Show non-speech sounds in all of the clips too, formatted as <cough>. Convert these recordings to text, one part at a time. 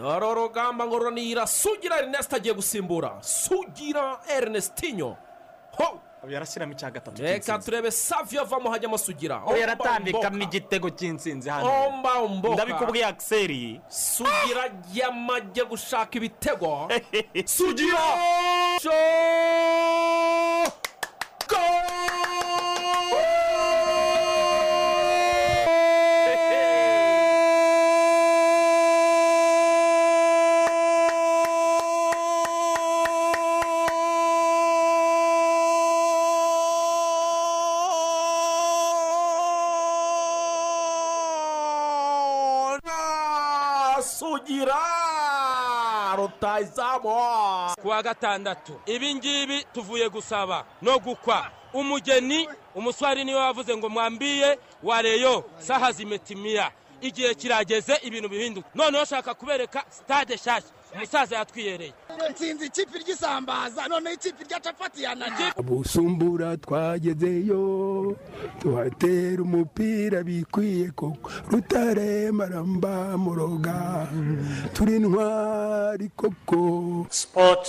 dore urugamba ngo ruranira sugira erineste agiye gusimbura. Sugira erinestinyo ho! Yarashyiramo icya gatatu reka cy'intsinzi turebe saviyo avamo hajyamo sugira. Aho yaratambikamo igitego cy'intsinzi hano. Ndabikubwiye akiseri sugira yamajye gushaka ibitego. <laughs> Sugira! Kuwa gatandatu. Ibi ngibi tuvuye gusaba no gukwa. Umugeni umuswari ni we wavuze ngo mwambiye wareyo saha zimetimiya igihe kirageze ibintu bihinduka. Noneho ushaka kubereka sitade nshyashya umusaza yatwiyereye. Nsinzi ikipe ry'isambaza noneho ikipe rya capati yanajye busumbura twagezeyo tuhatera umupira bikwiye koko. Rutare maramba muroga turi ntwari koko. Sport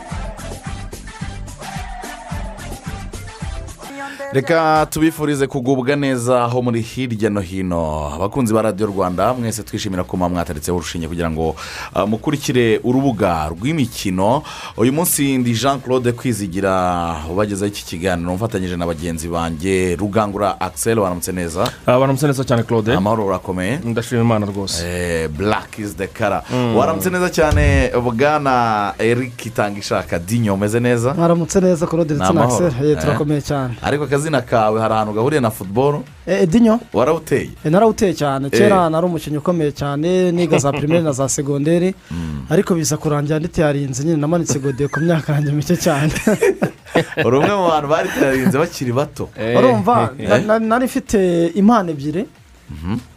Reka tubifurize kugubwa neza aho muri hirya no hino. Abakunzi ba radiyo rwanda mwese twishimira ko mwataritseho urushinge kugira ngo uh, mukurikire urubuga rw'imikino. Uyu munsi ndi jean claude kwizigira ubagezaho iki kiganiro mfatanyije na bagenzi banjye. Rugangura axel waramutse neza? Baramutse neza cyane claude. Amahoro urakomeye. Ndashima imana rwose. Eh, black is the color. Waramutse neza cyane bwana eric itangishaka dinyo umeze neza? Mwaramutse neza claude ndetse na axel. Eh, turakomeye cyane. Ariko akazina kawe hari ahantu gahuriye na futuboro Eh, edinyo warawuteye? Eh, narawuteye cyane. Kera nari umukinnyi ukomeye cyane niga za pirimeri na za segonderi <laughs> ariko biza kurangira nditayarinze nyine namanitse godiyo ku myaka yanjye mike cyane. <laughs> Uri umwe mu bantu baritarinze bakiri bato. Urumva na- na- nari mfite impano ebyiri.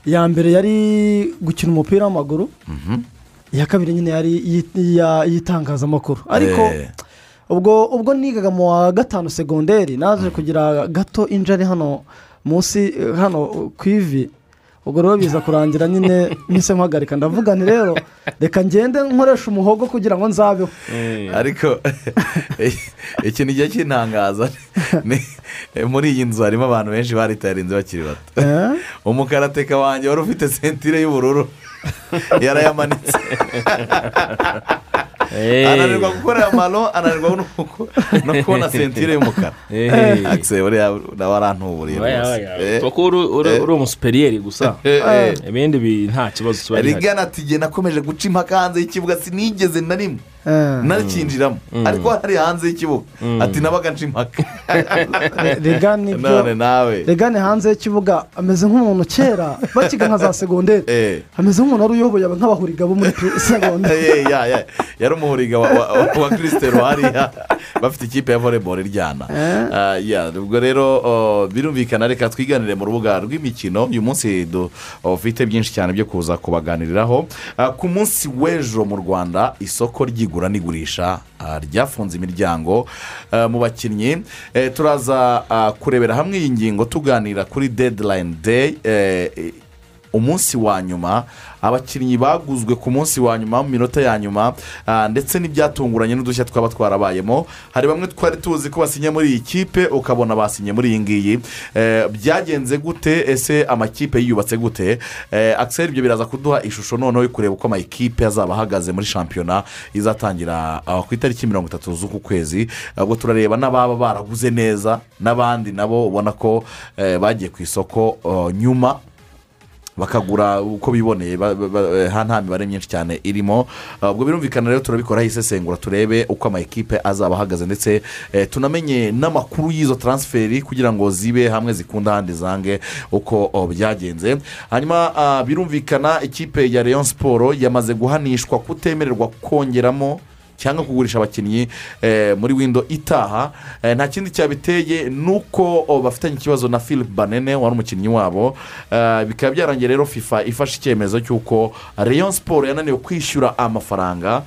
Iya mbere yari gukina umupira w'amaguru. Iya kabiri nyine yari iy'itangazamakuru ariko Eh, ubwo ubwo nigaga mu wa gatanu segonderi naje kugira gato injari hano munsi eh, hano ku ivi. Ubwo rero biza kurangira nyine mpise mpagarika. Ndavuga nti rero reka ngende nkoresha umuhogo kugira ngo nzabeho. Ariko <laughs> ikintu gihe cy'intangaza <laughs> ni muri iyi nzu harimo abantu benshi baritarinze bakiri bato. Eh? umukarateka wanjye wari ufite sentire y'ubururu. Yarayamanitse <laughs> ananirwa gukora amaro ananirwa no ku- no kubona sentire y'umukara Eh. akise buriya nawe arantuburiye rwose uri umusuperiyeri gusa ibindi bi- nta kibazo kiba gihari rigana ati nakomeje guca impaka hanze y'ikibuga sinigeze na rimwe Narikinjiramo ariko hari hanze y'ikibuga ati nabaga none nawe regani hanze y'ikibuga ameze nk'umuntu kera bakiga nka za segonderi ameze nk'umuntu wari uyoboye nk'abahuriga bo muri segonderi ya, ya. yari umuhuriga wa, kirisitero hariya bafite ikipe ya voleboro iryana. Ah, ya, ubwo rero birumvikana reka twiganire mu rubuga rw'imikino. Uyu munsi dufite byinshi cyane byo kuza kubaganiriraho. Ah, ku munsi w'ejo mu rwanda isoko ry'igura n'igurisha ah, ryafunze imiryango. Ah, mu bakinnyi Eh, turaza ah, kurebera hamwe iyi ngingo tuganira kuri deadline day eh, umunsi wa nyuma abakinnyi baguzwe ku munsi wa nyuma mu minota ya nyuma ah, ndetse n'ibyatunguranye n'udushya twaba twarabayemo hari bamwe twari tuzi ko basinye muri iyi kipe ukabona basinye muri iyi ngiyi. Eh, byagenze gute? Ese amakipe yiyubatse gute? Eh, akiseri ibyo biraza kuduha ishusho noneho yo kureba uko amakipe azaba ahagaze muri shampiyona izatangira ah, ku itariki mirongo itatu z'uku kwezi. Ubwo turareba n'ababa baraguze neza n'abandi nabo ubona ko eh, bagiye ku isoko oh, nyuma bakagura uko biboneye nta mibare myinshi cyane irimo. Uh, ubwo birumvikana rero turabikoraho isesengura turebe uko amakipe azaba ahagaze. Ndetse eh, tunamenye n'amakuru y'izo taransiferi kugira ngo zibe hamwe zikunda ahandi zange uko byagenze. Hanyuma uh, birumvikana ikipe ya leon siporo yamaze guhanishwa kutemererwa kongeramo cyangwa kugurisha abakinnyi eh, muri windo itaha. Eh, nta kindi cyabiteye ni uko oh, bafitanye ikibazo na philip banene wari umukinnyi wabo. Eh, bikaba byarangiye rero fifa ifashe icyemezo cy'uko rayon siporo yananiwe kwishyura amafaranga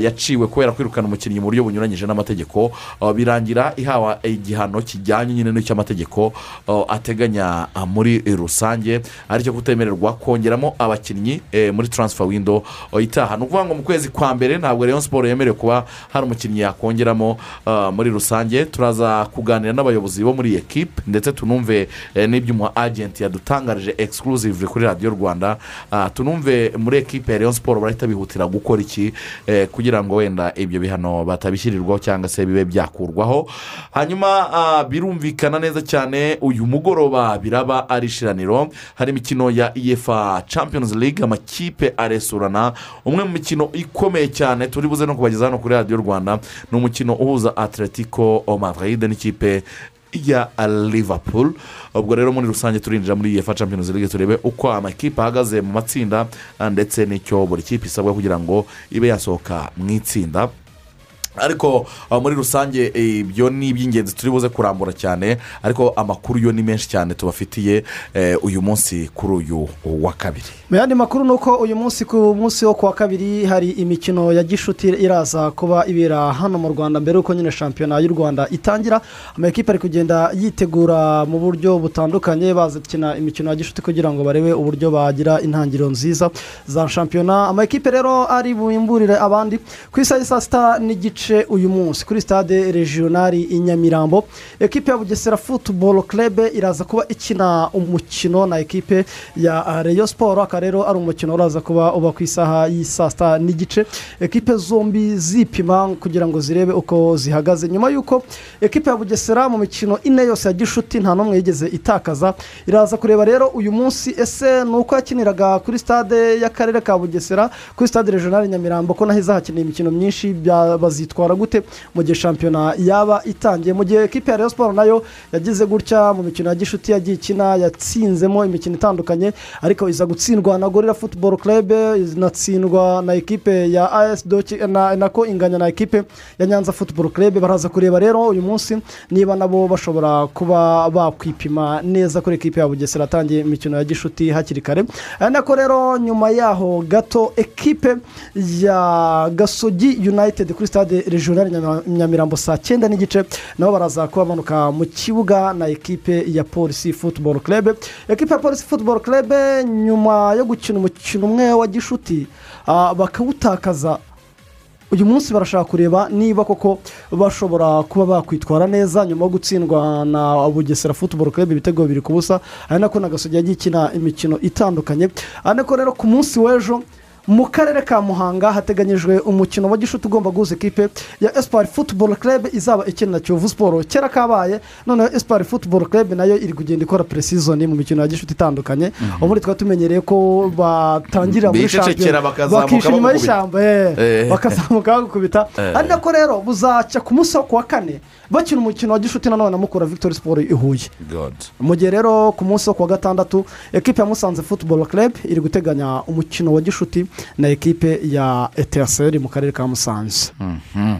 yaciwe kubera kwirukana umukinnyi mu buryo bunyuranyije n'amategeko. Ah, birangira ihawe igihano kijyanye nyine n'icy'amategeko ah, ateganya ah, muri rusange. Aricyo kutemererwa kongeramo abakinnyi muri taransifa windo ah, itaha. Ni ukuvuga ngo mu kwezi kwa mbere ntabwo rayon siporo yemerewe kuba hari umukinnyi yakongeramo ah, muri rusange. Turaza kuganira n'abayobozi bo muri ekipe ndetse tunumve eh, n'ibyo umu agenti yadutangarije exclusive kuri radiyo rwanda. Ah, tunumve muri ekipe ya rayon siporo barahita bihutira gukora iki eh, kugira ngo wenda ibyo bihano batabishyirirwaho cyangwa se bibe byakurwaho. Hanyuma ah, birumvikana neza cyane uyu mugoroba biraba ari ishiraniro. Hari imikino ya efa champions league amakipe aresurana. Umwe mu mikino ikomeye cyane turi buze no kubageza hano kuri radiyo rwanda ni umukino uhuza atletico madrid n'ikipe ya liverpool. Ubwo rero muri rusange turinjira muri efa champions league turebe uko amakipe ahagaze mu matsinda ndetse n'icyo buri kipe isabwa kugira ngo ibe yasohoka mu itsinda. Ariko ah, muri rusange ibyo ni iby'ingenzi turi buze kurambura cyane ariko amakuru yo ni menshi cyane tubafitiye eh, uyu munsi kuri uyu wa kabiri. Mu yandi makuru ni uko uyu munsi ku munsi wo ku wa kabiri hari imikino ya gishuti iraza kuba ibera hano mu rwanda mbere y'uko nyine shampiyona y'u rwanda itangira. Amakipe ari kugenda yitegura mu buryo butandukanye bazakina imikino ya gishuti kugira ngo barebe uburyo bagira intangiriro nziza za shampiyona. Amakipe rero ari bumburire abandi. Ku isaha saa sita n'igice uyu munsi kuri stade regionali i nyamirambo ekipe ya bugesera futuboro kerebe iraza kuba ikina umukino na ekipe ya reyo siporo akaba rero ari umukino uraza kuba uba ku isaha y'i saa sita n'igice. Ekipe zombi zipima kugira ngo zirebe uko zihagaze. Nyuma y'uko ekipe ya bugesera mu mikino ine yose ya gishuti nta n'umwe yigeze itakaza iraza kureba rero uyu munsi ese ni uko yakiniraga kuri stade y'akarere ka bugesera kuri stade regionali nyamirambo ko naho izahakinira imikino myinshi bya- bazitwara gute mu gihe shampiyona yaba itangiye. Mu gihe ekipe ya reyo siporo na yo yagize gutya mu mikino ya gishuti yagiye ikina yatsinzemo imikino itandukanye ariko iza gutsindwa na gorira futuboro kerebe inatsindwa na ekipe ya as doki na nako inganya na ekipe ya nyanza futuboro kerebe baraza kureba rero uyu munsi niba nabo bashobora kuba bakwipima neza kuri ekipe ya bugesera atangiye imikino ya gishuti hakiri kare. Ari nako rero nyuma yaho gato ekipe ya gasogi united kuri stade regional nyamirambo saa cyenda n'igice nabo baraza kuba bamanuka mu kibuga na ekipe ya polisi futuboro kerebe ekipe ya polisi futuboro kerebe nyuma yo gukina umukino umwe wa gishuti ah, bakawutakaza. Uyu munsi barashaka kureba niba koko bashobora kuba bakwitwara neza nyuma yo gutsindwa na bugesera futuboro kerebe ibitego bibiri ku busa. Ari nako na gasogi yagiye ikina imikino itandukanye. Ari nako rero ku munsi w'ejo mu karere ka muhanga hateganyijwe umukino wa gishuti ugomba guhuza ekipe ya esipari futuboro kerebe izaba ikina na kiyovu siporo kera kabaye noneho esipari futuboro kerebe na yo iri kugenda ikora puresizoni mu mikino ya gishuti itandukanye. Ubundi twaba tumenyereye ko batangirira muri shampiyona. bakishyura inyuma y'ishyamba bakazamuka bagukubita ari nako rero buzacya ku munsi wo ku wa kane bakina umukino wa gishuti nanone na mukura victoire siporo i huye mu gihe rero ku munsi wo ku wa gatandatu ekipe ya musanze futuboro kerebe iri guteganya umukino wa gishuti na ekipe ya eteseri mu karere ka musanze Mhm.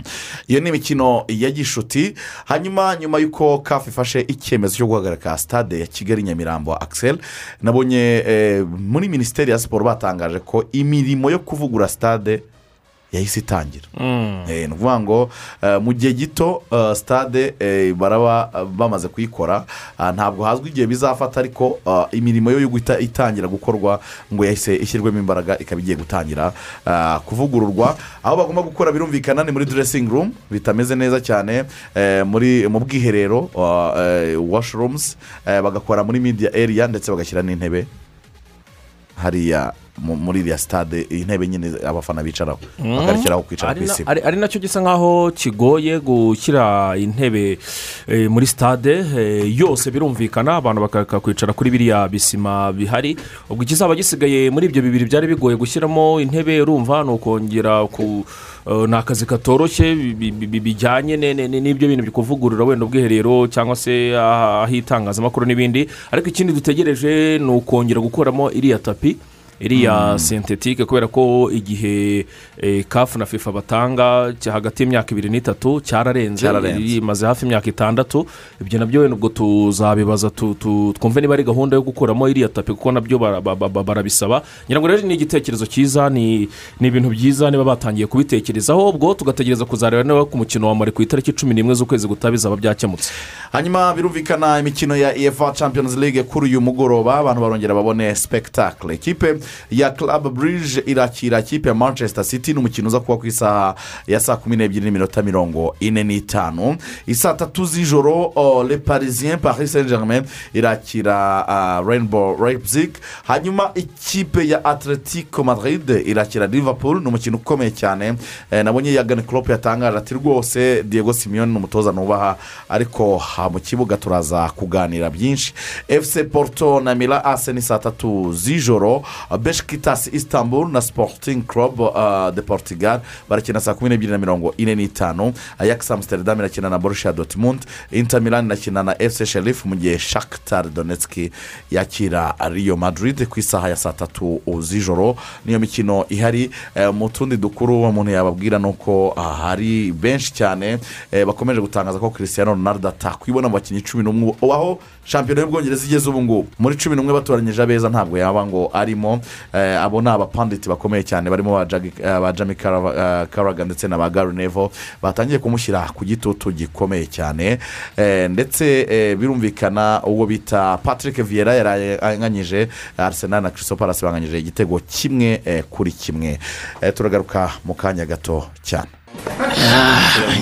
iyo ni imikino ya gishuti hanyuma nyuma y'uko kafu ifashe icyemezo cyo guhagarika stade ya kigali nyamirambo akisel nabonye eh, muri minisiteri ya siporo batangaje ko imirimo yo kuvugura stade yahise itangira. Eh, ni ukuvuga ngo eh, mu gihe gito eh, stade eh, baraba bamaze kuyikora ntabwo hazwi igihe bizafata ariko imirimo yo guhita itangira gukorwa ngo yahise ishyirwemo imbaraga ikaba igiye gutangira kuvugururwa. Aho bagomba gukora birumvikana ni muri dressing room bitameze neza cyane muri mu bwiherero washrooms bagakora muri media area ndetse bagashyira n'intebe. Hariya. Muri iriya stade intebe nyine abafana bicaraho bakarekeraho kwicara ku isima ari, na cyo gisa nkaho kigoye gushyira intebe eh, muri stade eh, yose birumvikana abantu bakakwicara kuri biriya bisima bihari. Ubwo ikizaba gisigaye muri ibyo bibiri byari bigoye gushyiramo intebe urumva ni ukongera ku eh, ni akazi katoroshye bi- bi- bi- bijyanye n'ibyo bintu byo kuvugurura wenda ubwiherero cyangwa se ah, ah'itangazamakuru n'ibindi. Ariko ikindi dutegereje ni ukongera gukuramo iriya tapi. Iriya sentetike kubera ko igihe eh, kafu na fifa batanga hagati y'imyaka ibiri n'itatu cyararenze imaze hafi imyaka itandatu. Ibyo na byo wenda ubwo tuzabibaza tu- tu- twumve niba ari gahunda yo gukuramo iriya tapi kuko na byo bara- ba- ba- ba- barabisaba. Ngira ngo rero ni igitekerezo cyiza ni ibintu byiza niba batangiye kubitekerezaho ubwo tugategereza kuzareba niba ku mukino wa mari ku itariki cumi n'imwe z'ukwezi gutaha bizaba byakemutse hanyuma birumvikana imikino ya efa champions league kuri uyu mugoroba abantu barongera babone spectacle. Ikipe ya club bridge irakira ikipe ya manchester city ni umukino uza kuba ku isaha ya saa kumi n'ebyiri n'iminota mirongo ine n'itanu. Isaa tatu z'ijoro oh, le parisien paris saint germain irakira uh, rainbow leipzig. Hanyuma ikipe ya atletico madrid irakira liverpool ni umukino ukomeye cyane. Eh, nabonye yagani klopp yatangaje ati rwose diego simeone ni umutoza nubaha ariko ha, mu kibuga turaza kuganira byinshi. Fc porto na mira ase ni saa tatu z'ijoro. Beshikitasi istanbul na sporting club uh, de portugal. Barakina saa kumi n'ebyiri na mirongo ine n'itanu ajax amsterdam irakina na borussia dortmund. Inter milan irakina na fc sheriff mu gihe shakitar donetski yakira rio madrid. Ku isaha ya saa tatu z'ijoro niyo mikino ihari eh, mu tundi dukuru umuntu yababwira ni uko ah, hari benshi cyane eh, bakomeje gutangaza ko christian ronaldo atakwibona mu bakinnyi cumi n'umwe. Aho shampiyona y'ubwongereza igeze ubu ngubu muri cumi n'umwe batoranyije abeza ntabwo yaba ngo arimo. Abo ni abapanditi bakomeye cyane barimo ba eh, jami eh, karaga ndetse na ba gari nevo batangiye kumushyira ku gitutu gikomeye cyane. Eh, ndetse eh, birumvikana uwo bita patrick viera yaranganyije arsenal na christophe palace banganyije igitego kimwe eh, kuri kimwe. Eh, turagaruka mu kanya gato cyane.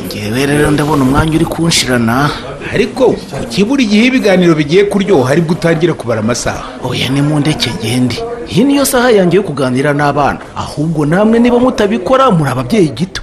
Ngewe rero ndabona umwanya uri kunshirana. Ariko kuki buri gihe ibiganiro bigiye kuryoha ari bwo utangira kubara amasaha? Oya ni mu ndeke ngende iyi niyo saha yanjye yo kuganira n'abana. Ahubwo namwe niba mutabikora muri ababyeyi gito.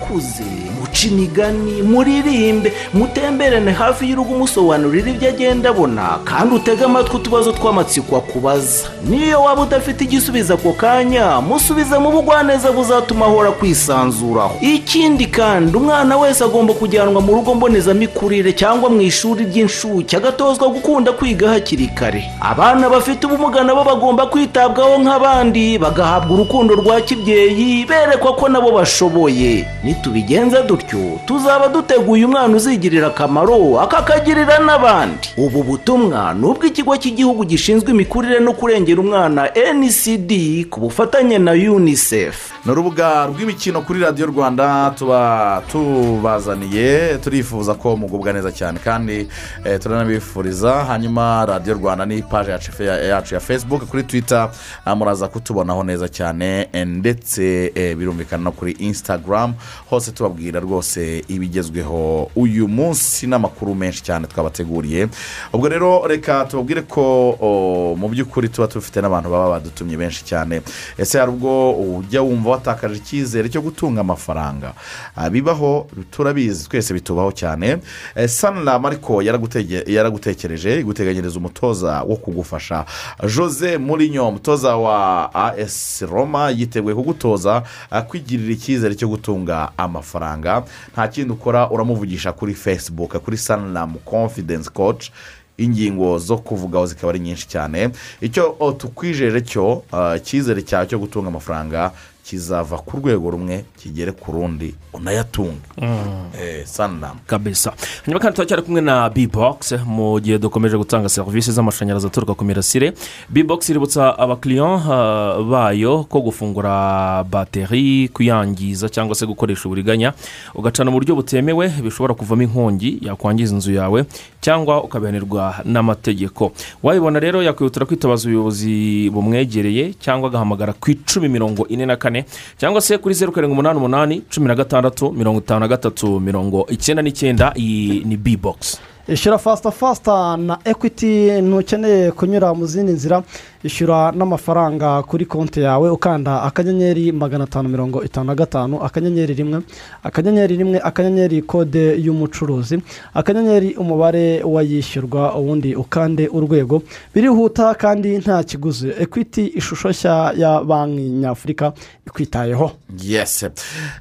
musakuze muce imigani muririmbe mutemberane hafi y'urugo umusobanurira ibyo agenda abona kandi utege amatwi utubazo tw'amatsiko akubaza. Niyo waba udafite igisubizo ako kanya musubize mu bugwaneza buzatuma ahora kwisanzuraho ikindi kandi umwana wese agomba kujyanwa mu rugo mbonezamikurire cyangwa mu ishuri ry'inshuke agatozwa gukunda kwiga hakiri kare. Abana bafite ubumuga nabo bagomba kwitabwaho nk'abandi bagahabwa urukundo rwa kibyeyi berekwa ko nabo bashoboye. Nitubigenza dutyo tuzaba duteguye umwana uzigirira akamaro akakagirira n'abandi. Ubu butumwa ni ubw'ikigo cy'igihugu gishinzwe imikurire no kurengera umwana ncd ku bufatanye na unicef. Ni urubuga rw'imikino kuri radiyo rwanda tuba tubazaniye turifuza ko mugubwa neza cyane kandi eh, turanabifuriza. Hanyuma radiyo rwanda ni fe- yacu ya facebook kuri twitter ah, muraza kutubonaho neza cyane. Eh, ndetse eh, birumvikana no kuri instagram hose tubabwira rwose ibigezweho. Uyu munsi n'amakuru menshi cyane twabateguriye. Ubwo rero reka tubabwire ko mu by'ukuri tuba dufite n'abantu baba badutumye benshi cyane. Ese hari ubwo ujya wumva watakaje icyizere cyo gutunga amafaranga? Ah, bibaho turabizi twese bitubaho cyane. Eh, saniramu ariko yaragutekereje iguteganyiriza umutoza wo kugufasha. Jose murinyo umutoza wa as roma yiteguye kugutoza ah, kwigirira icyizere cyo gutunga amafaranga. Nta kindi ukora uramuvugisha kuri facebook kuri saniramu confidence coach. Ingingo zo kuvugaho zikaba ari nyinshi cyane. Icyo o, tukwijeje cyo ah, icyizere cyawe cyo gutunga amafaranga kizava ku rwego rumwe kigere ku rundi unayatunge Eh, saniramu kabisa. Hanyuma kandi turacyari kumwe na bibogisi mu gihe dukomeje gutanga serivisi z'amashanyarazi aturuka ku mirasire. Bibogisi iributsa abakiriya ah, bayo ko gufungura bateri kuyangiza cyangwa se gukoresha uburiganya ugacana mu buryo butemewe bishobora kuvamo inkongi yakwangiza inzu yawe cyangwa ukabihanirwa n'amategeko. Wayibona rero yakwihutira kwitabaza ubuyobozi bumwegereye cyangwa agahamagara ku icumi mirongo ine na kane cyangwa se kuri zeru karindwi umunani umunani cumi na gatandatu mirongo itanu na gatatu mirongo icyenda n'icyenda. Iyi ni bibogisi ishyura fasita fasita na ekwiti ntukeneye kunyura mu zindi nzira ishyura n'amafaranga kuri konti yawe ukanda akanyenyeri magana atanu mirongo itanu na gatanu akanyenyeri rimwe akanyenyeri rimwe akanyenyeri kode y'umucuruzi akanyenyeri umubare w'ayishyurwa ubundi ukande urwego. Birihuta kandi nta kiguzi. Ekwiti ishusho nshya ya banki nyafurika ikwitayeho. Yesi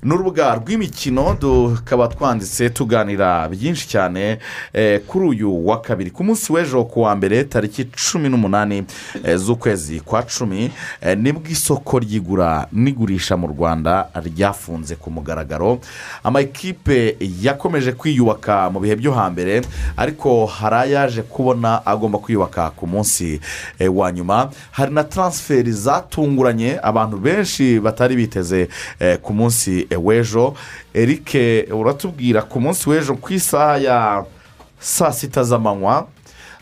ni urubuga rw'imikino tukaba twanditse tuganira byinshi cyane eh, kuri uyu wa kabiri. Ku munsi w'ejo ku wa mbere tariki cumi n'umunani eh, z'ukwezi kwa cumi eh, ni bwo isoko ry'igura n'igurisha mu rwanda ryafunze ku mugaragaro. Amakipe yakomeje kwiyubaka mu bihe byo hambere ariko hari ayaje kubona agomba kwiyubaka ku munsi eh, wa nyuma. Hari na taransiferi zatunguranye abantu benshi batari biteze ku munsi w'ejo. Eric uratubwira ku munsi w'ejo ku isaha ya saa sita z'amanywa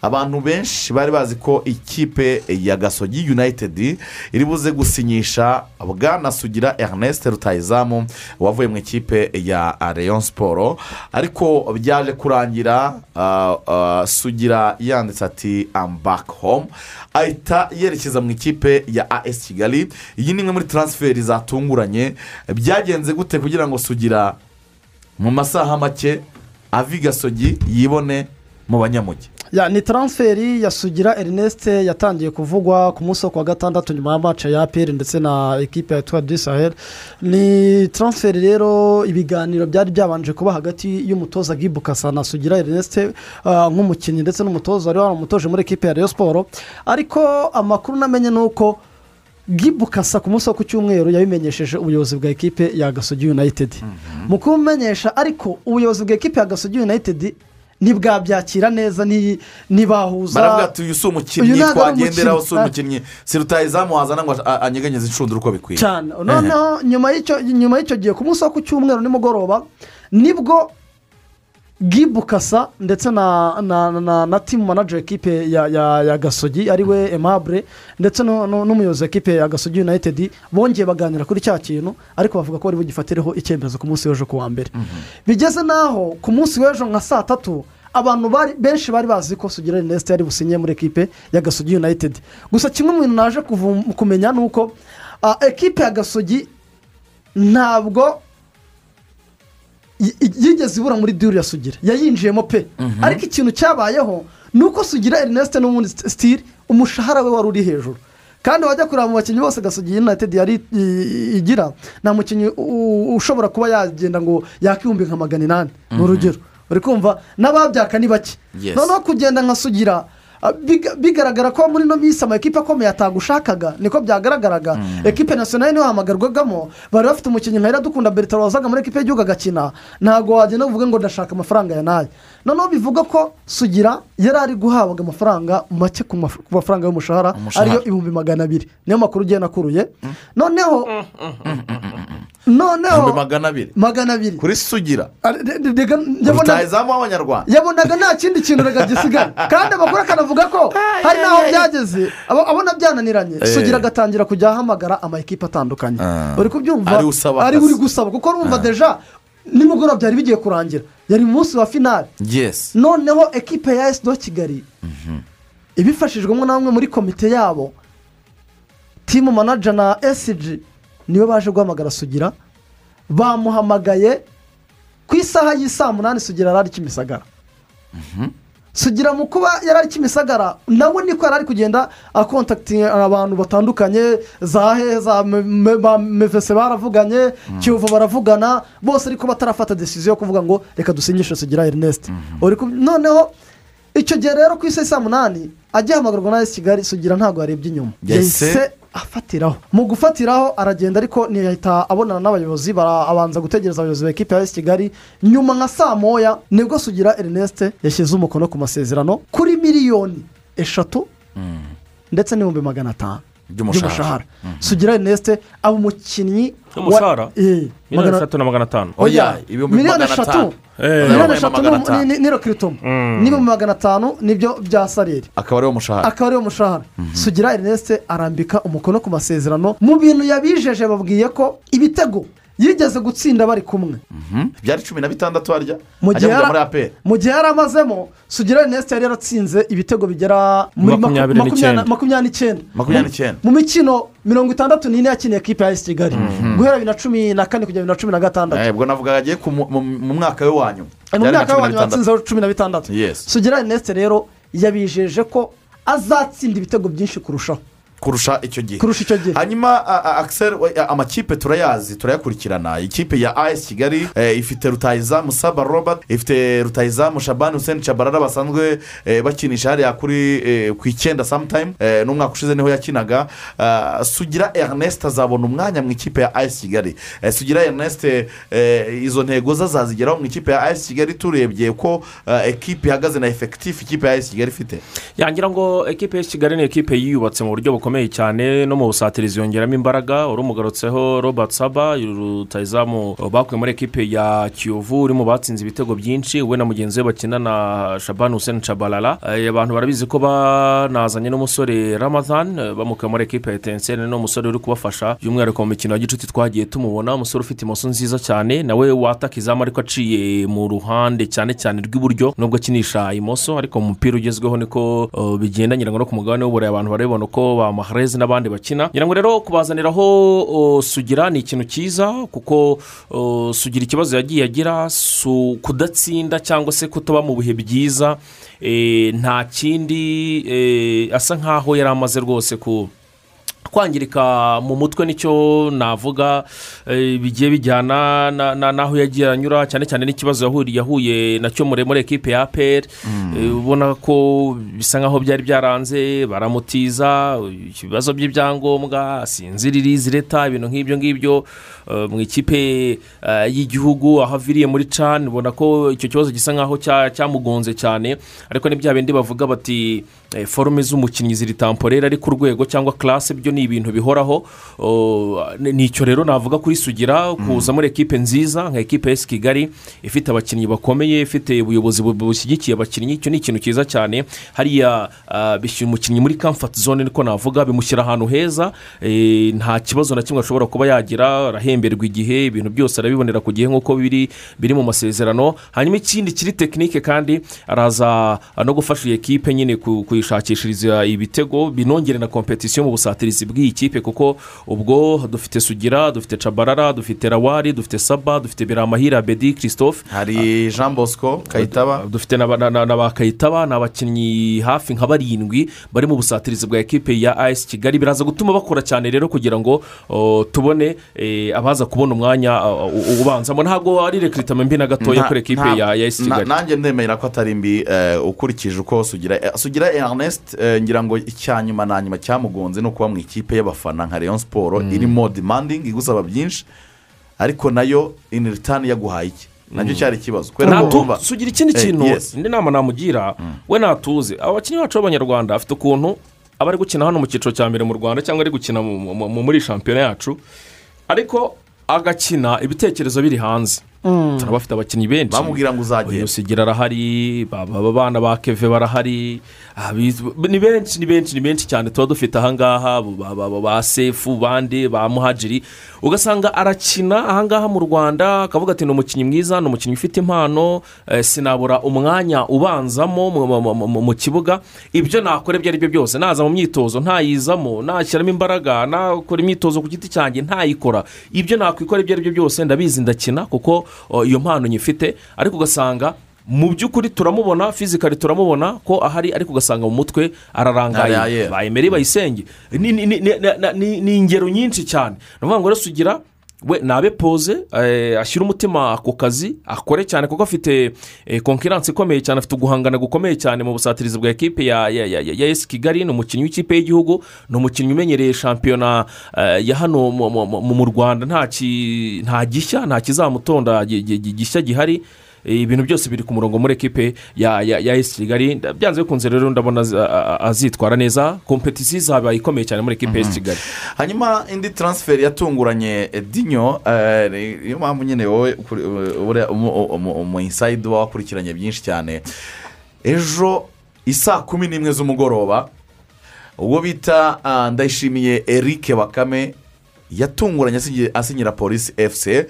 abantu benshi bari bazi ko ikipe ya gasogi united iri buze gusinyisha bwana sugira ernest rutayizamu wavuye mu ikipe ya rayon siporo ariko byaje kurangira ah, ah, sugira yanditse ati am back home. Ahita yerekeza mu ikipe ya as kigali. Iyi ni imwe muri taransiferi zatunguranye. Byagenze gute kugira ngo sugira mu masaha make ave i gasogi yibone mu banyamujyi ya ni taransiferi ya sugira erineste yatangiye kuvugwa ku munsi wo kuwa gatandatu nyuma ya mace ya aperi ndetse na ekipe ya tuwa disahel ni taransiferi rero ibiganiro byari byabanje kuba hagati y'umutoza gibukasa na sugira erineste ah, nk'umukinnyi ndetse n'umutoza wari waramutoje muri ekipe ya reyo siporo ariko amakuru namenye ni uko gibukasa ku munsi wo ku cyumweru yabimenyesheje ubuyobozi bwa ekipe ya gasogi united. Mu kubimenyesha ariko ubuyobozi bwa ekipe ya gasogi united ntibwabyakira neza ni- ntibahuza baravuga ati uyu si umukinnyi twagenderaho si umukinnyi. si rutayizamu wazana ngo anyeganyeze inshundura uko bikwiye. Cyane noneho nyuma y'icyo gihe ku munsi wo ku cyumweru nimugoroba ni bwo gibukasa ndetse na na na na timu manager ekipe ya ya ya gasogi ari we emabure ndetse n'umuyobozi w'ekipe ya gasogi united bongeye baganira kuri cya kintu ariko bavuga ko bari bugifatireho icyemezo ku munsi w'ejo ku wa mbere bigeze n'aho ku munsi w'ejo nka saa tatu abantu bari benshi bari bazi ko sugira ernest yari businye muri ekipe ya gasogi united. Gusa kimwe mu bintu naje kumenya ni uko ekipe ya gasogi ntabwo yigeze ibura muri duru ya sugira. Yayinjiyemo pe. Ariko ikintu cyabayeho ni uko sugira ernest n'ubundi sitiri umushahara we wari uri hejuru. Kandi wajya kureba mu bakinnyi bose gasogi united yari igira nta mukinnyi ushobora kuba yagenda ngo yakihumbi nka magana inani. Ni urugero. Uri kumva n'ababyaka ni bake. Noneho kugenda nka sugira bigaragara ko muri ino minsi amakipe akomeye atagushakaga niko byagaragaraga. Ekipe nasiyonari niyo hahamagarwagamo bari bafite umukinnyi nka iradukunda bertrand wazaga muri ekipe y'igihugu agakina. Ntabwo wagenda uvuge ngo ndashaka amafaranga ya na yo. Noneho bivuga ko sugira yari ari guhabwa amafaranga make ku maf- ku mafaranga y'umushahara Umushahara. ariyo ibihumbi magana abiri. Niyo makuru ugenda akuruye noneho noneho magana abiri magana abiri kuri sugira Ah, rutayizamu w'abanyarwanda. Yabonaga nta kindi kintu reka gisigaye <laughs> kandi amakuru akanavuga ko hari n'aho byageze. Abo- abona byananiranye Eh. sugira agatangira kujya ahamagara ama ekipa atandukanye. Ah. uri kubyumva Ari usaba ari akazi. uri gusaba kuko urumva deja nimugoroba byari bigiye kurangira. Yari mu munsi wa finale. Noneho ekipe ya esi do kigali ibifashijwemo na bamwe muri komite yabo timu manaja na esiji ni we baje guhamagara sugira. Bamuhamagaye ku isaha y'i munani sugira yari ari kimisagara sugira mu kuba yari ari kimisagara nawe niko yari ari kugenda akontakitinga abantu batandukanye za he za mevese baravuganye kiyovu baravugana bose ariko batarafata desiziyo yo kuvuga ngo reka dusinyishe sugira ernest. Uri ku- noneho icyo gihe rero ku isi saa munani agihamagarwa na esi kigali sugira ntabwo yarebye inyuma. Yahise- afatiraho. Mu gufatiraho aragenda ariko ntiyahita abonana n'abayobozi bara- abanza gutegereza abayobozi ba ekipa ya esi kigali. Nyuma nka saa moya ni bwo sugira ernest yashyize umukono ku masezerano kuri miliyoni eshatu ndetse n'ibihumbi magana atanu. By'umushahara. sugira ernest aba umukinnyi wa- Umushahara? Eh, miliyoni eshatu na magana atanu. Oya ibihumbi miliyoni magana eshatu. Atanu Eh. miliyoni eshatu magana atanu. ni byo bya sareri. Akaba ari wo mushahara. Akaba ari wo mushahara. Sugira ernest arambika umukono ku masezerano. Mu bintu yabijeje babwiye ko ibitego yigeze gutsinda bari kumwe. Byari cumi na bitandatu harya? Mu ajya muri aperi mu gihe yari amazemo sugira ernest yari yaratsinze ibitego bigera muri maku- Makumyabiri n'icyenda. makumyabiri n'icyenda Makumyabiri n'icyenda. mu mikino mirongo itandatu n'ine yakiniye ekipa ya esi kigali. Guhera bibiri na cumi na kane kugera bibiri na cumi na gatandatu. Eh, ubwo navuga agiye ku mu- mu mu mwaka we wa nyuma. Mu na myaka cumi na y'abantu bitandatu. batsinzeho cumi na bitandatu. Yes. sugira ernest rero yabijeje ko azatsinda ibitego byinshi kurushaho. Kurusha icyo gihe. Kurusha icyo gihe. Hanyuma amakipe turayazi turayakurikirana. Ikipe ya as kigali eh, ifite rutayizamu saba robert ifite rutayizamu shabani hussein chabarara basanzwe eh, bakinisha hariya kuri eh, ku icyenda samutime eh, n'umwaka ushize ni ho yakinaga. Ah, sugira ernest azabona umwanya mu ikipe ya as kigali. Sugira ernest izo ntego ze azazigeraho mu ikipe ya as kigali. Turebye ko ekipe ihagaze na efekitifu ikipe ya as kigali ifite. Yangira ngo ekipe ya kigali ni ekipe yiyubatse mu buryo bukomeye. Cyane no mu busatirizi yongeramo imbaraga wari umugarutseho robert saba rutayizamu bakuye muri ekipe ya kiyovu uri mu batsinze ibitego byinshi we na mugenzi we bakina na shabani hussein chabalala. Eh, abantu barabizi ko banazanye n'umusore ramadhan eh, bamukuye muri ekipe ya etenseri ni umusore uri kubafasha by'umwihariko mu mikino ya gicuti twagiye tumubona umusore ufite imoso nziza cyane nawe wataka izamu ariko aciye mu ruhande cyane cyane rw'iburyo nubwo akinisha imoso ariko mu mupira ugezweho niko uh, bigenda ngira ngo no ku mugabane w'uburayi abantu barabibona ko ba mahrez n'abandi bakina. Ngira ngo rero kubazaniraho sugira ni ikintu cyiza kuko sugira ikibazo yagiye agira kudatsinda cyangwa se kutuba mu bihe byiza eh, nta kindi eh, asa nkaho yari amaze rwose ku kwangirika mu mutwe ni cyo navuga eh, bigiye bijyana na- na- n'aho yagiye anyura cyane cyane n'ikibazo yahuye na cyo muri ekipe ya aperi ubona ko bisa nkaho byari byaranze baramutiza ibibazo by'ibyangombwa sinziririzi leta ibintu nk'ibyo ngibyo eh, mu ikipe eh, y'igihugu aho aviriye muri cani ubona ko icyo kibazo gisa nkaho cya- cyamugonze cyane. Ariko ni bya bindi bavuga bati eh, forume z'umukinnyi ziri tamporere ari ku rwego cyangwa classe byo ni ibintu bihoraho. Oh, ni ni icyo rero navuga kuri sugira kuza muri ekipe nziza nka ekipe y'esi kigali ifite abakinnyi bakomeye ifite ubuyobozi bu- bushyigikiye abakinnyi icyo ni ikintu cyiza cyane. Hariya bishyira umukinnyi muri kamfati zone niko navuga bimushyira ahantu heza eh, nta kibazo na kimwe ashobora kuba yagira arahemberwa igihe ibintu byose arabibonera ku gihe nk'uko biri biri mu masezerano. Hanyuma ikindi kiri tekinike kandi araza no gufasha iyi ekipe nyine ku- kuyishakishiriza ibitego binongere na kompetisiyo mu busatirizi bw'iyi kipe kuko ubwo dufite sugira dufite cabarara dufite rawari dufite saba dufite biramahira bedi christophe. Hari jean bosco kayitaba. Dufite na ba- kayitaba ni abakinnyi hafi nka barindwi bari mu busatirizi bwa ekipe ya as kigali. Biraza gutuma bakora cyane rero kugira ngo tubone eh, abaza kubona umwanya ubanzamo. Ntabwo ari rekiritama mbi na gatoya kuri ekipe ya na- kigali. nanjye ndemera ko atari mbi eh, ukurikije uko sugira eh, sugira ernest eh, ngira ngo icya nyuma na nyuma cyamugonze ni ukuba mu ikipe y'abafana nka leon siporo irimo demandingi igusaba byinshi ariko na yo ini ritani yaguhaye iki? Nacyo cyari ikibazo. Sugira ikindi Eh, kintu indi nama namugira we natuze aba bakinnyi bacu b'abanyarwanda afite ukuntu aba ari gukina hano mu cyiciro cya mbere mu rwanda cyangwa ari gukina mu- mu- mu- muri shampiyona yacu ariko agakina ibitekerezo biri hanze. Turabafite abakinnyi benshi. Bamubwira ngo uzagenda. Usigira arahari ba- ba- abana ba keve barahari. Abiz- ni benshi ni benshi ni benshi cyane. Tuba dufite ahangaha ba- ba- ba- ba sefu bande ba muhajiri. Ugasanga arakina ahangaha mu rwanda akavuga ati ni umukinnyi mwiza ni umukinnyi ufite impano eh, sinabura umwanya ubanzamo mu- kibuga. Ibyo nakora ibyo ari byo byose. Naza mu myitozo ntayizamo nashyiramo imbaraga nakora imyitozo ku giti cyanjye ntayikora. Ibyo nakwikora ibyo ari byo byose ndabizi ndakina kuko iyo mpano nyifite ariko ugasanga mu by'ukuri turamubona fizikari turamubona ko ahari ariko ugasanga mu mutwe ararangaye. Bayemere bayisenge. Ni ingero nyinshi cyane. Ni ukuvuga ngo rero sugira we nabe poze eh, ashyire umutima ku kazi akore cyane kuko afite eh, konkiransi ikomeye cyane afite uguhangana gukomeye cyane mu busatirizi bwa ekipe ya esi kigali ni umukinnyi w'ikipe y'igihugu ni umukinnyi umenyereye shampiyona eh, ya hano mu- rwanda. Nta gishya nta kizamutonda gi- gi- gi- gishya gihari. Eh, ibintu byose biri ku murongo muri ekipe ya ya esi kigali. Byanze bikunze rero ndabona azitwara neza. Kompetisiyo izaba ikomeye cyane muri ekipe ya esi kigali. Hanyuma indi taransiferi yatunguranye eh, dinyo eh, ni- niyo mpamvu nyine wowe umu- insayidi uba wakurikiranye byinshi cyane. Ejo isaa kumi n'imwe z'umugoroba ubwo bita ndayishimiye eric bakame yatunguranye asinyi- asinyira polisi efuse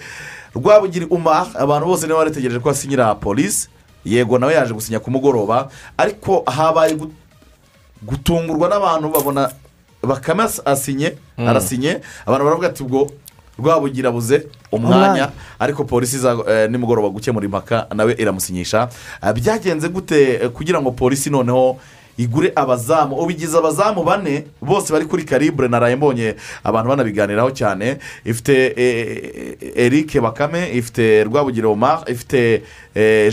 rwabugiri umar abantu bose niba bategereje ko asinyira polisi yego nawe yaje gusinya ku mugoroba. Ariko habaye gu- gutungurwa n'abantu babona bakame as- asinye Mm. arasinye abantu baravuga ati ubwo rwabugira abuze umwanya. Ariko polisi iza eh, nimugoroba gukemura impaka nawe iramusinyisha. Ah, byagenze gute eh, kugira ngo polisi noneho igure abazamu. Ubigize abazamu bane bose bari kuri karibure naraye mbonye abantu banabiganiraho cyane. Ifite eh, eric bakame ifite rwabugire omar ifite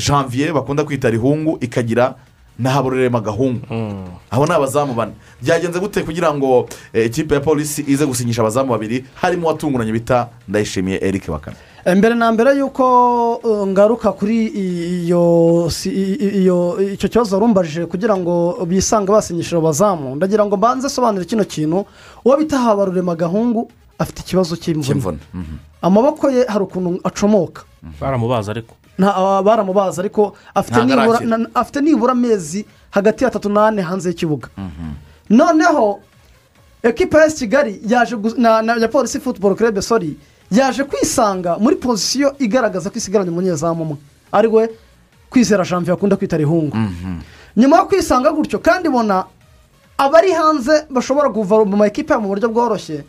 janvier bakunda kwita rihungu ikagira na habururema gahungu abo ni abazamu bane. Byagenze gute kugira ngo ikipe ya polisi ize gusinyisha abazamu babiri? Harimo uwatunguranye bita ndayishimiye eric bakame. Mbere na mbere y'uko uh, ngaruka kuri iyo iyo icyo kibazo warumbajije kugira ngo bisange basinyishije abazamu ndagira ngo mbanze asobanure kino kintu uwo bita habarurema gahungu afite ikibazo cy'imvune. Mhm. amaboko ye hari ukuntu acomoka. Baramubaza ariko. Baramubaza ariko afite nibura amezi hagati y'atatu n'ane hanze y'ikibuga. Noneho ekipa ya kigali yaje na na- ya polisi futuboro kerebe sori yaje kwisanga muri pozisiyo igaragaza ko isigaranye umunyezamu umwe. Ari we kwizera janvier akunda kwita rihungu. Nyuma yo kwisanga gutyo kandi ibona abari hanze bashobora kuva mu ma ekipe mu buryo bworoshye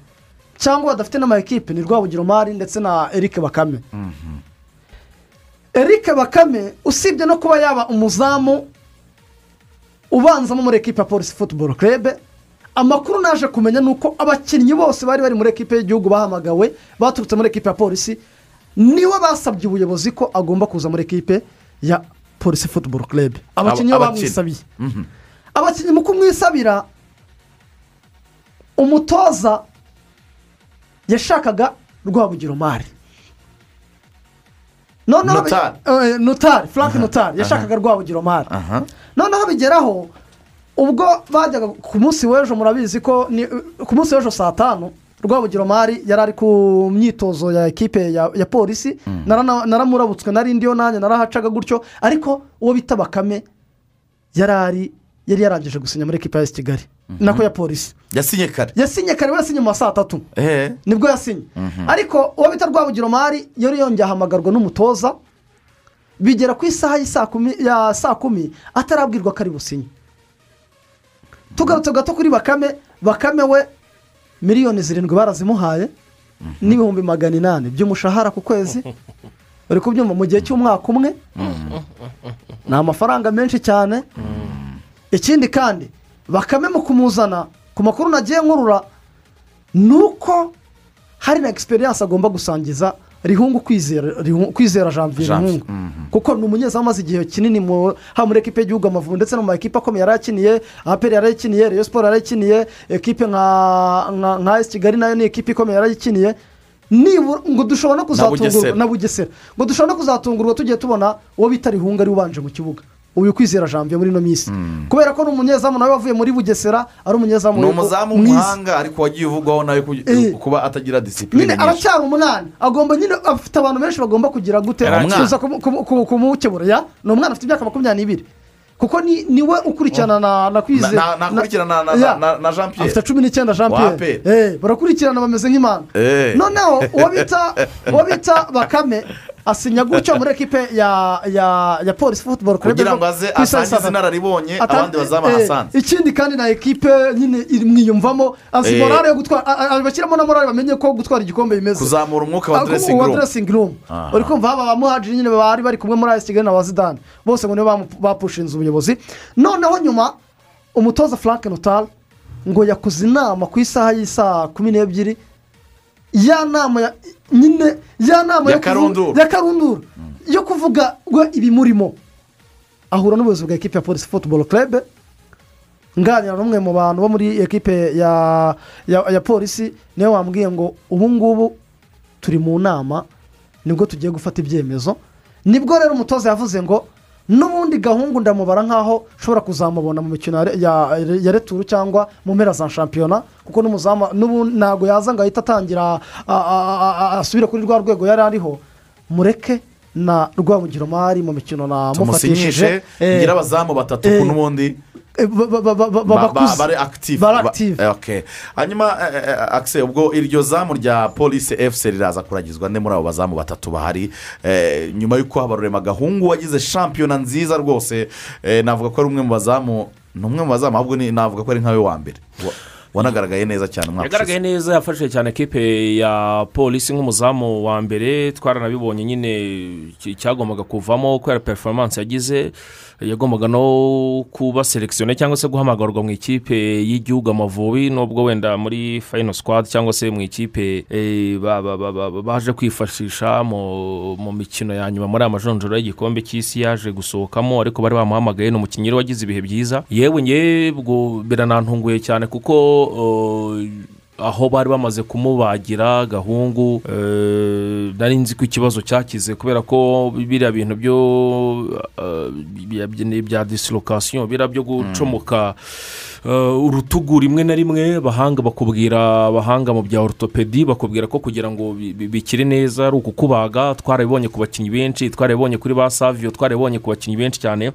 cyangwa badafite n'ama ekipe ni rwabugiro mari ndetse na eric bakame. Eric bakame usibye no kuba yaba umuzamu ubanzamo muri ekipa ya polisi futuboro kerebe amakuru naje kumenya ni uko abakinnyi bose bari bari muri ekipa y'igihugu bahamagawe baturutse muri ekipa ya polisi ni we basabye ubuyobozi ko agomba kuza muri ekipe ya polisi futuboro kerebe abakinnyi bo bamwisabiye. Mhm. abakinnyi mu kumwisabira umutoza yashakaga rwabugiro mari noneho Notari. Eh, frank notari yashakaga rwabugiro mari noneho bigeraho ubwo bajyaga ku munsi w'ejo murabizi ko ni ku munsi w'ejo saa tanu rwabugiro mari yari ari ku myitozo ya ekipe ya, ya polisi. Narana- naramurabutswe nari ndiyo nanjye narahacaga gutyo. Ariko uwo bita bakame yari ari yari yarangije gusinya muri ekipa ya kigali. Nako ya polisi. Yasinye kare. Yasinye kare we yasinye mu ma saa tatu ni bwo yasinye. Ariko uwo bita rwabugiro mari yari yongeye ahamagarwa n'umutoza bigera ku isaha ya saa kumi atarabwirwa ko ari businye tugarutse gato kuri bakame bakame we miliyoni zirindwi barazimuhaye n'ibihumbi magana inani by'umushahara ku kwezi. <laughs> Uri kubyumva mu gihe cy'umwaka umwe? Ni amafaranga menshi cyane. Ikindi kandi bakame mu kumuzana ku makuru nagiye nkurura ni uko hari na egisperiyanse agomba gusangiza rihungu kwizera kwizera janvier rihungu. Kuko ni umunyezamu umaze igihe kinini haba muri ekipe y'igihugu amavubi ndetse no mu ma ekipe akomeye yarayakiniye aperi yarayikiniye reyo siporo yarayikiniye ekipe nka esi kigali na yo ni ekipe ikomeye yarayikiniye nibura ngo dushobora no kuzatungurwa na bugesera. Ngo dushobora no kuzatungurwa tugiye tubona uwo bita rihunga ari ubanje mu kibuga. Uyu kwizera janvier muri ino minsi. Kubera ko ni umunyezamu nawe wavuye muri bugesera ari umunyezamu ni umuzamu w'umuhanga ariko wagiye uvugwaho nawe Eh. kuba atagira disipurine nyinshi. aracyari umwana agomba nyine afite abantu benshi bagomba kugira gute. Kuza kumu- kumu- kumu- kumukebura ya? Ni umwana afite imyaka makumyabiri. N'ibiri kuko ni ni we ukurikirana na na kwizera. Na- Jean Pierre. afite cumi n'icyenda jean pierre. Eh, barakurikirana bameze nk'imana. Eh. noneho uwo bita <laughs> bakame asinya gutyo muri ekipe ya ya ya polisi futuboro kugira ngo aze asangize inararibonye abandi bazamu ahasanze ikindi kandi na ekipe nyine mwiyumvamo azi Eh. morale yo gutwara bashyiramo na morale bamenye ko gutwara igikombe bimeze. Kuzamura umwuka wa room. Aha. uri kumva haba abamuhajiri nyine bari bari kumwe muri ayesi kigali na bazidani bose ngo nibo bapushinze ubuyobozi noneho nyuma umutoza frank notari ngo yakoze inama ku isaha y'isaa kumi n'ebyiri. Ya nama nyine ya nama Ya karundura. karundura yo kuvuga ngo ibimurimo. Ahura n'ubuyobozi bwa ekipe ya polisi futuboro kerebe nganira n'umwe mu bantu bo muri ekipe ya ya, ya polisi ni we wambwiye ngo ubu ngubu turi mu nama ni bwo tugiye gufata ibyemezo. Nibwo rero umutoza yavuze ngo n'ubundi gahungu ndamubara nk'aho ushobora kuzamubona mu mikino ya re- ya, ya returu cyangwa mu mpera za shampiyona kuko ntabwo yaza ngo ahite atangira asubire kuri rwa rwego yari ariho mureke na rwabugiro mari mu mikino namufatishije tumusinyishe Eh, ngira abazamu batatu Eh. ku n'ubundi eh, bari active. eh, okay. hanyuma eh, akise ubwo iryo zamu rya polisi efuse riraza kuragizwa ne muri abo bazamu batatu bahari. Nyuma y'uko habarurema gahungu wagize shampiyona nziza rwose navuga ko ari umwe mu bazamu ni umwe mu bazamu ahubwo navuga ko ari nkawe wa mbere. Wa- wanagaragaye neza cyane umwaka yagaragaye ushize neza yafashije cyane ekipe ya polisi nk'umuzamu wa mbere twaranabibonye nyine cyagombaga kuvamo kubera performance yagize. Yagombaga no kuba selekisiyone cyangwa se guhamagarwa mu ikipe y'igihugu amavubi nubwo wenda muri fayino squad cyangwa se mu ikipe eh, ba- ba- ba- ba- baje kwifashisha mu mikino ya nyuma muri aya majonjoro y'igikombe cy'isi yaje gusohokamo ariko bari bamuhamagaye ni umukinnyi wagize ibihe byiza. Yewe ubwo biranantunguye cyane kuko uh, aho bari bamaze kumubagira gahungu eh, nari nzi ko ikibazo cyakize kubera ko biriya bintu byo eh, bya- disilokasiyo biriya byo gucomoka eh, urutugu rimwe na rimwe abahanga bakubwira abahanga mu bya orutopedi bakubwira ko kugira ngo bi- bi- bikire neza ari ukukubaga twarabibonye ku bakinnyi benshi twarabibonye kuri ba saviyo twarabibonye ku bakinnyi benshi cyane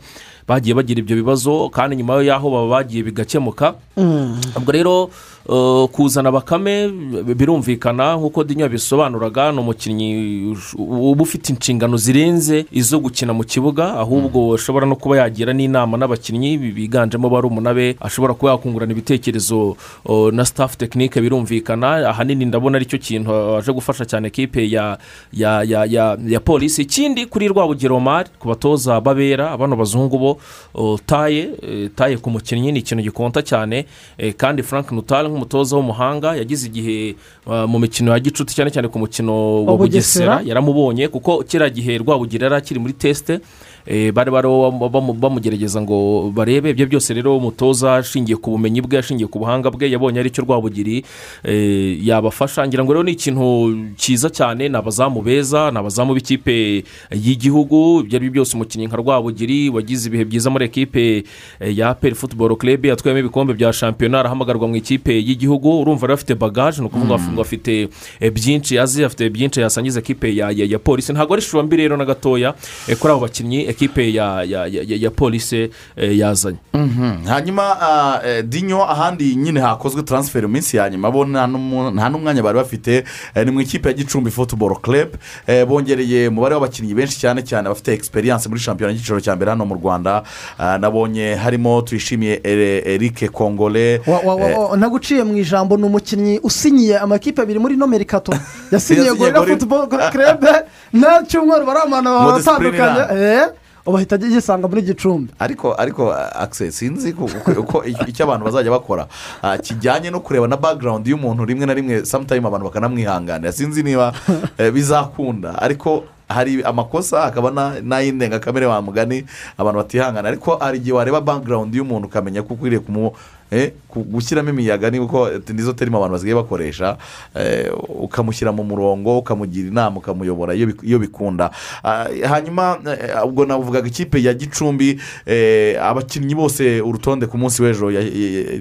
bagiye bagira ibyo bibazo kandi nyuma y'aho baba bagiye bigakemuka ubwo rero eh, kuzana bakame bi- birumvikana nk'uko dinyo yabisobanuraga ni umukinnyi uba ufite inshingano zirenze izo gukina mu kibuga ahubwo ashobora no kuba yagira n'inama n'abakinnyi bi- biganjemo barumuna be ashobora kuba yakungurana ibitekerezo eh, na staff tekinike birumvikana. Ahanini ndabona ari cyo kintu aje gufasha cyane ekipe ya ya ya ya ya polisi ikindi kuri rwabugiro mari ku batoza babera bano bazungu bo o, taye eh, taye ku mukinnyi ni ikintu gikonta cyane eh, kandi frank nutale nk'umutoza w'umuhanga yagize igihe ah, mu mikino ya gicuti cyane cyane ku mukino wa Bugesera. yaramubonye kuko kiriya gihe rwabugiro yari akiri muri tesite bari bari bamu- bamugerageza ngo barebe ibyo byose rero umutoza ashingiye ku bumenyi bwe ashingiye ku buhanga bwe yabonye ari cyo rwabugiri. Eh, yabafasha ngira ngo rero ni ikintu cyiza cyane ni abazamu beza ni abazamu b'ikipe y'igihugu. Ibyo ari byo byose umukinnyi nka rwabugiri wagize ibihe byiza muri ekipe eh, ya peri futuboro kerebe yatwayemo ibikombe bya shampiyona arahamagarwa mu ikipe y'igihugu. Urumva rero afite bagaje ni ukuvuga ngo afite eh, byinshi azi afite byinshi yasangiza ekipe ya, polisi. Ntabwo ari ishusho mbi rero na gatoya eh, kuri abo bakinnyi ekipe ya, ya, ya, polisi eh, yazanye. Mhm. hanyuma ah, eh, dinyo ahandi nyine hakozwe taransiferi mu minsi ya nyuma bo nta n'umwanya bari bafite eh, ni mu ikipe ya gicumbi futuboro kerebe bongereye umubare w'abakinnyi benshi cyane cyane bafite egisperiyanse muri shampiyona y'icyiciro cya mbere hano mu rwanda. Ah, nabonye harimo tuyishimiye eh, wa- naguciye mu ijambo ni umukinnyi usinyiye amakipe abiri muri ino merikato <laughs> yasinyiye gorira futuboro kerebe nta cyumweru baramana batandukanye. Discipline eh, ubu ahita agisanga muri gicumbi. Ariko ariko akise sinzi ko- uko icyo abantu bazajya bakora. Ah, kijyanye no kureba na background y'umuntu rimwe na rimwe samutayime abantu bakanamwihanganira. Sinzi niba eh, bizakunda. Ariko hari amakosa hakaba na- n'ay'indengakamere wa mugani abantu batihangana. Ariko hari igihe wareba background y'umuntu ukamenya ko ukwiriye kumu eh, ku- gushyiramo imiyaga ni uko nizo terima abantu basigaye bakoresha eh, ukamushyira mu murongo ukamugira inama ukamuyobora iyo bik- iyo bikunda. Ah, hanyuma eh, ubwo navugaga ikipe ya gicumbi eh, abakinnyi bose urutonde ku munsi w'ejo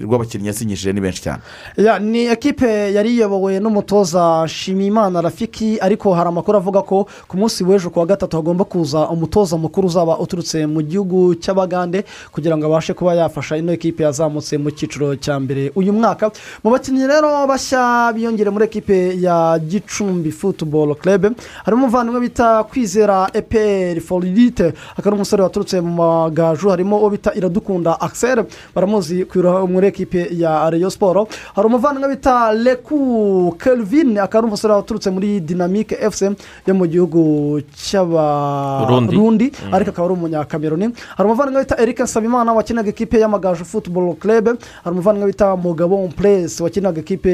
rw'abakinnyi yasinyishije ni benshi cyane. Ya, ni ekipe yari iyobowe n'umutoza shimimana rafiki ariko hari amakuru avuga ko ku munsi w'ejo ku wa gatatu hagomba kuza umutoza mukuru uzaba uturutse mu gihugu cy'abagande kugira ngo abashe kuba yafasha ino ekipe yazamutse mu cyiciro cya mbere uyu mwaka. Mu bakinnyi rero bashya biyongere muri ekipe ya gicumbi futuboro kerebe harimo umuvandimwe bita kwizera eperi foridite akaba ari umusore waturutse mu magaju. Harimo uwo bita iradukunda akiseri baramuzi muri ekipe ya reyo siporo hari umuvandimwe bita reku kelvin akaba ari umusore waturutse muri dinamike efuse yo mu gihugu cy'abarundi Mm. ariko akaba ari umunyakameruni hari umuvandimwe bita eric nsabimana wakinaga ekipe y'amagaju futuboro kerebe hari umuvandimwe bita mugabo puresi wakinaga ekipe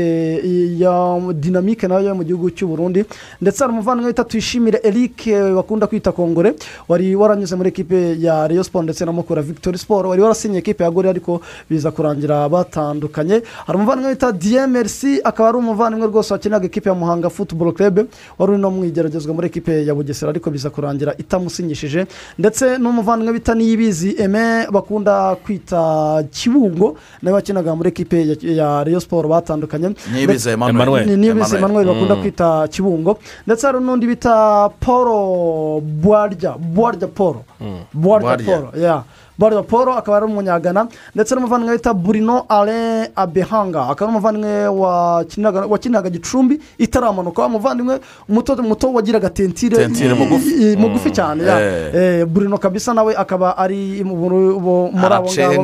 ya dinamike na yo yo mu gihugu cy'uburundi ndetse hari umuvandimwe bita tuyishimire eric bakunda kwita kongore. Wari waranyuze muri ekipe ya reyo siporo ndetse na mukura victoire siporo wari warasinye ekipe ya gore ariko biza kurangira batandukanye. Hari umuvandimwe bita dmrc akaba ari umuvandimwe rwose wakinaga ekipe ya muhanga futuboro kerebe wari uri no mu igeragezwa muri ekipe ya bugesera ariko biza kurangira itamusinyishije. Ndetse n'umuvandimwe bita niyibizi eme bakunda kwita kibungo nawe wakinaga muri ekipe ya- reyo siporo batandukanye Niyibizi Ndetse- Emmanuel. Ni- niyibizi Emmanuel. emmanuel bakunda Mm. kwita kibungo ndetse hari n'undi bita paul bwarya bwarya paul bwarya Bwarya. paul ya bariro paul akaba ari umunyagana ndetse n'umuvandimwe bita burino ale abehanga. Akaba ari umuvandimwe wakiniraga gicumbi itaramanuka umuvandimwe muto muto wagiraga tentire Tentire mugufi. cyane ya. Eh. Burino kabisa nawe akaba ari mu- mu- mu- muri abo ngabo.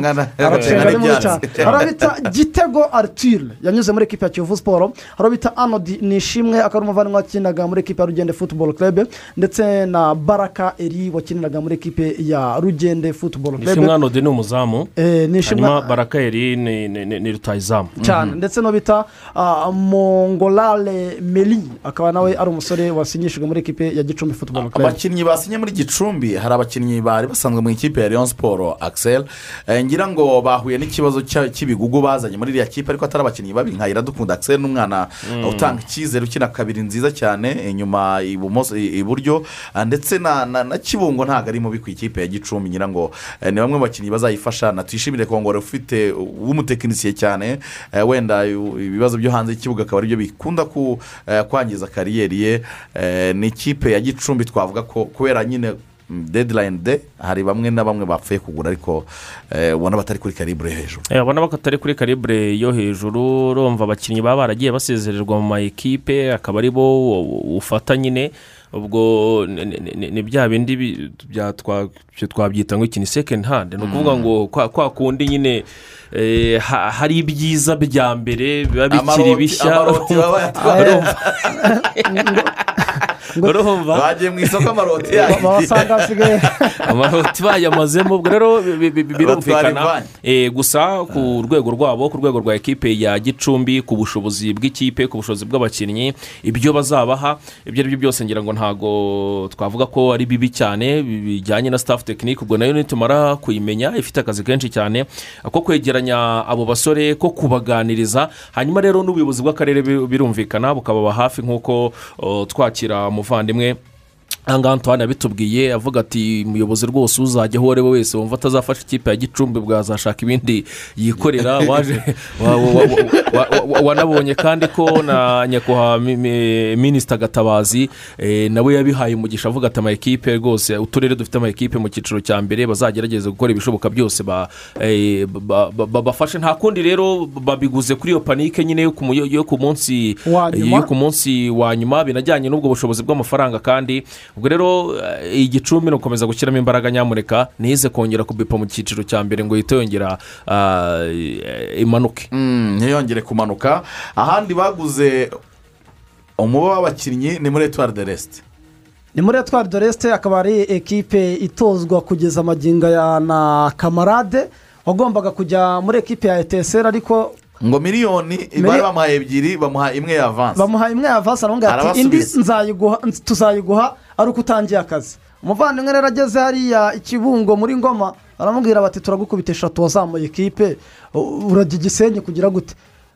Hari abita gitego artire yanyuze muri ekipa ya kiyovu siporo hari abita anodi nishimwe akaba ari umuvandimwe wakinaga muri ekipa ya rugende futuboro club. Ndetse na baraka eri wakiniraga muri ekipe ya rugende futuboro nishimwe hano de ni umuzamu Eh, hanyuma barakayeri ni- ni rutayizamu cyane. Ndetse no bita ah, mongolale meri akaba nawe ari umusore wasinyishijwe muri ekipe ya gicumbi futuboro abakinnyi basinye muri gicumbi hari abakinnyi bari basanzwe mu ikipe ya leon siporo akisel ngira ngo bahuye n'ikibazo cy'ibigugu bazanye muri iriya kipe ariko atari abakinnyi babi nka iradukunda akisel n'umwana Mm. utanga icyizere ukina kabiri nziza cyane inyuma ibumoso iburyo. Ah, ndetse na na- na kibungo ntabwo ari mubi ku ikipe ya gicumbi ngira ngo eh, ni bamwe mu bakinnyi bazayifasha na tuyishimire kongora ufite w'umutekinisiye cyane eh, wenda ibibazo byo hanze y'ikibuga akaba ari byo bikunda ku- eh, kwangiza kariyeri ye. Eh, ni ikipe ya gicumbi twavuga ko kubera nyine dedirayini de hari bamwe na bamwe bapfuye kugura ariko ubona batari kuri karibure yo hejuru. Eh, abona ko atari kuri karibure yo hejuru urumva abakinnyi baba baragiye basezererwa mu ma ekipe akaba ari bo ufata nyine. Ubwo ni- bya bindi twabyita ngo iki ni sekendi handi ni ukuvuga ngo kwa kundi nyine eh, ha- hari ibyiza bya mbere biba bikiri bishya. <laughs> <laughs> <laughs> urumva bagiye mu isoko amaroti yayo <laughs> amaroti bayamazemo ubwo rero bi- bi- bi- birumvikana Eh, gusa ku rwego rwabo ku rwego rwa ekipe ya gicumbi ku bushobozi bw'ikipe ku bushobozi bw'abakinnyi ibyo bazabaha ibyo ari byo byose ngira ngo ntabwo twavuga ko ari bibi cyane bi- bijyanye na staff tekinike ubwo na yo nitumara kuyimenya ifite akazi kenshi cyane ko kwegeranya abo basore ko kubaganiriza hanyuma rero n'ubuyobozi bw'akarere bi- birumvikana bukababa hafi nk'uko oh, twakira umuvandimwe ahangaha Antoine yabitubwiye avuga ati umuyobozi rwose uzajya aho uwo ari we wese wumva atazafasha ikipe ya gicumbi bwazashaka ibindi yikorera. <laughs> Waje wa- wa- wa- wa- wa- wanabonye kandi ko na nyakubahwa mi- mi- minisita gatabazi eh, nawe yabihaye umugisha avuga ati amakipe rwose uturere dufite amakipe mu cyiciro cya mbere bazagerageza gukora ibishoboka byose ba- eh, ba- ba- ba- bafashe. Nta kundi rero babiguze kuri iyo panike nyine yo ku munsi wa nyuma binajyanye n'ubwo bushobozi bw'amafaranga kandi ubwo rero eh, igicumbi ni ugukomeza gushyiramo imbaraga nyamuneka ntize kongera kubipa mu cyiciro cya mbere ngo yite yongera eh, imanuke. Mm, ntiyongere kumanuka. Ahandi baguze umubare w'abakinnyi ni muri etuwari de resite ni muri etwari de resite akaba ari ekipe itozwa kugeza amagingo ya na kamarade wagombaga kujya muri ekipe ya eteseri ariko ngo miliyoni bari bamuhaye ebyiri bamuha imwe ya avansi bamuhaye imwe ya vasi aramubwira ati indi tuzayiguha ari uko utangiye akazi. Umuvandimwe rero ageze hariya ikibungo muri ngoma baramubwira bati turagukubita eshatu wazamuye ekipe u- urajya igisenyi kugira gute?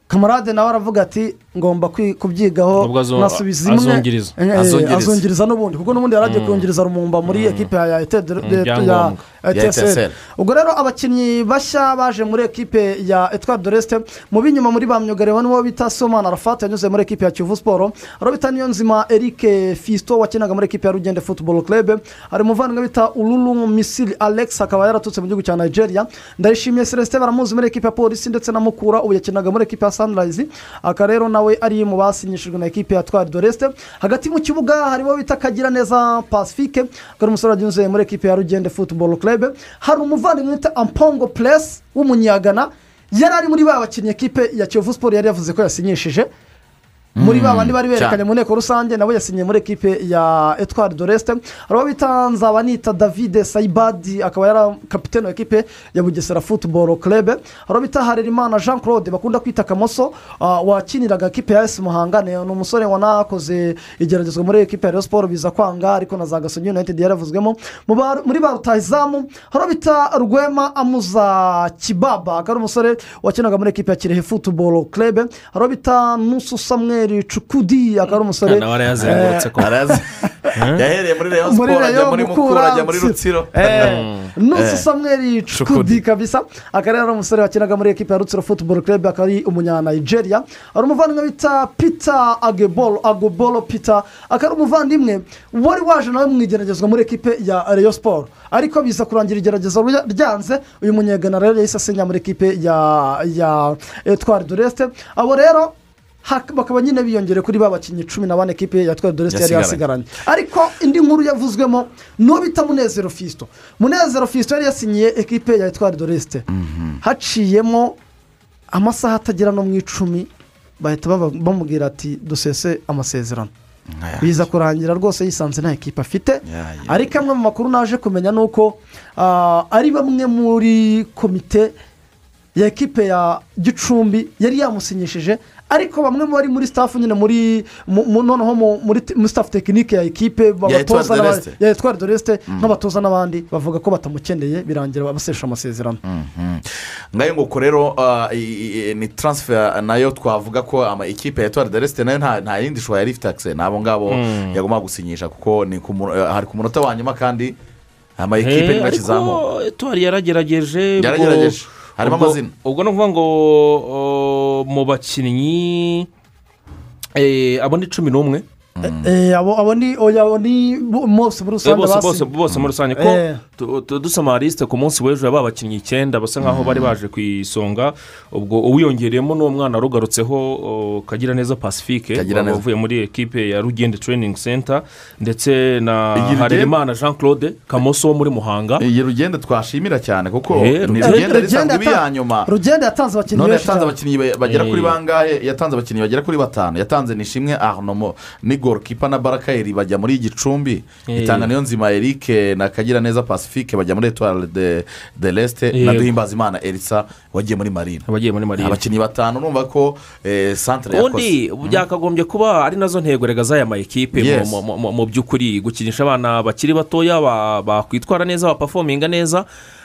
Kamarade nawe aravuga ati ngomba kubyigaho nasubiza imwe azungiriza. Eh, eh, Azungiriza. azungiriza n'ubundi. Kuko n'ubundi yari agiye kuyungiriza rumumba muri ekipe ya Ibyangombwa. eteseri ETSR. ubwo rero abakinnyi bashya baje muri ekipe ya etwari de resite mu b'inyuma muri ba myugariro nibo bita somana arafati yanyuze muri ekipe ya kivu siporo hari bita niyonzima eric fisito wakinaga muri ekipe ya rugende futuboro club. Hari umuvandimwe bita ururu misiri alex akaba yaraturutse mu gihugu cya nigeria. Ndayishimiye celestin baramuzi muri ekipe ya polisi ndetse na mukura ubu yakinaga muri ekipe ya sunrise. Aka rero nawe ari mu basinyishijwe na ekipe ya twari de resite hagati mu kibuga harimo bita kagira neza pacifique. Akaba ari umusore wanyuze muri ekipe ya rugende futuboro club. Hari umuvandimwe bita ampongo puresi w'umunyagana yari ari muri ba bakinnyi ekipe ya kiyovu siporo yari yavuze ko yasinyishije. Muri ba bandi bari berekanye mu nteko rusange nawe yasinye muri ekipe ya etwari de resite hari uwo bita nzabanita davide sayibadi akaba yari kapitene wa ekipe ya bugesera futuboro club. Hari uwo bita harerimana jean claude bakunda kwita kamoso ah, wakiniraga ekipe ya esi muhanga ni umusore wanakoze igeragezwa muri ekipe ya siporo biza kwanga ariko na za gasogi united yaravuzwemo muri ba rutahizamu hari uwo bita rwema amuza kibaba akaba ari umusore wakinaga muri ekipe ya kirehe futuboro club. Hari uwo bita nusu samweri cukudi akaba ari umusore nawe arayazengurutse ko yahereye muri reyo siporo ajya muri mukura ajya muri rutsiro <laughs> nusi Eh. samweri cukudi kabisa akaba ari umusore wakinaga muri ekipa ya rutsiro futuboro kerebe akaba ari umunyanigeria ari umuvandimwe bita pita agebolo agobolo pita akaba ari umuvandimwe wari waje nawe mu igeragezwa muri ekipe ya reyo siporo ariko biza kurangira igerageza rya- ryanze uyu munyegana rero yahise asinya muri ekipe ya ya etwari doresite abo rero bakaba nyine biyongere kuri ba bakinnyi cumi na bane ekipe ya etwari doresite yari Yasigaranye. ariko indi nkuru yavuzwemo n'uwo bita munezero fisito munezero fisito yari yasinyiye ekipe ya etwari doresite haciyemo amasaha atagera no mu icumi bahita baba- bamubwira ati dusese amasezerano. Biza kurangira rwose yisanze nta ekipa afite. Ariko amwe mu makuru naje kumenya ni uko ah, ari bamwe muri komite ya ekipe ya gicumbi yari yamusinyishije ariko bamwe mu bari muri staff nyine muri mu- mu- noneho mu- muri staff tekinike ya ekipe babatoza ya etwari doresite nk'abatoza n'abandi bavuga ko batamukeneye birangira basesha amasezerano ngayo nguko rero i- ni taransifa na yo twavuga ko ama ekipe ya etuwari de resite na yo nta yindi shusho yari ifite akise ni abo ngabo Mm. yagomba gusinyisha kuko ni ku eh, hari ku munota wa nyuma kandi ama ekipe niba akizamuka etuwari yaragerageje ubwo- Yaragerageje. Harimo amazina. ubwo ni ukuvuga ngo o, mu bakinnyi eh, abo ni cumi n'umwe. Abo ni oya abo ni bo- bose muri Eh, rusange bose bose bose muri rusange ko Eh. tu- tu- dusoma lisite ku munsi w'ejo yaba abakinnyi icyenda basa nkaho bari baje ku isonga. Ubwo uwiyongereyemo n'uwo mwana warugarutseho kagira neza pacifique wavuye muri ekipe ya rugende training center ndetse na harerimana jean claude kamoso wo muri muhanga. Iyi rugende twashimira cyane kuko Eh, ni Rugende- rugende risanzwe ibi ya nyuma. Rugende yatanze abakinnyi benshi yatanze cyane. abakinnyi ba- bagera kuri Eh. bangahe? Yatanze abakinnyi bagera kuri batanu. Yatanze nishimwe arnomo ni gorokipa na barakayeri bajya muri gicumbi. Itanga niyo nzima eric na kagira neza pacifique bajya muri etuwari de de resite na duhimbazimana elisa wagiye muri marine abakinnyi batanu numva ko eh, santire ubundi yakoze byakagombye kuba ari na zo ntego rega z'aya ma ekipe mu- by'ukuri. Gukinisha abana bakiri batoya ba- bakwitwara neza bapafominga neza.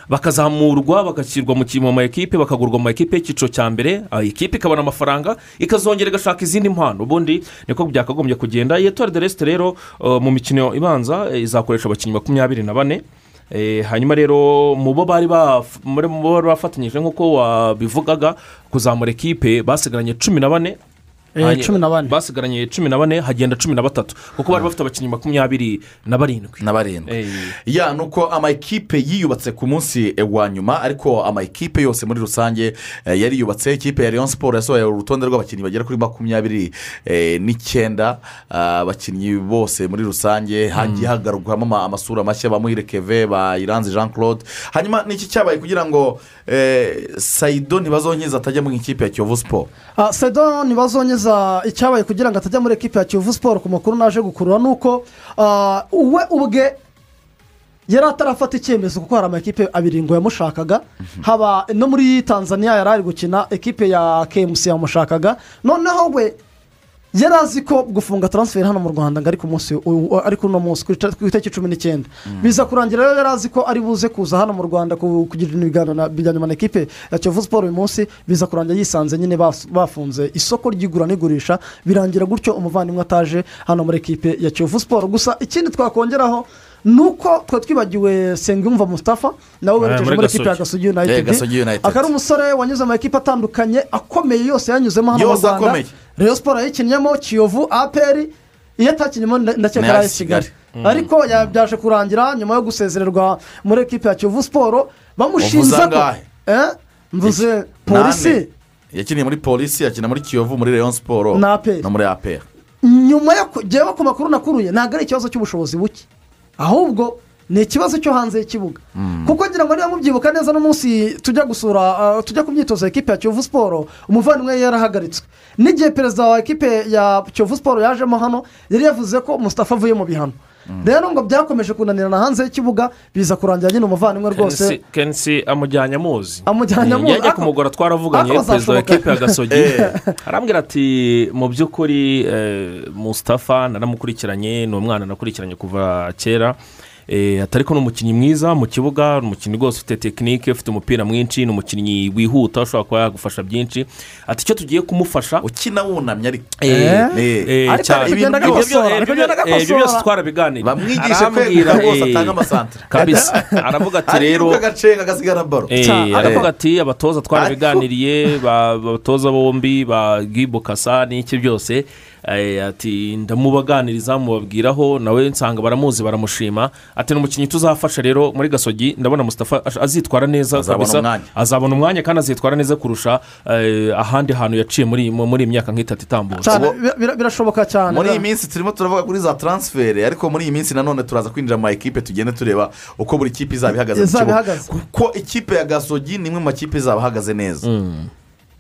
Bakazamurwa bagashyirwa mu ekipe bakagurwa mu ekipe y'icyiciro cya mbere. Ah, ekipe ikabona amafaranga ikazongera igashaka izindi mpano. Ubundi niko byakagombye kugenda. Iyi de resite rero uh, mu mikino ibanza eh, izakoresha abakinnyi makumyabiri na bane. Eh, hanyuma rero mu bo bari bafatanyije nk'uko wabivugaga kuzamura ekipe basigaranye cumi na bane. Cumi na bane. basigaranye cumi na bane hagenda cumi na batatu. Kuko bari bafite abakinnyi makumyabiri na barindwi. Na barindwi. Eh, ya ni uko ama ekipe yiyubatse ku munsi eh, wa nyuma ariko ama ekipe yose muri rusange eh, yari yubatse. Ikipe ya leon siporo yasohoye urutonde rw'abakinnyi bagera kuri makumyabiri eh, n'icyenda Ah, abakinnyi bose muri rusange hagiye hagarurwamo ama- amasura mashya. Ba muhire keve ba iranzi jean claude hanyuma ni iki cyabaye kugira ngo eh, sayido ntibazonkiza atajya mu ikipe ya kiyovu siporo Ah, sedo ntibazongeza icyabaye kugira ngo atajya muri ekipa ya kiyovu siporo ku makuru naje gukurura ni uko ah, we ubwe yari atarafata icyemezo kuko hari amakipe abiri ngo yamushakaga haba no muri tanzania yari ari gukina ekipe ya kemusi yamushakaga noneho we yari azi ko gufunga taransiferi hano mu rwanda ngo ari ku munsi u- ari kuri uno munsi ku itariki cumi n'icyenda. Biza kurangira rero yari azi ko ari buze kuza hano mu rwanda ku- kugirira ibiganiro na- bijyanye na ekipe ya kiyovu siporo uyu munsi. Biza kurangira yisanze nyine bafunze isoko ry'igura n'igurisha birangira gutyo umuvandimwe ataje hano muri ekipe ya kiyovu siporo gusa ikindi twakongeraho ni uko twari twibagiwe sengiyumva mustafa nawe werekeje muri ekipe ya Gasogi. gasogi Eh, akaba ari umusore wanyuze mu ekipe atandukanye akomeye yose yanyuzemo hano mu rwanda. Reyo siporo yayikinnyemo kiyovu aperi iyo atakinyemo nda- ndakeka ari kigali. Kigali. ariko ya- byaje kurangira nyuma yo gusezererwa muri ekipe ya kiyovu siporo bamushinja ko? Eh? mvuze polisi. Yakiniye muri polisi yakina muri kiyovu muri leon siporo Na muri aperi nyuma yo kujyaho ku makuru nakuruye ntabwo ari ikibazo cy'ubushobozi buke. Ahubwo ni ikibazo cyo hanze y'ikibuga. Kuko ngira ngo niba mubyibuka neza n'umunsi tujya gusura ah, tujya ku myitozo ya ekipe ya kiyovu siporo umuvandimwe yari yarahagaritswe n'igihe perezida wa ekipe ya kiyovu siporo yajemo hano yari yavuze ko musitafa avuye mu bihano. Rero ngo byakomeje kunanirana hanze y'ikibuga biza kurangira nyine umuvandimwe rwose. Kensi amujyanye amuzi. Amujyanye amuzi. yajya kumugora twaravuganye ako perezida wa ya gasogi. <laughs> Arambwira ati mu by'ukuri eh, mustafa naramukurikiranye ni umwana nakurikiranye kuva kera. Eh, atari ko ni umukinnyi mwiza mu kibuga ni umukinnyi rwose ufite tekinike ufite umupira mwinshi ni umukinnyi wihuta ushobora kuba yagufasha byinshi. Ati icyo tugiye kumufasha? Ukina wunamye ariko. Eh, Eh. eh, eh, ibyo byose bamwigishe Arambwira, kwegura rwose eh, atanga amasantere kabisa. <laughs> Aravuga ati rero Eh, aravuga ati abatoza twarabiganiriye ba- abatoza bombi ba gibo kasa n'iki byose? eh, ati ndamubaganiriza mubabwiraho nawe nsanga baramuzi baramushima. Ati ni umukinnyi tuzafasha rero muri gasogi. Ndabona Mustafa azitwara neza Azabona kabisa. umwanya. azabona umwanya kandi azitwara neza kurusha eh, ahandi hantu yaciye muri muri iyi myaka nk'itatu itambutse birashoboka cyane muri iyi minsi turimo turavuga kuri za taransiferi ariko muri iyi minsi nanone turaza kwinjira mu ma ekipe tugende tureba uko buri kipe izaba ihagaze mu kibuga. Ihagaze. kuko ikipe ya gasogi ni imwe mu makipe izaba ahagaze neza.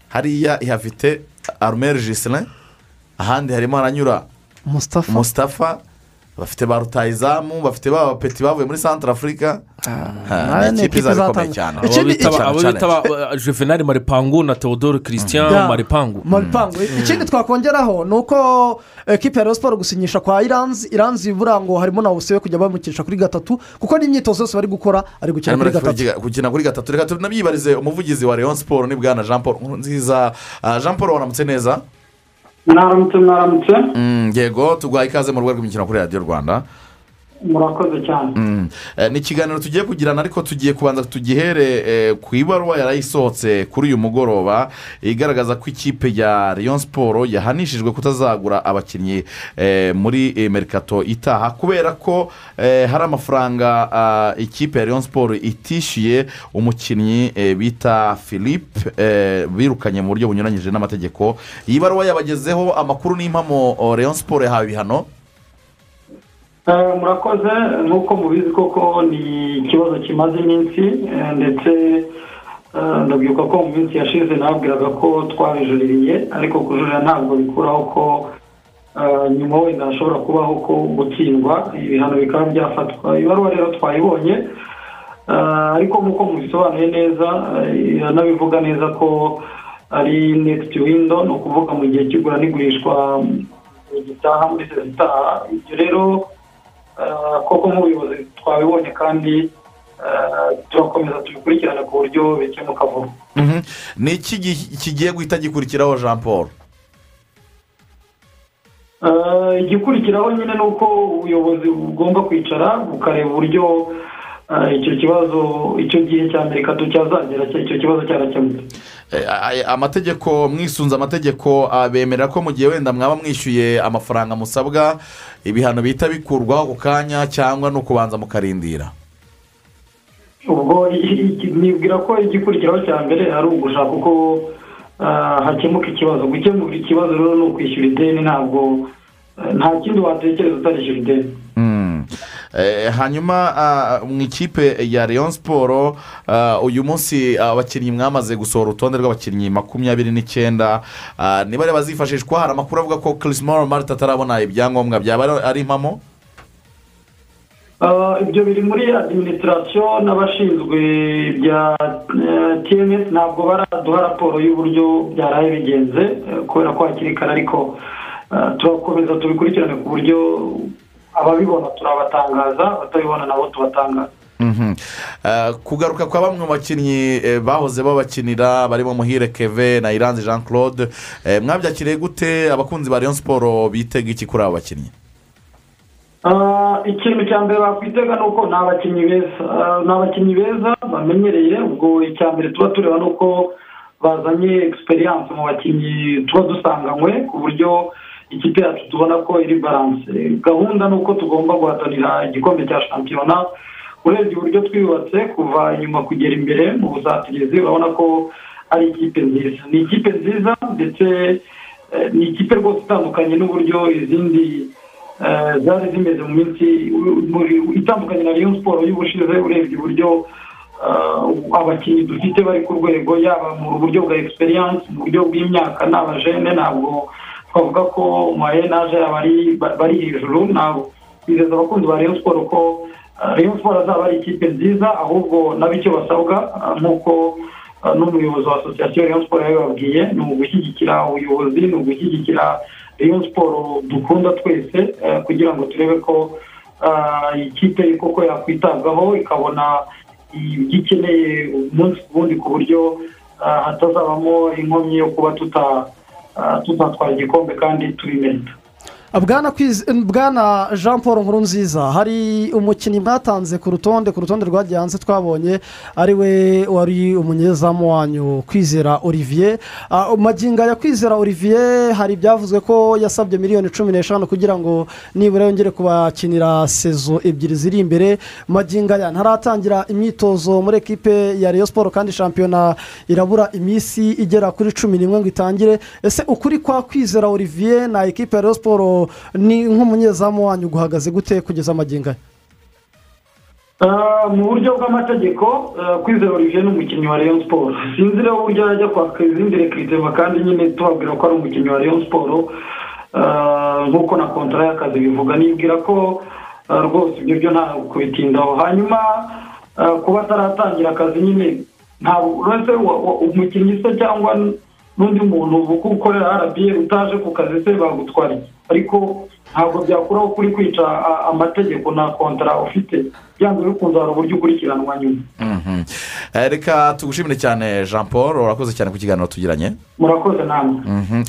Hariya ihafite arumeri jisirin ahandi harimo haranyura musitafa bafite ba rutayizamu bafite ba bapeti bavuye muri santara afurika ni ni ikipe ikipe izaba ikomeye izatanga. cyane. Abo bita ba- juvenali maripangu na theodore christian Ya. maripangu. Maripangu. Ikindi twakongeraho ni uko ekipa ya Rayon siporo gusinyisha kwa iranzi. Iranzi buriya ngo harimo na yo kujya bamukinisha kuri gatatu kuko n'imyitozo yose bari gukora ari gukina kuri gatatu. gukina kuri gatatu. Reka tunabyibarize umuvugizi wa leon siporo ni bwana jean paul nziza Ah, jean paul waramutse neza? Mwaramutse mwaramutse yego tuguhaye ikaze mu rugo rw'imikino kuri radiyo rwanda. Murakoze cyane. Mm. Eh, ni ikiganiro tugiye kugirana ariko tugiye kubanza tugihere eh, ku ibaruwa yarayisohotse kuri uyu mugoroba igaragaza ko ikipe ya leon siporo yahanishijwe kutazagura abakinnyi eh, muri merikato itaha kubera ko hari amafaranga ikipe ya leon siporo itishyuye umukinnyi bita philippe birukanye mu buryo bunyuranyije n'amategeko. Iyi baruwa yabagezeho amakuru n'impamo oh, leon siporo yahawe ibihano. Murakoze nk'uko mubizi koko ni ikibazo kimaze iminsi eh, ndetse eh, ndabyibuka ko mu minsi yashize nababwiraga ko twabijuririye ariko kujurira ntabwo bikuraho ko eh, nyuma wenda hashobora kubaho ko gutsindwa ibihano bikaba byafatwa ibaruwa rero twayibonye ariko nk'uko mubisobanuye neza iranabivuga neza ko ari nekiti windo ni ukuvuga mu gihe cy'igura n'igurishwa gitaha muri sezi itaha. Ibyo rero koko nk'ubuyobozi twabibonye kandi eh, turakomeza tubikurikirane ku buryo bikemuka vuba. Mhm. ni iki gi- kigiye guhita gikurikiraho jean paul? Eh, igikurikiraho nyine ni uko ubuyobozi bugomba kwicara bukareba uburyo eh, icyo kibazo icyo gihe cya amerika cyazagera icyo kibazo cyarakemutse. Eh, amategeko mwisunze amategeko bemerera ko mu gihe wenda mwaba mwishyuye amafaranga musabwa ibihano bihita bikurwaho ako kanya cyangwa ni ukubanza mukarindira? Ubwo nibwira ko igikurikiraho cya mbere ari ugushaka uko ah, hakemuka ikibazo. Gukemura ikibazo rero ni ukwishyura ideni ntabwo eh, nta kindi watekereza utarishyura ideni. Mm. Eh, hanyuma ah, mu ikipe ya leon siporo ah, uyu munsi abakinnyi mwamaze gusohora urutonde rw'abakinnyi makumyabiri n'icyenda. Ah, niba rero bazifashishwa hari amakuru avuga ko kirismoro marita atarabona ibyangombwa byaba ari- ari impamo? Ah, ibyo biri muri adiminisitirasiyo n'abashinzwe bya tms ntabwo baraduha raporo y'uburyo byaraye bigenze eh, kubera ko hakiri kare ariko ah, turakomeza tubikurikirane ku buryo ababibona turabatangaza abatabibona nabo tubatangaza Mhm. Eh, kugaruka kwa bamwe mu bakinnyi eh, bahoze babakinira barimo muhire keve na iranzi jean claude eh, mwabyakiriye gute abakunzi ba leon siporo bitega iki kuri abo bakinnyi? Ah, ikintu cya mbere bakwitega ni uko ni abakinnyi beza. Ni abakinnyi beza bamenyereye. Ubwo icya mbere tuba tureba ni uko bazanye egisperiyanse mu bakinnyi tuba dusanganywe ku buryo ikipe yacu tubona ko iri baranse gahunda ni uko tugomba guhatanira igikombe cya shampiyona urebye uburyo twiyubatse kuva inyuma kugera imbere mu busatirizi urabona ko ari ikipe nziza. Ni ikipe nziza ndetse eh, ni ikipe rwose itandukanye n'uburyo izindi eh, zari zimeze mu minsi itandukanye na Rayon siporo y'ubushize urebye uburyo eh, abakinnyi dufite bari ku rwego yaba mu buryo bwa egisperiyanse mu buryo bw'imyaka ni abajene ntabwo twavuga ko mayenaje bari bari hejuru ntabwo bizeza abakunzi ba Rayon siporo ko Rayon siporo azaba ari ikipe nziza ahubwo nabo icyo basabwa nk'uko n'umuyobozi wa asosiyasiyo Rayon siporo yabibabwiye ni ugushyigikira ubuyobozi ni ugushyigikira Rayon siporo dukunda twese kugira ngo turebe ko ikipe koko yakwitabwaho ikabona ibyo ikeneye umunsi ku wundi ku buryo hatazabamo inkomyi yo kuba tuta- ah, tutatwara igikombe kandi tubimerita bwana jean paul nkurunziza hari umukinnyi mwatanze ku rutonde ku rutonde rwagiye hanze twabonye ari we wari umunyezamu wanyu kwizera olivier. Ah, magingo ya kwizera olivier hari ibyavuzwe ko yasabye miliyoni cumi n'eshanu kugira ngo nibura yongere kubakinira sezo ebyiri ziri imbere. Magingo aya ntaratangira imyitozo muri ekipe ya Rayon siporo kandi shampiyona irabura iminsi igera kuri cumi n'imwe ngo itangire. Ese ukuri kwa kwizera olivier na ekipe ya Rayon siporo ni nk'umunyezamu wanyu guhagaze gute kugeza amagingo Ah, mu buryo bw'amategeko ah, kwizera olivier ni umukinnyi wa rayon siporo sinzi rero uburyo yajya kwaka izindi rekiritema kandi nyine tubabwira ko ari umukinnyi wa rayon siporo Ah, nk'uko na kontara y'akazi bivuga nibwira ko rwose ibyo byo nta kubitindaho hanyuma kuba ataratangira akazi nyine uretse umukinnyi se cyangwa n'undi muntu ukorera rba utaje ku kazi se bagutwara iki ariko ntabwo byakuraho kuri kwica amategeko na kontara ufite. Byanze bikunze hari uburyo ukurikiranwa nyuma. Mhm. Eh, reka tugushimire cyane jean paul urakoze cyane ku kiganiro tugiranye. Murakoze namwe Mhm.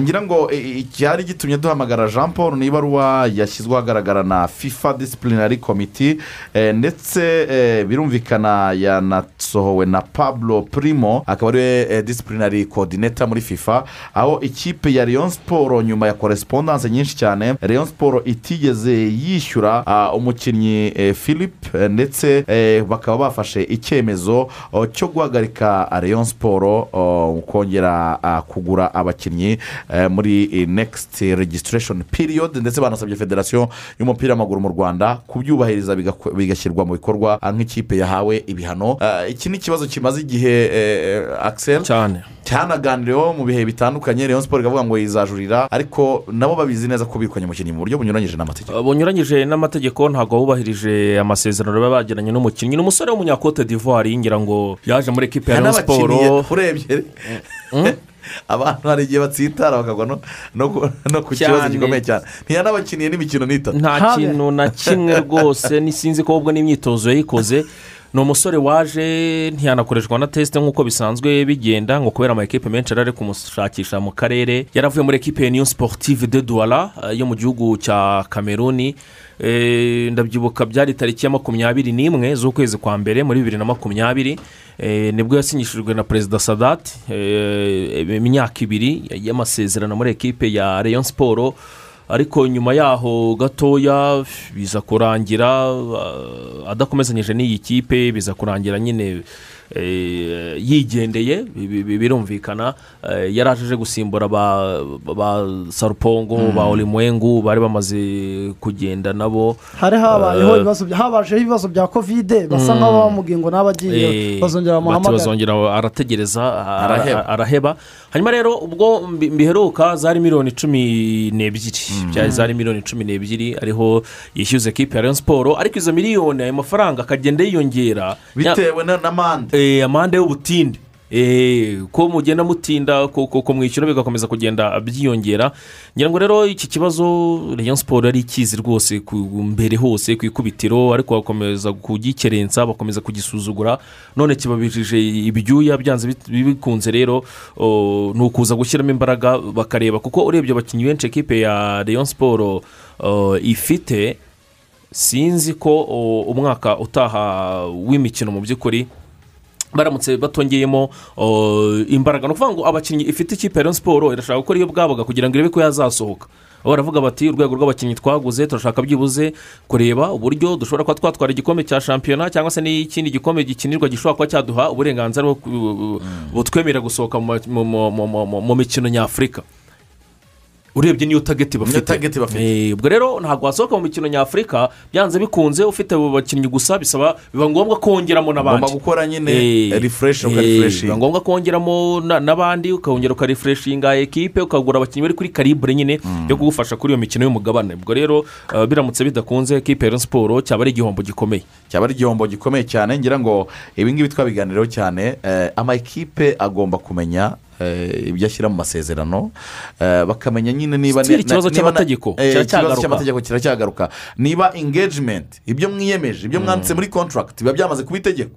ngira ngo icyari gitumye duhamagara jean paul ni ibaruwa yashyizweho ahagaragara na fifa disiplinary committee eh, ndetse eh, birumvikana yanasohowe na pablo primo akaba ari we eh, disiplinary coordinator muri fifa aho ikipe ya leon siporo nyuma ya korespondanse nyinshi cyane. Leon siporo itigeze yishyura ah, umukinnyi eh, philip eh, ndetse bakaba bafashe icyemezo cyo guhagarika leon siporo kongera kugura abakinnyi muri next registration period. Ndetse banasabye federasiyo y'umupira w'amaguru mu rwanda kubyubahiriza bigashyirwa mu bikorwa nk'ikipe yahawe ibihano. Iki ni ikibazo kimaze igihe axel? Cyane. Cyanaganiriweho mu bihe bitandukanye. Leon siporo ikavuga ngo yizajurira ariko nabo babizi neza ko birukanye umukinnyi mu buryo bunyuranyije n'amategeko. Bunyuranyije n'amategeko ntabwo wubahirije amasezerano baba bagiranye n'umukinnyi. Ni umusore w'umunyakote d'ivoire ngira ngo yaje muri ekipe ya rayon siporo urebye. <laughs> Abantu hari igihe batsitara bakagwa no- no ku- no ku kibazo Cyane. gikomeye cyane. Ntiyanabakiniye n'imikino n'itatu nta kintu na kimwe rwose nisinzi ko ahubwo n'imyitozo yayikoze. <laughs> ni umusore waje ntiyanakoreshwa na tesite nk'uko bisanzwe bigenda ngo kubera ama ekipe menshi yari ari kumushakisha mu karere yaravuye muri ekipe ya niyo siporutivu de duwara eh, yo mu gihugu cya kameruni Eh, ndabyibuka byari tariki ya makumyabiri n'imwe z'ukwezi kwa mbere muri bibiri na makumyabiri. Eh, ni bwo yasinyishijwe na perezida sadati imyaka ibiri y'amasezerano muri ekipe ya rayon siporo ariko nyuma yaho gatoya biza kurangira ah, adakomezanyije n'iyi kipe biza kurangira nyine eh, yigendeye bi- bi- bi- birumvikana eh, yari aje gusimbura ba ba sarupongo ba olimwengu bari bamaze kugenda nabo hari habayeho Eh, ibibazo habajeho ibibazo bya kovide basa Mm. nk'aho bamubwiye ngo n'abagiye Eh, bazongera bamuhamagara bazongera arategereza Araheba. Hanyuma rero ubwo mbiheruka zari miliyoni cumi n'ebyiri. Byari zari miliyoni cumi n'ebyiri ariho yishyuza ekipe ya rayon siporo ariko izo miliyoni ayo mafaranga akagenda yiyongera. Bitewe na- n'amande amande. Y'ubutinde Eh, ko mugenda mutinda ko mwishyura bigakomeza kugenda byiyongera. Ngira ngo rero iki kibazo rayon siporo yari ikizi rwose ku mbere hose ku ikubitiro ariko bakomeza kugikerensa bakomeza kugisuzugura. None kibabijije ibyuya byanze bikunze rero ni ukuza gushyiramo imbaraga bakareba. Kuko urebye abakinnyi benshi ekipe ya rayon siporo ifite sinzi ko umwaka utaha w'imikino mu by'ukuri baramutse batongeyemo oh, imbaraga. Ni ukuvuga ngo abakinnyi ifite ikipe ya siporo irashaka gukora iyo bwabaga kugira ngo irebe ko yazasohoka. Baravuga bati urwego rw'abakinnyi twaguze turashaka byibuze kureba uburyo dushobora kuba twatwara igikombe cya shampiyona cyangwa se n'ikindi gikombe gikinirwa gishobora kuba cyaduha uburenganzira ku- butwemerera gusohoka mu mikino nyafurika. Urebye niyo tageti bafite. Eh, ubwo rero ntabwo wasohoka mu mikino nyafurika byanze bikunze ufite abo bakinnyi gusa bisaba biba ngombwa kongeramo n'abandi. Ugomba gukora nyine Eh, refresh, eh, ukarefreshinga. biba ngombwa kongeramo na- n'abandi ukongera ukarefreshinga ekipe ukagura abakinnyi bari kuri karibure nyine yo kugufasha kuri iyo mikino y'umugabane. Ubwo rero eh, biramutse bidakunze ekipe ya siporo cyaba ari igihombo gikomeye. Cyaba ari igihombo gikomeye cyane ngira ngo ibi ngibi twabiganiraho cyane eh, ama ekipe agomba kumenya eh, ibyo ashyira mu masezerano. Eh, bakamenya nyine niba Still ikibazo na- cy'amategeko. Eh, cy'amategeko kiracyagaruka niba engagement ibyo mwiyemeje ibyo mwanditse muri contract biba byamaze kuba itegeko.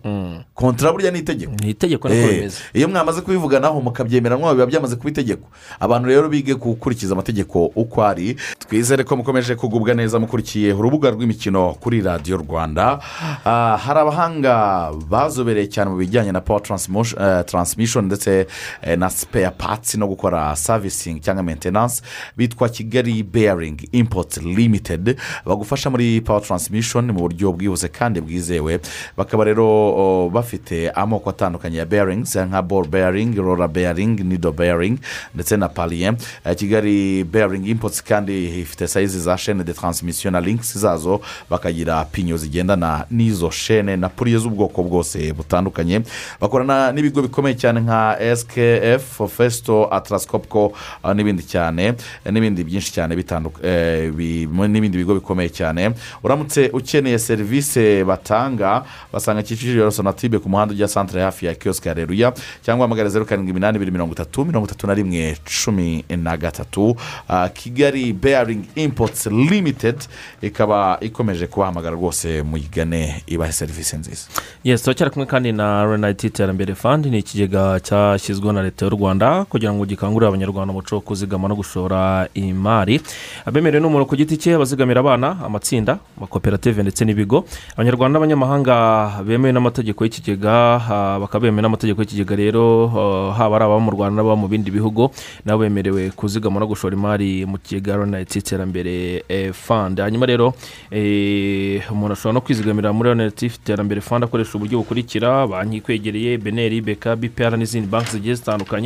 Kontara burya ni itegeko. Ni itegeko niko Eh, bimeze iyo mwamaze kubivuganaho mukabyemeranwa biba byamaze kuba itegeko. Abantu rero bige gukurikiza amategeko uko ari twizere ko mukomeje kugubwa neza mukurikiye urubuga rw'imikino kuri radiyo rwanda. Ah, hari abahanga bazobereye cyane mu bijyanye na power eh, transmission ndetse eh, na spare parts no gukora servicing cyangwa maintenance bitwa kigali bearing import limited. Bagufasha muri power transmission mu buryo bwihuse kandi bwizewe. Bakaba rero bafite amoko atandukanye ya bearings nka ball bearing rora bearing nido bearing ndetse na palier Eh, kigali bearing imports kandi ifite sayizi za shene de transmission na links zazo bakagira pinyo zigendana n'izo shene na puriye z'ubwoko bwose butandukanye. Bakorana n'ibigo bikomeye cyane nka skf festo atrascopco ah, n'ibindi cyane eh, n'ibindi byinshi cyane bitandukanye n'ibindi bigo bikomeye cyane. Uramutse ukeneye serivisi batanga basanga kicukiro sonatibe ku muhanda ujya santire hafi ya kiyosike ya reruya cyangwa hamagara zeru karindwi iminani ibiri mirongo itatu mirongo itatu na rimwe cumi na gatatu. Ah, kigali bearing imports limited ikaba ikomeje kubahamagara rwose muyigane ibahe serivisi nziza. Yesi turacyari kumwe kandi na renayiti iterambere fandi ni ikigega cyashyizweho na leta y'u rwanda kugira ngo gikangurire abanyarwanda umuco wo kuzigama no gushora imari. Abemerewe n'umuntu ku giti cye abazigamira abana amatsinda amakoperative ndetse n'ibigo. Abanyarwanda n'abanyamahanga bemewe n'amategeko y'ikigega bakaba bemewe n'amategeko y'ikigega rero haba ari ababa mu rwanda n'ababa mu bindi bihugu nabo bemerewe kuzigama no gushora imari mu kigega renayiti iterambere eh, fandi hanyuma rero eh, umuntu ashobora no kwizigamira muri renayiti iterambere fandi akoresha uburyo bukurikira banki ikwegereye beneri beka bpr n'izindi banki zigiye zitandukanye.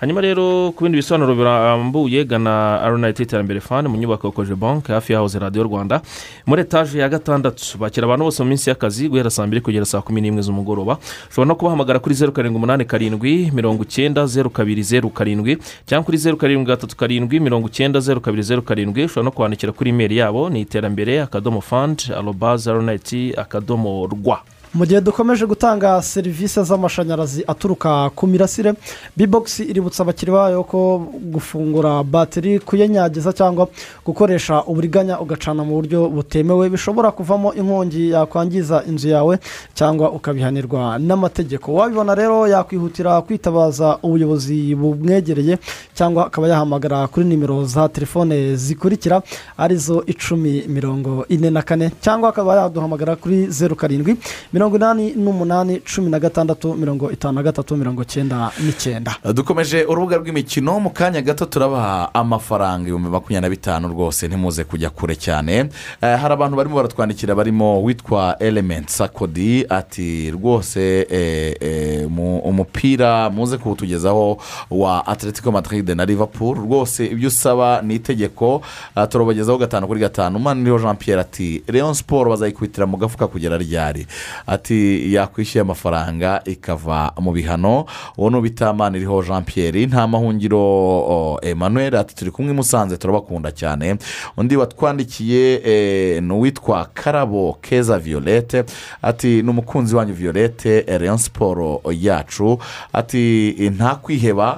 Hanyuma rero ku bindi bisobanuro birambuye gana renayiti iterambere fandi mu nyubako ya koje banki hafi yahoze radiyo rwanda muri etaje ya gatandatu. Bakira abantu bose mu minsi y'akazi guhera saa mbiri kugera saa kumi n'imwe z'umugoroba. Ushobora no kubahamagara kuri zeru karindwi umunani karindwi mirongo icyenda zeru kabiri zeru karindwi cyangwa kuri zeru karindwi gatatu karindwi mirongo icyenda zeru kabiri zeru karindwi. Ushobora no kwandikira kuri imeri yabo ni iterambere akadomo fandi arobaze ronayiti akadomo rwa. Mu gihe dukomeje gutanga serivisi z'amashanyarazi aturuka ku mirasire bibogisi iributsa abakiriya bayo ko gufungura batiri kuyanyagiza cyangwa gukoresha uburiganya ugacana mu buryo butemewe bishobora kuvamo inkongi yakwangiza inzu yawe cyangwa ukabihanirwa n'amategeko. Wabibona rero yakwihutira kwitabaza ubuyobozi bumwegereye cyangwa akaba yahamagara kuri nimero za telefone zikurikira ari zo icumi mirongo ine na kane cyangwa akaba yaduhamagara kuri zeru karindwi mirongo inani n'umunani cumi na gatandatu mirongo itanu na gatatu mirongo icyenda n'icyenda. Dukomeje urubuga rw'imikino mu kanya gato turabaha amafaranga ibihumbi makumyabiri na bitanu rwose ntimuze kujya kure cyane. Eh, hari abantu barimo baratwandikira barimo witwa elementi sakodi ati rwose eh, eh, mu- umupira muze kuwutugezaho wa atletico madrid na liverpool. Rwose ibyo usaba ni itegeko. Ah, turabagezaho gatanu kuri gatanu. Maniriho jean pierre ati leon siporo bazayikubitira mu gafuka kugera ryari? Ati yakwishyuye amafaranga ikava mu bihano. Uwo ni ubita maniriho jean pierre nta mahungiro emmanuel ati turi kumwe i musanze turabakunda cyane. Undi watwandikiye eh, ni uwitwa karabo keza violette. Ati ni umukunzi wanyu violette leon siporo yacu. Ati nta kwiheba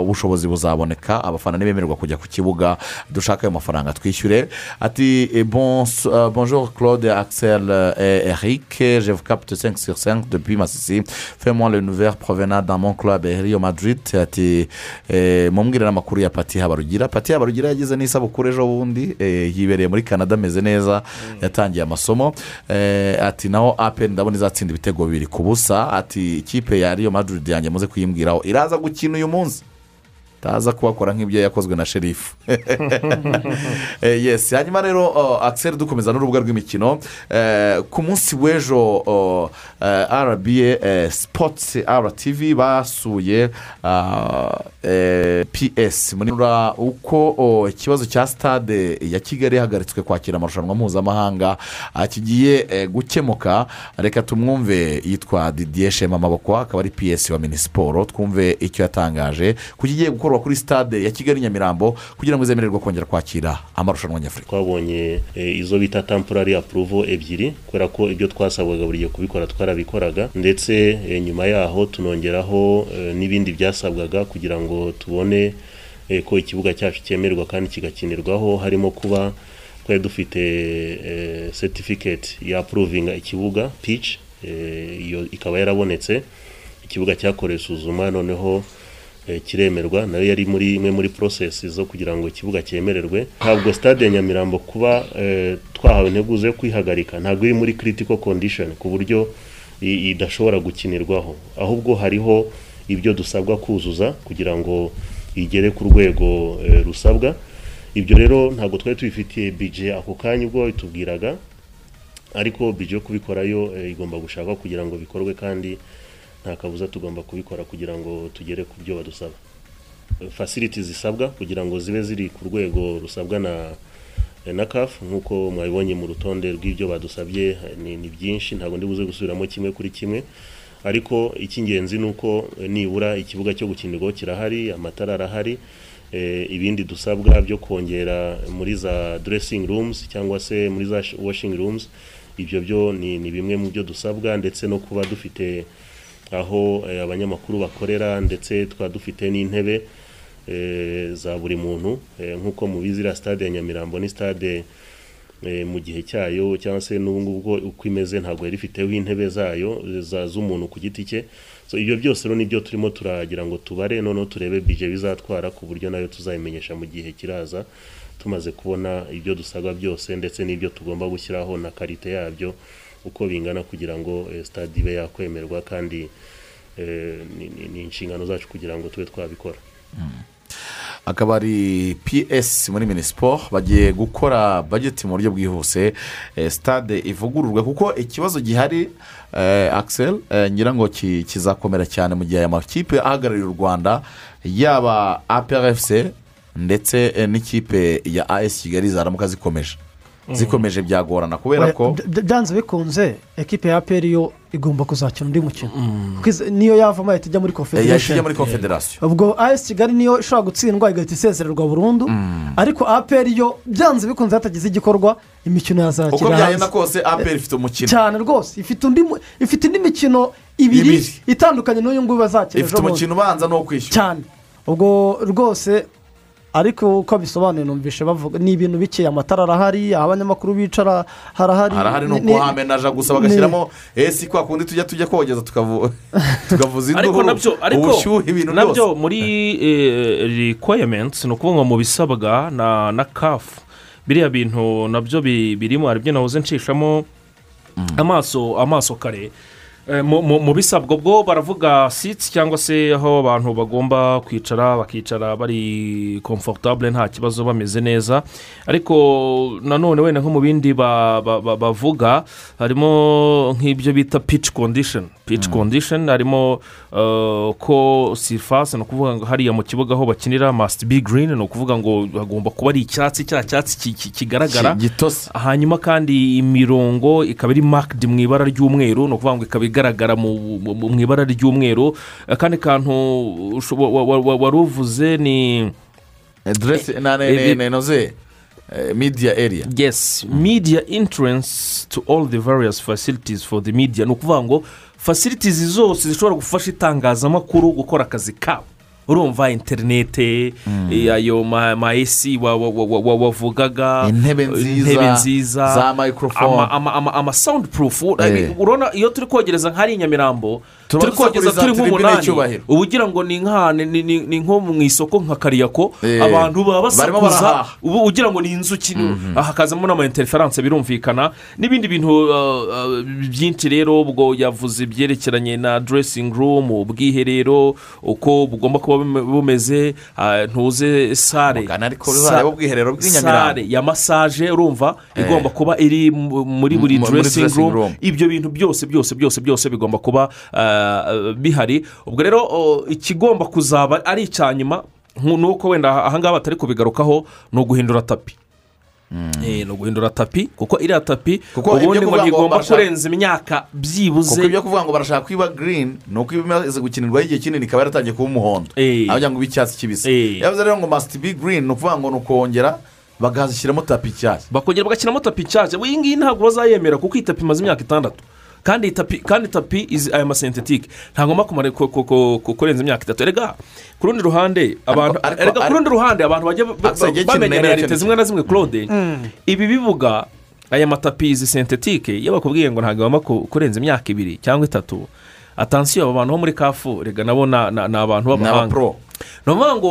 ubushobozi buzaboneka abafana ntibemererwa kujya ku kibuga dushaka ayo mafaranga twishyure. Ati bon, bonjour claude axel et eric je vous capte 5 sur 5 depuis masisi fais-moi le nouvel provenant dans mon club rio madrid. Ati eh, mumbwire n'amakuru ya pati habarugira. Pati habarugira yagize n'isabukuru ejo bundi eh, yibereye muri canada ameze neza yatangiye amasomo. Eh, ati naho apeni ndabona izatsinda ibitego bibiri ku busa. Ati ikipe ya rio madrid yanjye muze kuyimbwiraho iraza gukina uyu munsi. Taza kubakora nk'ibyo yakozwe na sherifu <laughs> Eh, yes hanyuma rero uh, axel dukomeza n'urubuga rw'imikino. Eh, ku munsi w'ejo uh, eh, eh, sports rtv basuye ps muri Ra- uko oh, ikibazo cya stade ya kigali yahagaritswe kwakira amarushanwa mpuzamahanga ah, kigiye gukemuka. Reka tumwumve yitwa didier shema amaboko akaba ari ps wa minisiporo twumve icyo yatangaje. Ku kigiye gukorwa gukorwa kuri stade ya kigali nyamirambo kugira ngo izemererwe kongera kwakira amarushanwa nyafurika. Twabonye eh, izo bita temporary approval ebyiri kubera ko ibyo twasabwaga buri gihe kubikora twarabikoraga ndetse eh, nyuma yaho tunongeraho eh, n'ibindi byasabwaga kugira ngo tubone ko ikibuga cyacu cyemererwa kandi kigakinirwaho harimo kuba twari dufite certificate ya approvinga ikibuga eh, iyo ikaba yarabonetse ikibuga cyakorewe isuzuma noneho eh, kiremerwa na yo yari muri imwe muri process zo kugira ngo ikibuga cyemererwe. Ntabwo stade ya nyamirambo kuba eh, twahawe integuza yo kwihagarika ntabwo iri muri critical condition ku buryo idashobora gukinirwaho. Ahubwo hariho ibyo dusabwa kuzuza kugira ngo igere ku rwego eh, rusabwa. Ibyo rero ntabwo twari tubifitiye bije ako kanya ubwo bitubwiraga ariko bije yo kubikorayo eh, igomba gushakwa kugira ngo bikorwe kandi nta kabuza tugomba kubikora kugira ngo tugere ku byo badusaba. Facilities zisabwa kugira ngo zibe ziri ku rwego rusabwa na na CAF. Nk'uko mwabibonye mu rutonde rw'ibyo badusabye ni, byinshi ntabwo ndi buze gusubiramo kimwe kuri kimwe. Ariko icy'ingenzi ni uko nibura ikibuga cyo gukinirwaho kirahari amatara arahari eh, ibindi dusabwa byo kongera muri za dressing rooms cyangwa se muri za sh- washing rooms. Ibyo byo ni, ni bimwe mu byo dusabwa ndetse no kuba dufite aho eh, abanyamakuru bakorera ndetse tukaba dufite n'intebe eh, za buri muntu eh, nk'uko mubizi iriya stade ya nyamirambo ni stade eh, mu gihe cyayo cyangwa se n'ubu ngubu uko imeze ntabwo yari ifiteho intebe zayo za- z'umuntu ku giti cye. Ibyo byose rero ni byo turimo turagira ngo tubare noneho turebe bije bizatwara ku buryo na yo tuzayimenyesha mu gihe kiraza tumaze kubona ibyo dusabwa byose ndetse n'ibyo tugomba gushyiraho na karite yabyo uko bingana kugira ngo eh, stade ibe yakwemerwa kandi eh, ni- inshingano zacu kugira ngo tube twabikora. Akaba ari ps muri minisiporo bagiye gukora bageti mu buryo bwihuse. Eh, stade ivugururwe kuko ikibazo gihari eh, ngira ngo ki- kizakomera cyane mu gihe aya makipe ahagarariye u rwanda yaba aprfc ndetse n'ikipe ya as kigali zaramuka zikomeje. Zikomeje byagorana kubera ko byanze bikunze ekipe ya aperi yo igomba kuzakina undi mukino. Niyo yavamo yahita ijya muri Eh, confederation? confederation. Ubwo as kigali niyo ishobora gutsindwa igahita isezererwa burundu. Ariko aperi yo byanze bikunze hatagize igikorwa imikino uko yazakira byagenda hanze kose apr ifite umukino. Cyane rwose ifite ifite indi mikino ibiri. itandukanye n'uyu nguyu bazakina ifite ejo bundi. umukino ubanza n'uwo kwishyura. Cyane. Ubwo rwose ariko uko bisobanuye numvishe bavuga ni ibintu bike amatara arahari aho abanyamakuru bicara harahari harahari Ni- nuko ni- hamenaja gusa bagashyiramo esi kwa kundi tujya tujya kogeza tukavu- <laughs> tukavuza na byo ariko ubushyuhe ibintu na byo byose. muri requirements ni ukuvuga ngo mu bisabwa na na kafu biriya bintu na byo bi- birimo hari ibyo nahoze nshishamo amaso amaso kare. Eh, mu- mu bisabwa bwo baravuga sitsi cyangwa se aho abantu bagomba kwicara bakicara bari komfortable nta kibazo bameze neza. Ariko nanone wenda nko mu bindi ba- ba- ba- bavuga harimo nk'ibyo bita pitch condition. Pitch condition harimo eh, ko sirifasi ni ukuvuga ngo hariya mu kibuga aho bakinira must be green ni ukuvuga ngo hagomba kuba ari icyatsi cya cyatsi ki- ki- kigaragara. Hanyuma kandi imirongo ikaba iri makidi mu ibara ry'umweru ni ukuvuga ngo ikaba igaragara mu ibara ry'umweru. Akandi kantu wa- wa- wari uvuze ni deresi na eh, nenoze midiya eriya yes media entrance to all the various facilities for the media. Ni ukuvuga ngo facilities zose zishobora gufasha itangazamakuru gukora akazi kabo urumva interinete eh, ayo ma ma esi wa- wa- wa- wa- wa- wavugaga Intebe nziza, intebe nziza za microphone. ama- ama- ama- ama sound proof Eh. urabona iyo turi kogereza nk'ari i nyamirambo Dusakuriza turi tribune nk'umunani. uba ugira ngo ni nka ni- nko mu isoko nka kariyako. Eh. abantu baba basakuza. ubu ugira ngo ni inzuki aha hakazamo n'amainteriferanse birumvikana. N'ibindi bintu uh, uh, byinshi rero ubwo yavuze ibyerekeranye na dressing room ubwiherero uko bugomba kuba bume- bumeze uh, ntuze Nyamirambo. sare ya masaje urumva? Eh. igomba kuba iri mu- muri buri room. room. ibyo bintu byose byose byose byose bigomba kuba uh, bihari. Ubwo rero ikigomba kuzaba ari icya nyuma nuko wenda ahangaha batari kubigarukaho ni uguhindura tapi. Eh, ni uguhindura tapi kuko iriya tapi ubundi ngo ntigomba kurenza imyaka byibuze. Kuko ibyo kuvuga ngo barashaka kwiba girini ni uko iba imaze gukinirwaho igihe kinini ikaba yaratangiye kuba umuhondo. Aho kugira ngo ibe icyatsi kibisi. Yavuze rero ngo masiti bi girini ni ukuvuga ngo ni ukongera bakazishyiramo tapi nshyashya bakongera bagashyiramo tapi nshyashya iyi ngiyi ntabwo bazayemera kuko iyi tapi imaze imyaka itandatu. Kandi tapi kandi tapi izi aya masentetike ntagomba kumara ku- ku- ku- ku- kurenza imyaka itatu. Erega ku rundi ruhande abantu erega ku rundi ruhande abantu bajya bamenya realite zimwe na zimwe claude. Mm. ibi bibuga aya matapi izi sentetike iyo bakubwiye ngo ku- kurenza imyaka ibiri cyangwa itatu atansiyo aba bantu bo muri kafu rega nabo na- na- ni abantu b'abahanga. Ni ukuvuga ngo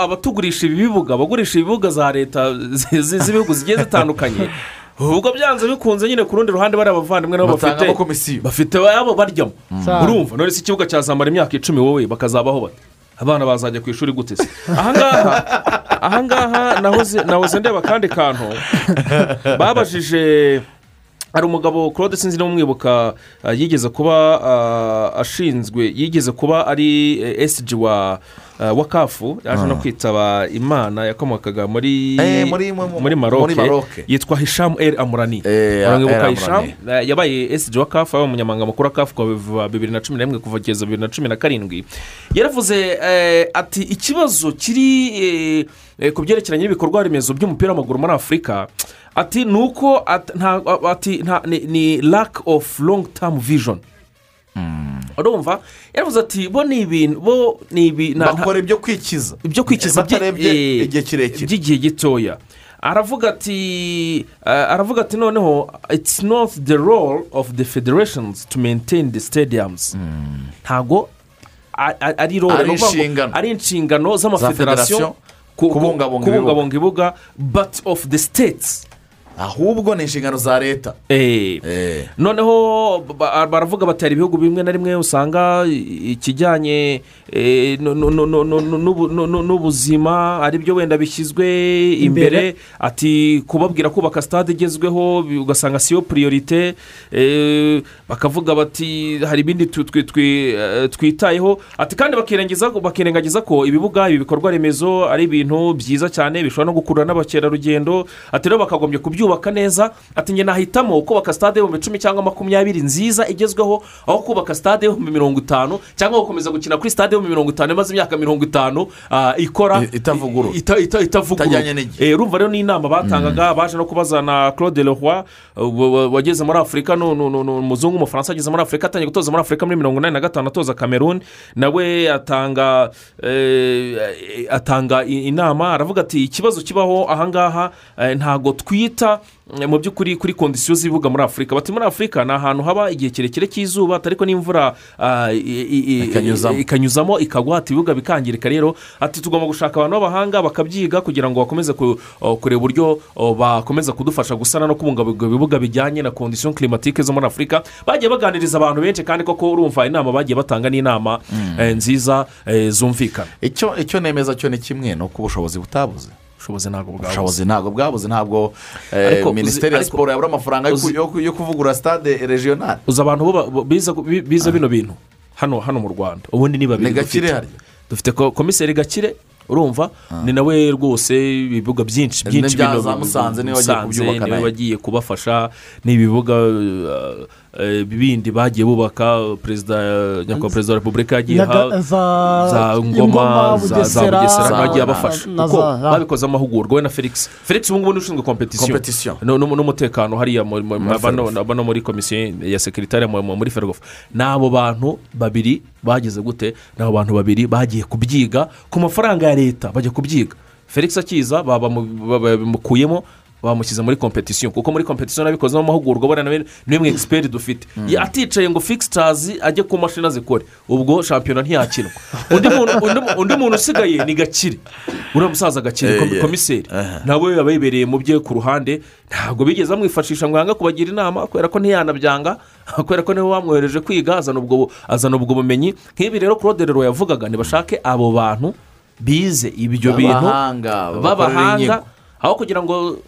abatugurisha ibi bibuga abagurisha ibibuga za leta zi- zi- z'ibihugu zigiye zitandukanye. <laughs> ubwo byanze bikunze nyine ku rundi ruhande bari abavandimwe nabo bafite bafite abo baryamo. Cyane. urumva none se ikibuga cyazamara imyaka icumi wowe bakazabaho bate? Abana bazajya ku ishuri gute se? <laughs> Ahangaha ahangaha nahoze ndeba akandi kantu. Babajije hari umugabo claude sinzi niba umwibuka uh, yigeze kuba uh, ashinzwe yigeze kuba ari eh, SG wa uh, wa kafu yaje no Ah. kwitaba imana yakomokaga muri Eh, muri- mu- mu- muri muri maroke yitwa hishamu eri amurani Eh, uramwibuka El hishamu. Eh, yabaye SG wa kafu yabaye umunyamabanga mukuru wa kafu kuva bibiri na cumi na rimwe kuva kugeza bibiri na cumi na karindwi. Yaravuze eh, ati ikibazo kiri eh, eh, ku byerekeranye n'ibikorwa remezo by'umupira w'amaguru muri afurika ati ni uko ati ni lack of long term vision. Urumva? Yaravuze ati bo ni ibintu bo ni ibintu bakora ibyo kwikiza. Ibyo kwikiza bye- batarebye eh, igihe kirekire. by'igihe gitoya. Aravuga ati eh, aravuga ati noneho it's not the role of the federations to maintain the stadiums. Ntabwo a- a- ari role Ari inshingano. ari inshingano Za z'amafederasiyo federasiyo, ku- ku- kubungabunga kubungabunga ibibuga but of the states. Ahubwo ni inshingano za leta. Eh. noneho ba- baravuga bati hari ibihugu bimwe na rimwe usanga ikijyanye eh, nu- nu- nu- nu- nu- nu- n'ubu- nu- nu- n'ubuzima ari byo wenda bishyizwe imbere. Ati kubabwira kubaka stade igezweho ugasanga siyo priorite. Eh, bakavuga bati hari ibindi eh, twitayeho. Ati kandi bakirengagiza ko ibibuga ibi bikorwa remezo ari ibintu byiza cyane bishobora no gukurura n'abakerarugendo. Ati rero bakagombye kubyubaka neza ati njye nahitamo kubaka stade y'ibihumbi icumi cyangwa makumyabiri nziza igezweho aho kubaka stade y'ibihumbi mirongo itanu cyangwa gukomeza gukina kuri stade y'ibihumbi mirongo itanu imaze imyaka mirongo itanu ah, ikora itavugurura. ita- ita- itavugurura. Itajyanye n'igihe. Eh, urumva rero ni inama batangaga baje no kubaza na claude leroy uh, wa- wa- wageze muri afurika ni umuzungu w'umufaransa ageze muri afurika atangiye gutoza muri afurika muri mirongo inani na gatanu atoza cameroon nawe atanga eh, atanga inama aravuga ati ikibazo kibaho ahangaha eh, ntabwo twita eh, mu by'ukuri kuri kondisiyo z'ibibuga muri afurika bati muri afurika ni ahantu haba igihe kirekire cy'izuba ariko n'imvura ah, Ikanyuzamo. ikagwa ati ibibuga bikangirika rero. Ati tugomba gushaka abantu b'abahanga bakabyiga kugira ngo bakomeze kureba uburyo bakomeza kudufasha gusana no kubungabunga ibibuga bijyanye na kondisiyo kilimatike zo muri afurika bagiye baganiriza abantu benshi kandi koko urumva inama bagiye batanga n'inama eh, nziza eh, zumvikana. Icyo icyo nemeza cyo ni kimwe ni uko ubushobozi butabuze. Ubushobozi ntabwo bwabuze ubushobozi ntabwo bwabuze ntabwo eh, minisiteri ya siporo yabura amafaranga yo ku- uzi- yo ku- yo kuvugurura stade regional uzi abantu biza bi- biza bino bintu? Hano hano mu rwanda. Ubundi ni babiri Ni Gakire dufite. dufite ko- komiseri gakire urumva? Ni nawe rwose ibibuga byinshi byinshi bino- Musanze ni we wagiye kubafasha. N'ibibuga uh, eh, bindi bagiye bubaka perezida nyakubahwa perezida wa repubulika yagiye za- ngoma za Bugesera, bagiye abafasha. kuko babikoze amahugurwa we na felix felix ubu ngubu ni ushinzwe kompetisiyo Competition. No- no- n'umutekano hariya bano muri komisiyo ya sekiritari mu- mu- muri ferwafa ni abo bantu babiri bageze gute? Ni abo bantu babiri bagiye kubyiga ku mafaranga ya leta bajya kubyiga. Felix akiza babamu- babimukuyemo bamushyize muri kompetisiyo kuko muri kompetisiyo nabikozemo amahugurwa nawe ni we mu egisiperi dufite. Ya- aticaye ngo fikisitazi ajye ku mashini azikore. Ubwo shampiyona ntiyakinwa. Undi muntu usigaye ni gakire. Uriya musaza gakire Eh, komiseri. Nawe aba yibereye mu bye ku ruhande. Ntabwo bigeze bamwifashisha ngo yange kubagira inama kubera ko ntiyanabyanga <laughs> kubera ko ni we bamwohereje kwiga azana ubwo bumenyi. Nk'ibi rero claude rero yavugaga ntibashake abo bantu bize ibyo bintu. B'abahanga, aho kugira ngo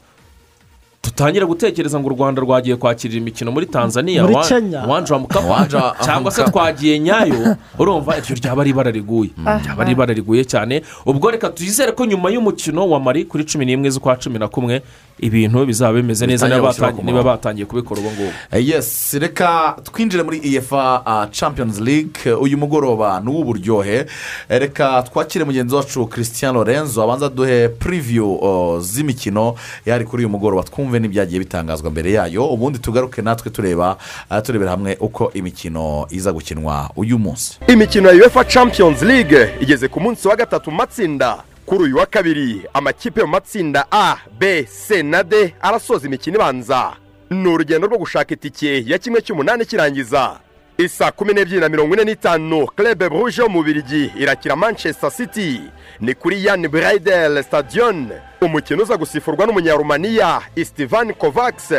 tutangire gutekereza ngo u rwanda rwagiye kwakirira imikino muri tanzania. Muri Kenya. uwanja wa mukapa cyangwa se twagiye nyayo. <laughs> Urumva iryo ryaba ari ibara riguye. Ah. ryaba ari ibara riguye cyane. Ubwo reka twizere ko nyuma y'umukino wa mari kuri cumi n'imwe z'ukwa cumi na kumwe ibintu bizaba bimeze neza niba batangiye- kubikora ubu ngubu. Eh, yes. Reka twinjire muri efa uh, champions league. Uyu mugoroba ni uw'uburyohe. Eh, reka twakire mugenzi wacu christian lorenzo abanza duhe preview uh, z'imikino yari kuri uyu mugoroba. Twumve n'ibyagiye bitangazwa mbere yayo ubundi tugaruke natwe tureba uh, turebera hamwe uko imikino iza gukinwa uyu munsi. Imikino ya uefa champions league igeze ku munsi wa gatatu mu matsinda. Kuri uyu wa kabiri amakipe mu matsinda a b c na d arasoza imikino ibanza. Ni urugendo rwo gushaka itike ya kimwe cy'umunani kirangiza. Isa kumi n'ebyiri na mirongo ine n'itanu club bruje yo mu birigi irakira manchester city. Ni kuri yan bridel stadion. Umukino uza gusifurwa n'umunyarumaniya istivan kovacs.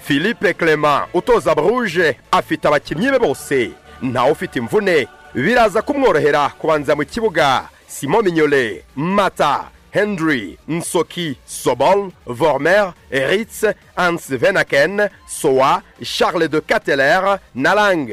Philippe clement utoza bruje afite abakinnyi be bose. Ntawe ufite imvune. Biraza kumworohera kubanza mu kibuga. Simon mignole mata. Henry nsoki sobol vormer ritz hans venaken soa charles de cateler na lang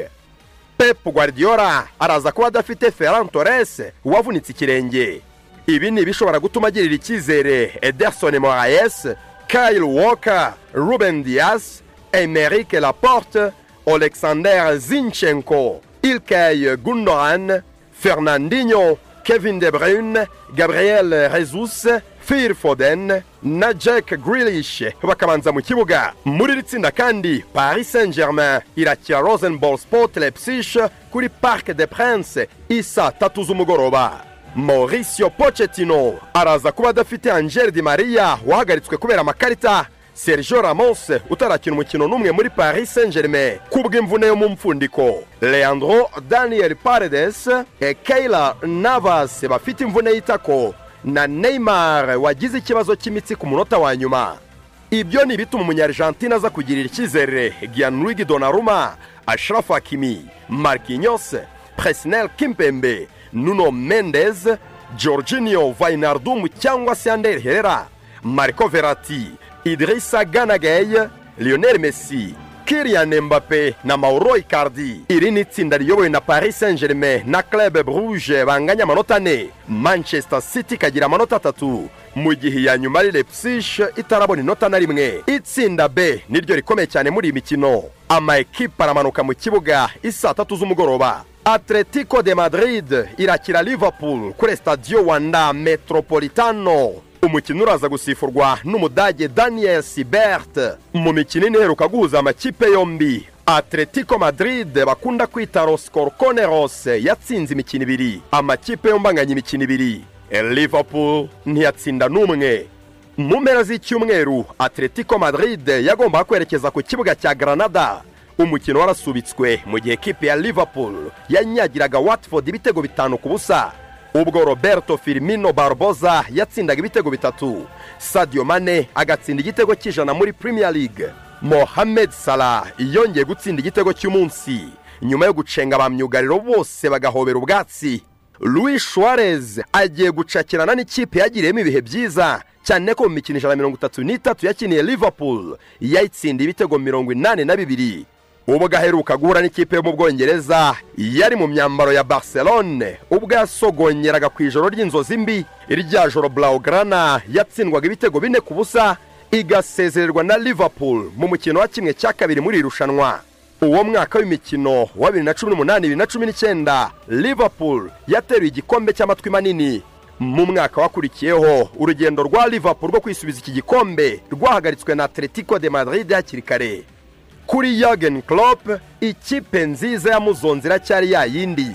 pep guardiola araza kuba adafite ferran torres wavunitse ikirenge ibi ni ibishobora gutuma agirira icyizere ederson moraes kyle walker ruben dias emeric laporte alexander zinchenko ilkay gundogan fernandinho kevin de bruyne gabriel jesus phil foden na jack grealish. Bakabanza mu kibuga. Muri iri tsinda kandi paris saint germain irakira rosenball sport leipzig kuri parc de prince isa tatu z'umugoroba mauricio pochettino araza kuba adafite angel di maria wahagaritswe kubera amakarita. Sergio ramos utarakina umukino n'umwe muri paris saint germain kubw'imvune yo mu mpfundiko leandro daniel paredes e keila navas bafite imvune y'itako na neymar wagize ikibazo cy'imitsi ku munota wa nyuma. Ibyo ni ibituma umunyarjantina aza kugirira icyizere. Gianluigi donaruma ashraf hakimi marquinhos presnel kimpembe nuno mendez georginio vainardum cyangwa se ander herera marco verati idirisa ganagay lionel messi kirian mbappe na mauro icardi. Iri ni itsinda riyobowe na paris saint germain na club bruje banganya amanota ane manchester city ikagira amanota atatu mu gihe iya nyuma ari leipzig itarabona inota na rimwe. Itsinda b niryo rikomeye cyane muri iyi mikino. Ama ekipa aramanuka mu kibuga isaa tatu z'umugoroba. Atletico de madrid irakira liverpool kuri stadiyo wanda metropolitano. Umukino uraza gusifurwa n'umudage daniel sibert. Mu mikino ine iheruka guhuza amakipe yombi atletico madrid bakunda kwita roscorconeros yatsinze imikino ibiri. Amakipe yombi anganya imikino ibiri. Liverpool ntiyatsinda n'umwe. Mu mpera z'icyumweru atletico madrid yagombaga kwerekeza ku kibuga cya granada. Umukino warasubitswe mu gihe kipe ya liverpool yanyagiraga watford ibitego bitanu ku busa. Ubwo roberto firmino barboza yatsindaga ibitego bitatu. Sadio mane agatsinda igitego cy'ijana muri premier league. Mohamed salah yongeye gutsinda igitego cy'umunsi. Nyuma yo gucenga ba myugariro bose bagahobera ubwatsi. Louis suarez agiye gucakirana n'ikipe yagiriyemo ibihe byiza. Cyane ko mu mikino ijana na mirongo itatu n'itatu yakiniye liverpool yayitsindiye ibitego mirongo inani na bibiri. Ubwo aheruka guhura n'ikipe yo mu bwongereza yari mu myambaro ya barcelone. Ubwo yasogongeraga ku ijoro ry'inzozi mbi. Irya joro blaugrana yatsindwaga ibitego bine ku busa igasezererwa na liverpool mu mukino wa kimwe cya kabiri muri iri rushanwa. Uwo mwaka w'imikino wa bibiri na cumi n'umunani bibiri na cumi n'icyenda liverpool yateruye igikombe cy'amatwi manini. Mu mwaka wakurikiyeho urugendo rwa liverpool rwo kwisubiza iki gikombe rwahagaritswe na atletico de madrid hakiri kare. Kuri Jurgen Klopp ikipe nziza yamuzonze iracyari yayindi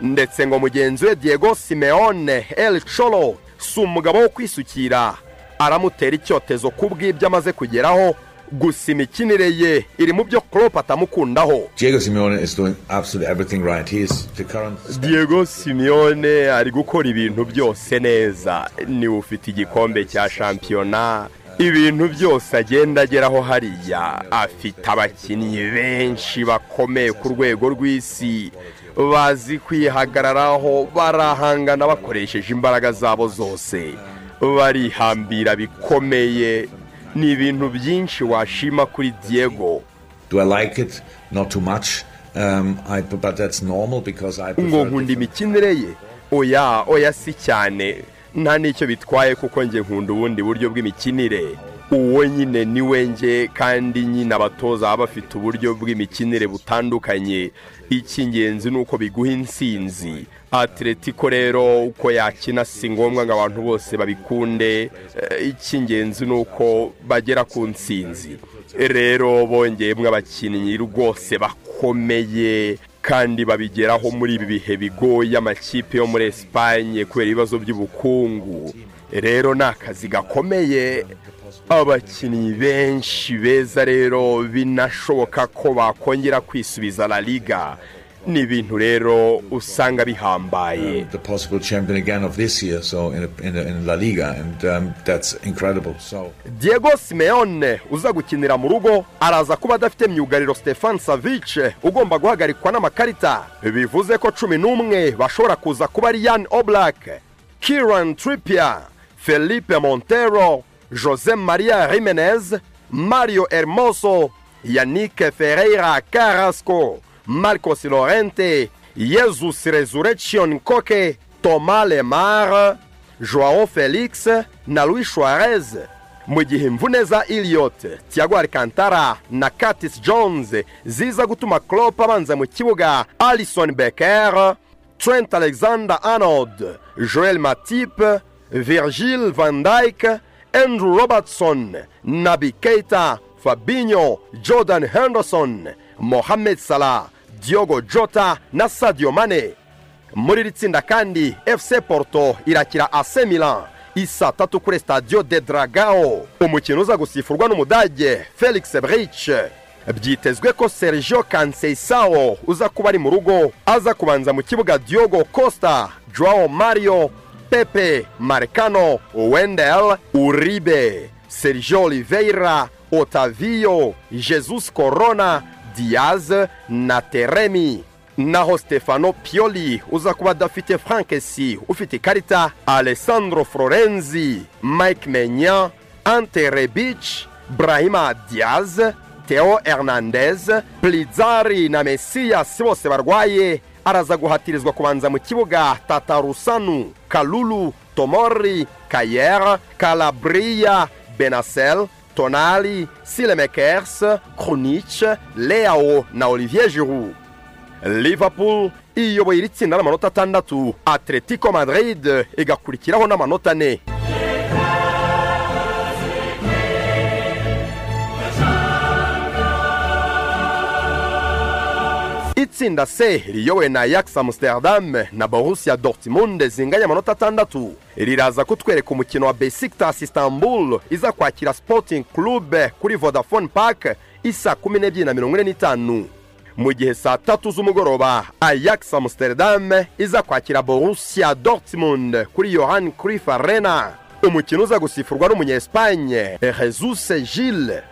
ndetse ngo mugenzi we Diego Simeone El Cholo si umugabo wo kwisukira. Aramutera icyotezo ku bw'ibyo amaze kugeraho gusa imikinire ye. Iri mu byo Klopp atamukundaho. Diego Simeone is doing absolutely everything right. He is the current. Diego Simeone ari gukora ibintu byose neza. Niwe ufite igikombe cya shampiyona. Ibintu byose agenda ageraho hariya. Afite abakinnyi benshi bakomeye ku rwego rw'isi. Bazi kwihagararaho barahangana bakoresheje imbaraga zabo zose. Barihambira bikomeye. Ni ibintu byinshi washima kuri diego. Do I like it? Not too much. Um, I, but that's normal because I ngo nkunda imikinire ye. Oya oya si cyane. Nta n'icyo bitwaye kuko njye nkunda ubundi buryo bw'imikinire. Uwo nyine ni njye kandi nyine abatoza baba bafite uburyo bw'imikinire butandukanye. Icy'ingenzi ni uko biguha insinzi. Atletico rero uko yakina si ngombwa ngo abantu bose babikunde. Eh, icy'ingenzi ni uko bagera ku nsinzi. Rero bongeyemo abakinnyi rwose bakomeye. Kandi babigeraho muri ibi bihe bigoye amakipe yo muri esipanye kubera ibibazo by'ubukungu. Rero ni akazi gakomeye abakinnyi benshi beza rero binashoboka ko bakongera kwisubiza la liga. Ni ibintu rero usanga bihambaye. Um, diego simeone uza gukinira mu rugo araza kuba adafite myugariro stefan savic ugomba guhagarikwa n'amakarita. Bivuze ko cumi n'umwe bashobora kuza kuba ari yan oblak kiran tripia felipe montero jose maria jimenez mario hermoso yannick ferreira carrasco. Marcos lorente jesus resurrection koke thomas lemar joao felix na louis suarez mu gihe imvune za iliot tiago alcantara na curtis jones ziza gutuma Klopp abanza mu kibuga alison becker trent alexander arnold joel matip virgil van dijk andrew robertson nabi keita fabinho jordan henderson mohamed salah. Diogo jota na sadio mane. Muri iri tsinda kandi fc porto irakira ase milan. Isa tatu kuri stadiyo de dragao. Umukino uza gusifurwa n'umudage felix brich byitezwe ko sergio kanseisao uza kuba ari mu rugo aza kubanza mu kibuga diogo costa joao mario pepe marcano wendel uribe sergio oliveira otavio jesus corona diaz na teremi. Naho stefano pioli uza kuba adafite frank si ufite ikarita alessandro florenzi mike menya ante rebic brahima diaz theo hernandez plizari na mesiyas bose barwaye araza guhatirizwa kubanza mu kibuga tatarusanu kalulu tomori kayer calabria benasel tonali silemekers krunic leao na olivier giroud. Liverpool iyoboye iri tsinda n'amanota atandatu atletico madrid igakurikiraho n'amanota ane itsinda c riyobowe na ajax amsterdam na borussia dortmund zinganya amanota atandatu riraza kutwereka umukino wa besiktas istanbul iza kwakira sporting club kuri vodafone park isa kumi n'ebyiri na mirongo ine n'itanu. Mu gihe saa tatu z'umugoroba ajax amsterdam iza kwakira borussia dortmund kuri yohan crif arena. Umukino uza gusifurwa n'umunyespanye jesus gilles.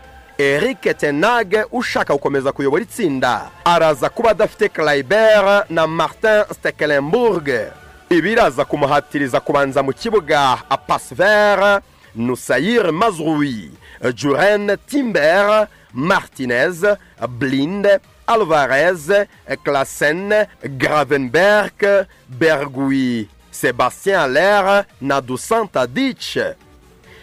Eric tenag ushaka gukomeza kuyobora itsinda. Araza kuba adafite claibert na martin stekelenburg. Ibiraza kumuhatiriza kubanza mu kibuga apasver nusayir mazrui juren timber martinez blind alvarez klasen gravenberg bergui sebastien aller na dusanta dich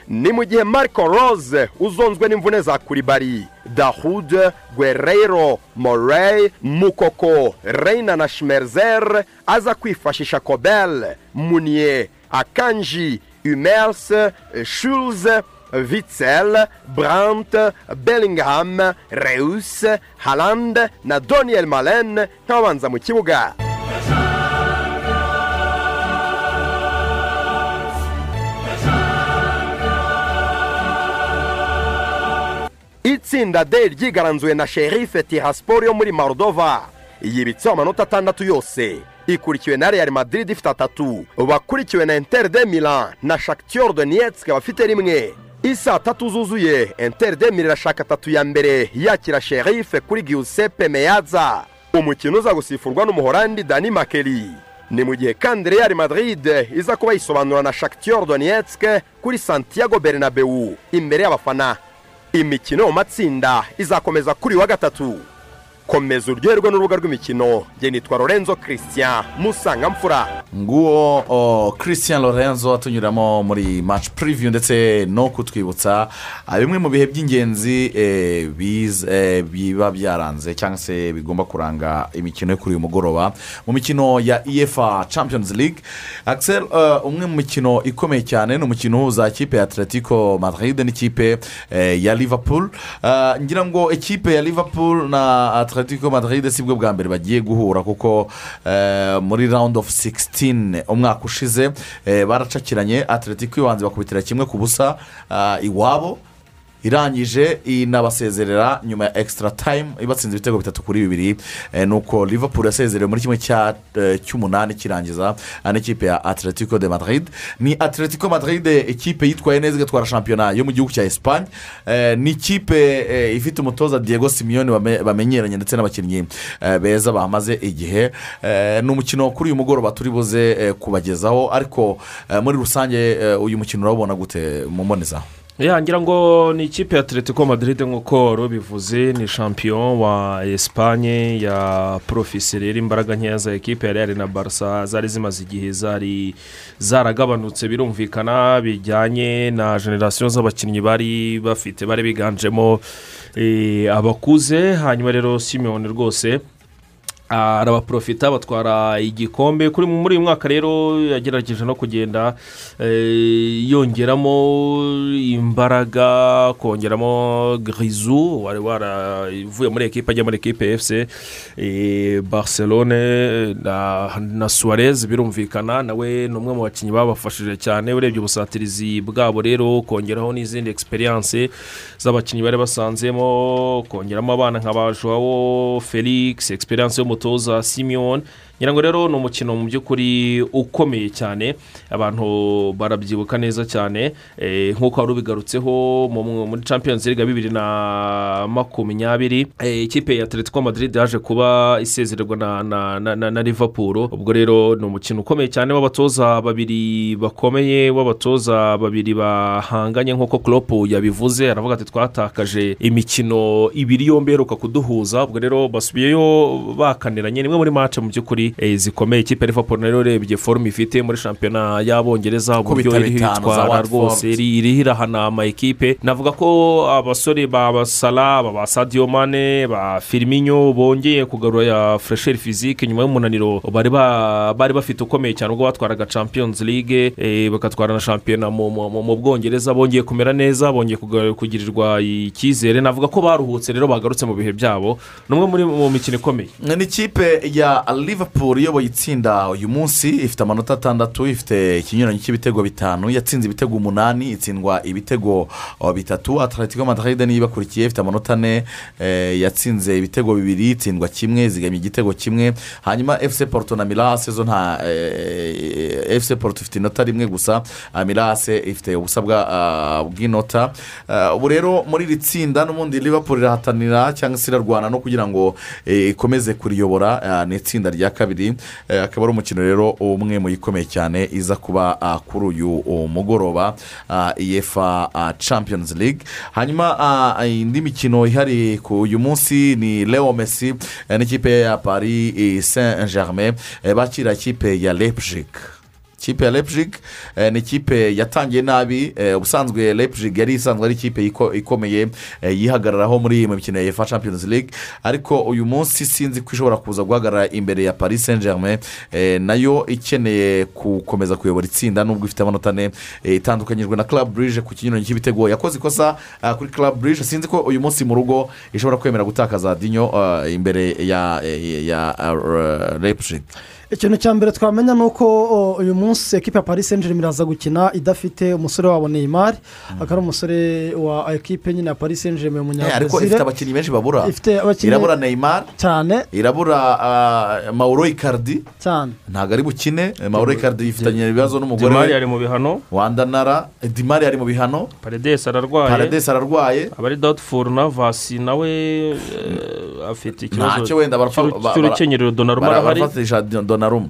ni mu gihe marco rose uzonzwe n'imvune za kuribari dahud guerreiro morey mukoko reina na schmerzer aza kwifashisha kobel munier akanji umers schulz witzel brandt bellingham reus haland na daniel malen nk'ababanza mu kibuga. Itsinda d ryigaranzuwe na sherife tirasport yo muri moldova. Yibitseho amanota atandatu yose. Ikurikiwe na real madrid ifite atatu. Bakurikiwe na inter de milan na shaktior donetsk bafite rimwe. Isa tatu zuzuye. Inter de milan irashaka atatu ya mbere. Yakira sherife kuri giuseppe meyaza umukino uza gusifurwa n'umuhorandi dani makeri ni mu gihe kandi real madrid iza kuba yisobanura na shaktior donetsk kuri santiago bernabeu imbere y'abafana. Imikino matsinda izakomeza kuri wa gatatu. Komeza uryoherwe n'urubuga rw'imikino. Njye nitwa lorenzo christian musangamfura. Nguwo o, christian lorenzo atunyuramo muri match preview ndetse no kutwibutsa ah, bimwe mu bihe by'ingenzi eh, eh, biba byaranze cyangwa se bigomba kuranga imikino yo kuri uyu mugoroba. Mu mikino ya efa champions league axel eh, umwe mu mikino ikomeye cyane ni umukino uhuza ikipe ya atletico madrid n'ikipe eh, ya liverpool. Ah, ngira ngo ikipe ya liverpool na atletico madrid si bwo bwa mbere bagiye guhura kuko eh, muri round of 16 umwaka ushize eh, baracakiranye. Atletico ibanza bakubitira kimwe ku busa ah, iwabo. Irangije inabasezerera nyuma ya extra time ibatsinze ibitego bitatu kuri bibiri. Eh, nuko liverpool yasezerewe muri kimwe eh, cy'umunani kirangiza ah, n'ikipe ya atletico de madrid. Ni atletico madrid ikipe yitwaye neza igatwara shampiyona yo mu gihugu cya esipanye Eh, ni ikipe eh, ifite umutoza diego simiyoni bame- bamenyeranye ndetse n'abakinnyi eh, beza bamaze igihe. Eh, ni umukino kuri uyu mugoroba turi buze eh, kubagezaho. Ariko eh, muri rusange eh, uyu mukino urawubona gute mu mbonezaho ya ngira ngo ni ikipe ya atletico madrid nk'uko wari ubivuze ni champion wa esipanye ya porofisi rero imbaraga nkeya za ekipe ya real na barca zari zimaze igihe zari zaragabanutse. Birumvikana bijyanye na generasiyo z'abakinnyi bari bafite bari biganjemo eh, abakuze. Hanyuma rero simiyoni rwose arabaprofita batwara igikombe kuri muri uyu mwaka rero yagerageje no kugenda eh, yongeramo imbaraga kongeramo girizu wari waravuye muri ekipa ajya muri ekipa efuse barcelone na, suarez birumvikana. Nawe ni umwe mu bakinnyi babafashije cyane. Urebye ubusatirizi bwabo rero kongeraho n'izindi egisperiyanse z'abakinnyi bari basanzemo. Kongeramo abana nka ba joao felix egisperiyanse y'umutoza simiyoni ngira ngo rero ni umukino mu by'ukuri ukomeye cyane. Abantu barabyibuka neza cyane. Eh, nk'uko wari ubigarutseho mu- mu- muri champions league bibiri na makumyabiri eh, ikipe ya atletico madrid yaje kuba isezererwa na, liverpool. Ubwo rero ni umukino ukomeye cyane w'abatoza babiri bakomeye w'abatoza babiri bahanganye. Nk'uko klopp yabivuze aravuga ati twatakaje imikino ibiri yombi iheruka kuduhuza. Ubwo rero basubiyeyo bakaniranye. Nimwe muri match mu by'ukuri eh, zikomeye. Ikipe liverpool rero urebye forume ifite muri shampiyona y'abongereza uburyo Kubita iriho bitanu za itwara Watford. rwose iri- iriho irahana ama ekipe. Navuga ko abasore ba basara ba sadio mane ba firiminyo bongeye kugarura furesheri fizike nyuma y'umunaniro. Bari ba- bari bafite ukomeye cyane ubwo batwaraga champions league eh, bagatwara na shampiyona mu- bwongereza. Bongeye kumera neza bongeye kugirirwa icyizere. Navuga ko baruhutse rero bagarutse mu bihe byabo. Ni umwe muri mu mikino ikomeye. Ni ikipe ya liverpool iyoboye itsinda uyu munsi ifite amanota atandatu ifite ikinyuranyo cy'ibitego bitanu yatsinze ibitego umunani itsindwa ibitego oh, bitatu. Atletico madrid niyo ibakurikiye ifite amanota ane eh, yatsinze ibitego bibiri itsindwa kimwe zigamye igitego kimwe. Hanyuma fc porto na mirase zo nta eh, fc porto ifite inota rimwe gusa ah, mirase ifite ubusa bwa, ah, bw'inota. Ah, ubu rero muri iri tsinda n'ubundi liverpool irahatanira cyangwa se irarwana no kugira ngo eh, ikomeze kuriyobora ni itsinda rya kabiri. Eh, akaba ari umukino rero umwe mu ikomeye cyane iza kuba ah, kuri uyu oh, mugoroba ah, efa ah, champions league. Hanyuma indi mikino ihari ku uyu munsi ni leo messi eh, n'ikipe ya paris saint germain eh, bakira ikipe ya leipzig. Ikipe ya Leipzig eh, ni ikipe yatangiye nabi eh, ubusanzwe Leipzig yari isanzwe ari ikipe iko- ikomeye eh, yihagararaho muri mu mikino ya efa champions league. Ariko uyu munsi sinzi ko ishobora kuza guhagarara imbere ya paris saint germain na yo ikeneye gukomeza kuyobora itsinda nubwo ifite amanota ane itandukanyijwe na club bridge ku kinyuranyo cy'ibitego. Yakoze ikosa kuri club bridge sinzi ko uyu munsi mu rugo ishobora kwemera gutakaza dinyo imbere ya Leipzig. Ikintu cya mbere twamenya ni uko uyu munsi ekipa ya paris saint germain iraza gukina idafite umusore wabo neymar. Akaba ari umusore wa ekipe nyine ya paris saint germain Eh, ariko ifite abakinnyi benshi babura. Ifite abakinnyi irabura neymar. Cyane. Irabura ah, mauro icardi. Cyane. Ntabwo ari bukine. Eh, mauro icardi yifitanye ibibazo n'umugore. We ari mu bihano. Wandanara Eh, dimari ari mu bihano. Paredesi ararwaye. Paradesi ararwaye. Abari dawutifuru na vasi nawe afite ikibazo cy'urukenyerero Donnarumma bara- arahari. Barafatisha donaruma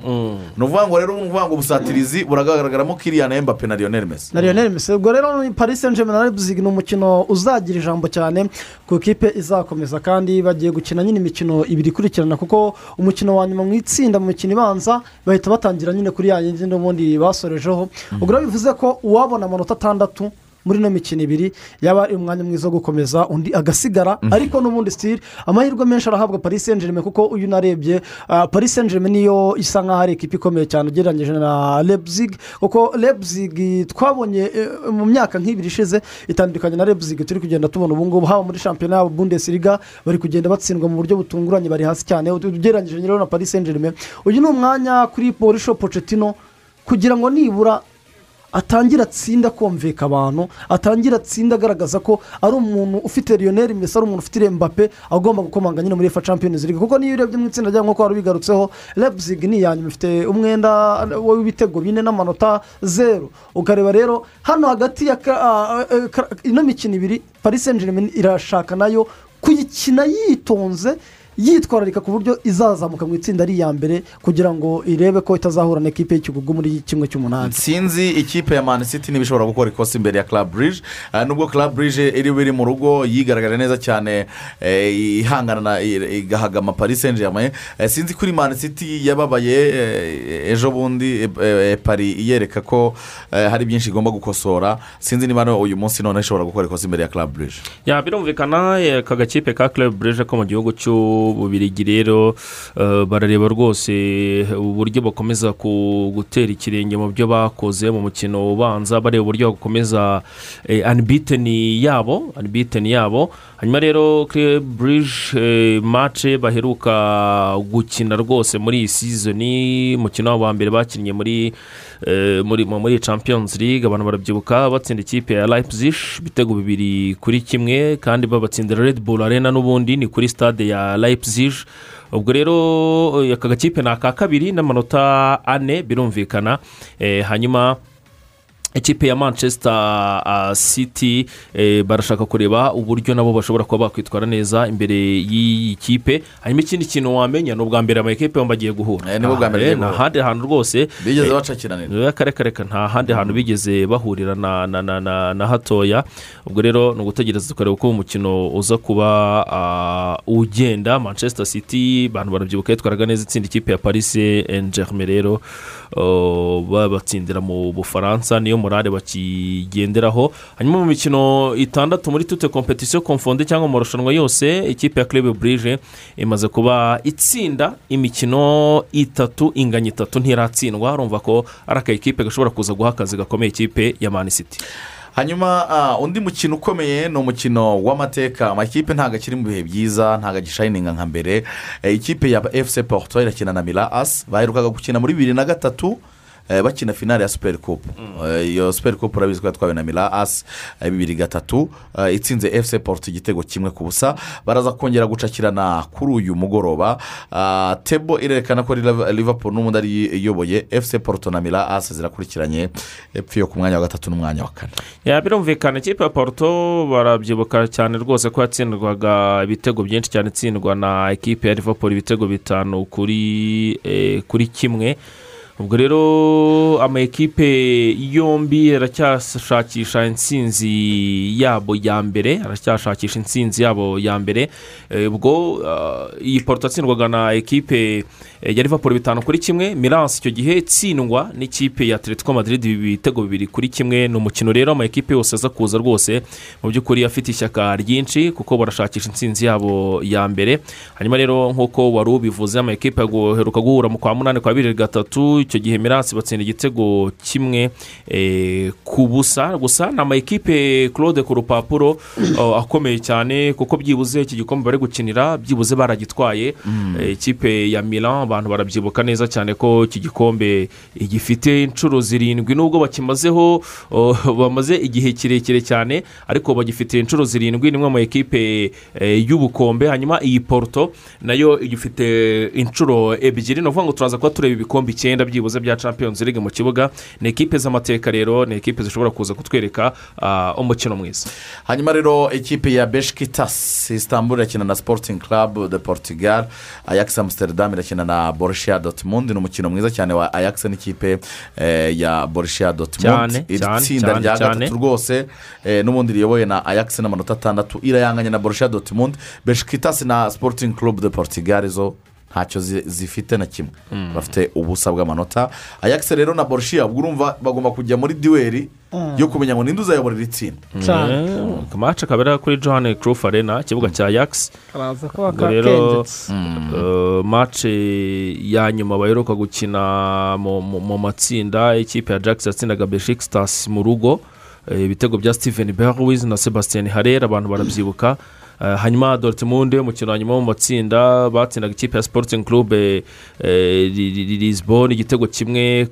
ni ukuvuga ngo rero ni ukuvuga ngo ubusatirizi buragaragaramo kiriyani embape na lionel messi. Na lionel messi. Ubwo rero ni paris saint germain na leipzig ni umukino uzagira ijambo cyane ku ikipe izakomeza. Kandi bagiye gukina nyine imikino ibiri ikurikirana kuko umukino wa nyuma mu itsinda mu mikino ibanza bahita batangira nyine kuri ya yindi n'ubundi basorejeho. Ubwo rero bivuze ko uwabona amanota atandatu muri ino mikino ibiri yaba ari umwanya mwiza wo gukomeza undi agasigara ariko n'ubundi sitiri amahirwe menshi arahabwa paris saint germain kuko uyu unarebye ah, paris saint germain niyo isa nk'aho ari ikipe ikomeye cyane ugereranyije na leipzig kuko leipzig twabonye eh, mu myaka nk'ibiri ishize itandukanye na leipzig turi kugenda tubona ubu ngubu haba muri shampiyona yabo bundesliga bari kugenda batsindwa mu buryo butunguranye bari hasi cyane. Ugereranyije rero na paris saint germain uyu ni umwanya kuri polisho pocetino kugira ngo nibura atangira atsinda kumvika abantu atangira atsinda agaragaza ko ari umuntu ufite lionel messi ari umuntu ufite mbappe agomba gukomanga nyine muri efa champions league. Kuko niyo urebye mu itsinda rya nk'uko wari ubigarutseho leipzig ni iya nyuma ifite umwenda w'ibitego bine n'amanota zeru ukareba rero hano hagati ya ino mikino ibiri paris saint germain irashaka na yo kuyikina yitonze yitwararika ku buryo izazamuka mu itsinda ari iya mbere kugira ngo irebe ko itazahura n'ikipe y'ikigugu muri kimwe cy'umunani. Sinzi ikipe ya mani siti niba ishobora gukora ikosa imbere ya club burije nubwo club burije iri biri mu rugo yigaragaje neza cyane eh, ihangana na- igahagama paris saint germain Eh, sinzi kuri mani siti yababaye eh, ejo bundi eh, eh, pari yereka ko eh, hari byinshi igomba gukosora. Sinzi niba uyu munsi none ishobora gukora ikosa imbere ya club burije ya birumvikana eh, aka gakipe ka club burije ko mu gihugu cy'ububirigi rero eh, barareba rwose uburyo bakomeza gutera ikirenge mu byo bakoze mu mukino ubanza bareba uburyo bakomeza anibiteni yabo anibiteni yabo. Hanyuma rero club burije mace baheruka gukina rwose muri iyi sizoni umukino wabo wa mbere bakinnye muri eh, muri muri champions league abantu barabyibuka batsinda ikipe ya leipzig ibitego bibiri kuri kimwe kandi babatsindira red bull arena n'ubundi ni kuri stade ya leipzig. Ubwo rero eh, aka gakipe ni aka kabiri n'amanota ane birumvikana. Eh, hanyuma ikipe ya manchester city eh, barashaka kureba uburyo nabo bashobora kuba bakwitwara neza imbere y'iyi kipe. Hanyuma ikindi kintu wamenya ni ubwa mbere amakipe yombi agiye guhura. Eh, eh, bagiye nta guhura. handi hantu rwose bigeze eh, bacakiranira nta handi hantu bigeze bahurira na na na na na hatoya. Ubwo rero ni ugutegereza tukareba uko umukino uza kuba ugenda. Manchester city abantu barabyibuka yitwaraga neza itsinda ikipe ya paris saint germain rero. Babatsindira mu bufaransa niyo morale bakigenderaho. Hanyuma mu mikino itandatu muri tute kompetisiyo komfonde cyangwa mu marushanwa yose ikipe ya club burije imaze kuba itsinda imikino itatu inganya itatu ntiratsindwa. Urumva ko ari akayikipe gashobora kuza guha akazi gakomeye ikipe ya mani city. Hanyuma ah, undi mukino ukomeye ni umukino w'amateka. Amakipe ntabwo akiri mu bihe byiza ntabwo agishayininga nka mbere. Eh, ikipe ya efuse porto irakina na mira asi baherukaga gukina muri bibiri na gatatu. Bakina finale ya superi kupu Eh, iyo superi kupu urabizi ko yatwawe na mira asi eh, bibiri gatatu. Eh, itsinze efuse porto igitego kimwe ku busa baraza kongera gucakirana kuri uyu mugoroba. Ah, tebo irerekana ko Liv- liverpool n'ubundi ari iyoboye efuse porto na mira asi zirakurikiranye epfo yo ku mwanya wa gatatu n'umwanya wa kane. Birumvikana ikipe ya poruto barabyibuka cyane rwose ko yatsindwaga ibitego byinshi cyane itsindwa na ekipe ya liverpool ibitego bitanu kuri eh, kuri kimwe. Ubwo rero ama ekipe yombi aracyashakisha intsinzi yabo ya mbere aracyashakisha intsinzi yabo ya mbere. Eh, ubwo ah, iyi poruto yatsindwaga na ekipe ya liverpool bitanu kuri kimwe. Miransi icyo gihe itsindwa n'ikipe ya atletico madrid ibitego bibiri kuri kimwe. Ni umukino rero ama ekipe yose aza kuza rwose. Mu by'ukuri afite ishyaka ryinshi kuko barashakisha intsinzi yabo ya mbere. Hanyuma rero nk'uko wari ubivuze ama ekipe aheruka guhura mu kwa munani kwa bibiri gatatu. Icyo gihe miransi batsinda igitego kimwe eh, ku busa. Gusa ni ama ekipe claude ku rupapuro oh, akomeye cyane kuko byibuze iki gikombe bari gukinira byibuze baragitwaye. Eh, ikipe ya milan abantu barabyibuka neza cyane ko iki gikombe gifite inshuro zirindwi. Nubwo bakimazeho bamaze igihe kirekire cyane ariko bagifite inshuro zirindwi nimwe mu ekipe eh, y'ubukombe. Hanyuma iyi poruto na yo igifite inshuro ebyiri. Ni ukuvuga ngo turaza kuba tureba ibikombe icyenda byibuze bya champions league mu kibuga. Ni ekipe z'amateka rero ni ekipe zishobora kuza kutwereka umukino mwiza. Hanyuma rero ikipe ya beshikitasi istanbul irakina na sporting club de portugal ajax amsterdam irakina na borussia dortmund. Ni umukino mwiza cyane wa ajax n'ikipe eh, ya borussia dortmund. Cyane, iri tsinda rya gatatu rwose eh, n'ubundi riyobowe na ajax n'amanota atandatu. Irayanganya na borussia dortmund. Beshikitasi na sporting club de portugal. Zo ntacyo zi- zifite na kimwe. Mm. bafite ubusa bw'amanota. Ajax rero na borussia ubwo urumva bagomba kujya muri duweri Mm. yo kumenya ngo ninde uzayobora iri tsinda amace kabera kuri john cruf arena ikibuga cya karaza kuba ubwo rero eh, mace ya nyuma baheruka gukina mu- matsinda ikipe ya jax yatsindaga beshikisitasi mu rugo. Ibitego bya steven berwiz na sebastien harera abantu barabyibuka. Eh, hanyuma dortmund umukino wa nyuma mu matsinda batsindaga ikipe ya sporting club eh, eh, Li- Li- lisbon igitego kimwe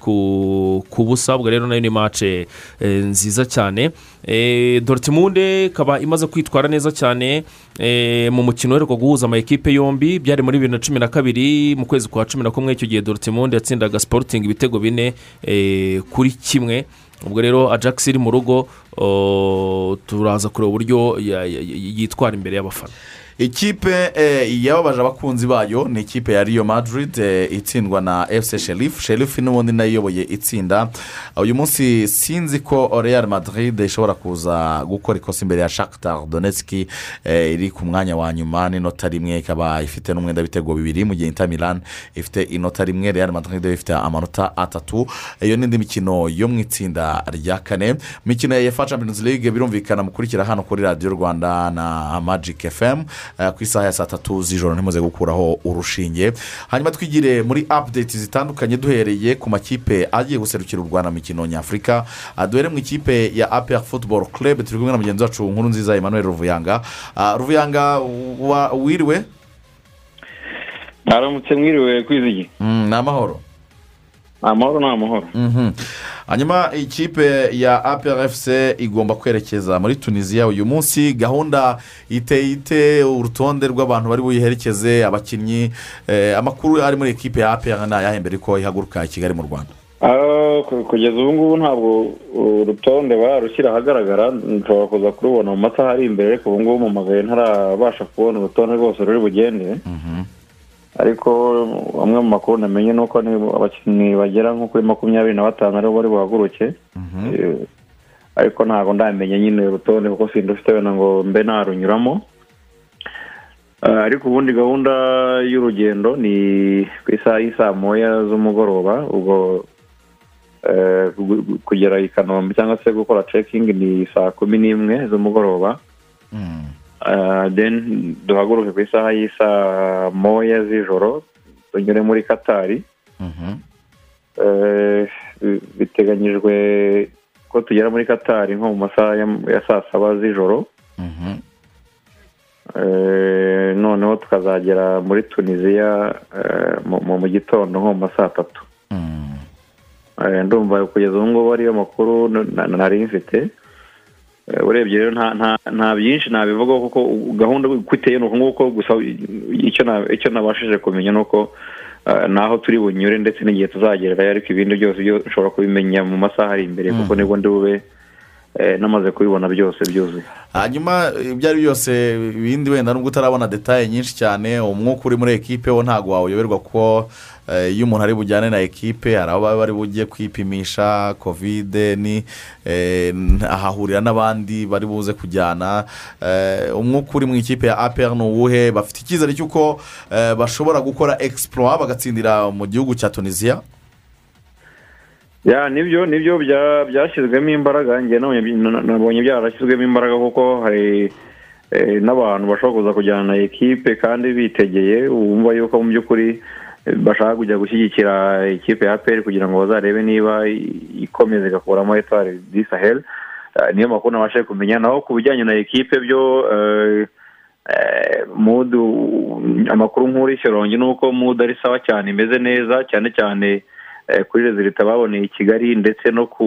ku busa ubwo rero na yo ni mace eh, nziza cyane. Eh, dortmund ikaba imaze kwitwara neza cyane eh, mu mukino uheruka guhuza ama ekipe yombi byari muri bibiri na cumi na kabiri mu kwezi kwa cumi na kumwe icyo gihe dortmund yatsindaga sporting ibitego bine eh, kuri kimwe. Ubwo rero ajax iri mu rugo oh, turaza kureba uburyo yitwara imbere y'abafana. Ikipe eh, yababaje abakunzi bayo ni ikipe ya riyo madrid eh, itsindwa na efuse sherifu sherifu n'ubundi na yo iyoboye itsinda. Uyu munsi sinzi ko real madrid ishobora kuza gukora ikosa imbere ya shakitar donetski eh, iri ku mwanya wa nyuma n'inota rimwe ikaba ifite n'umwenda w'ibitego bibiri mu gihe inter milan ifite inota rimwe real madrid ifite amanota atatu. Iyo n'indi mikino yo mu itsinda rya kane. Imikino ya efa champions league birumvikana mukurikira hano kuri radiyo rwanda na magic fm ku isaha ya saa tatu z'ijoro. Ntimuze gukuraho urushinge. Hanyuma twigire muri apudeti zitandukanye duhereye ku makipe agiye guserukira u rwanda mu mikino nyafurika. Ah, duhere mu ikipe ya apr football club. Turi kumwe na mugenzi wacu nkuru nziza emmanuel ruvuyanga. Ah, ruvuyanga wa- wiriwe? Mwaramutse mwiriwe kwizigi. Mm, ni amahoro. Amahoro ni amahoro. Mhm. hanyuma ikipe ya APRFC igomba kwerekeza muri tunisiya uyu munsi. Gahunda iteye ite? Urutonde rw'abantu bari buyiherekeze abakinnyi eh, amakuru ari muri ekipe ya APR ni ayahe mbere ko ihaguruka i kigali mu rwanda? Ah, ku- kugeza ubu ngubu ntabwo urutonde barushyira ahagaragara. Nshobora kuza kurubona mu masaha ari imbere ariko ubu ngubu mpamagaye ntarabasha kubona urutonde rwose ruri bugende. Ariko amwe mu makuru namenye ni uko abakinnyi bagera nko kuri makumyabiri na batanu ari bo bari buhaguruke. Eh, ariko ntabwo ndamenya nyine urutonde kuko sindufite wenda ngo mbe narunyuramo. Ah, ariko ubundi gahunda y'urugendo ni ku isaha y'isaa moya z'umugoroba. Ubwo eh, kugera i kanombe cyangwa se gukora cekingi ni saa kumi n'imwe z'umugoroba. Then duhaguruke ku isaha y'isaa moya z'ijoro tunyure muri katari Eh, bi- biteganyijwe ko tugera muri katari nko mu masaha ya- saa saba z'ijoro. Eh, noneho tukazagera muri tunisiya mu- gitondo nko mu ma saa tatu Eh, ndumva kugeza ubu ngubu ariyo makuru nari mfite. Urebye rero nta- byinshi nabivugaho kuko gahunda uko iteye ni uko nguko gusa icyo na- icyo nabashije kumenya ni uko eh, n'aho turi bunyure ndetse n'igihe tuzagererayo ariko ibindi byose byo ushobora kubimenya mu masaha ari imbere kuko ni bwo ndi bube eh, namaze kubibona byose byuzuye. Hanyuma ibyo ari byo byose ibindi wenda nubwo utarabona detaye nyinshi cyane umwuka uri muri ekipe wo ntabwo wawuyoberwa kuko eh, iyo umuntu ari bujyane na ekipe hari abo bari bujye kwipimisha kovide ni eh, ahahurira n'abandi bari buze kujyana. Eh, umwuka uri mu ikipe ya apr ni uwuhe? Bafite icyizere cy'uko eh, bashobora gukora egisipuro bagatsindira mu gihugu cya tunisiya ya ni byo ni byo bya- byashyizwemo imbaraga. Nabonye na- nabonye byarashyizwemo imbaraga kuko hari eh, n'abantu bashobora kuza kujyana na ekipe kandi bitegeye. Wumva yuko mu by'ukuri eh, bashaka kujya gushyigikira ikipe ya peri kugira ngo bazarebe niba ikomeza igakuramo etwari di sahel. Eh, niyo makuru nabashije kumenya. Naho ku bijyanye na ekipe byo mudu amakuru nk'uri shyorongi ni uko mudu ari sawa cyane imeze neza cyane cyane kuri rezilita baboneye i kigali ndetse no ku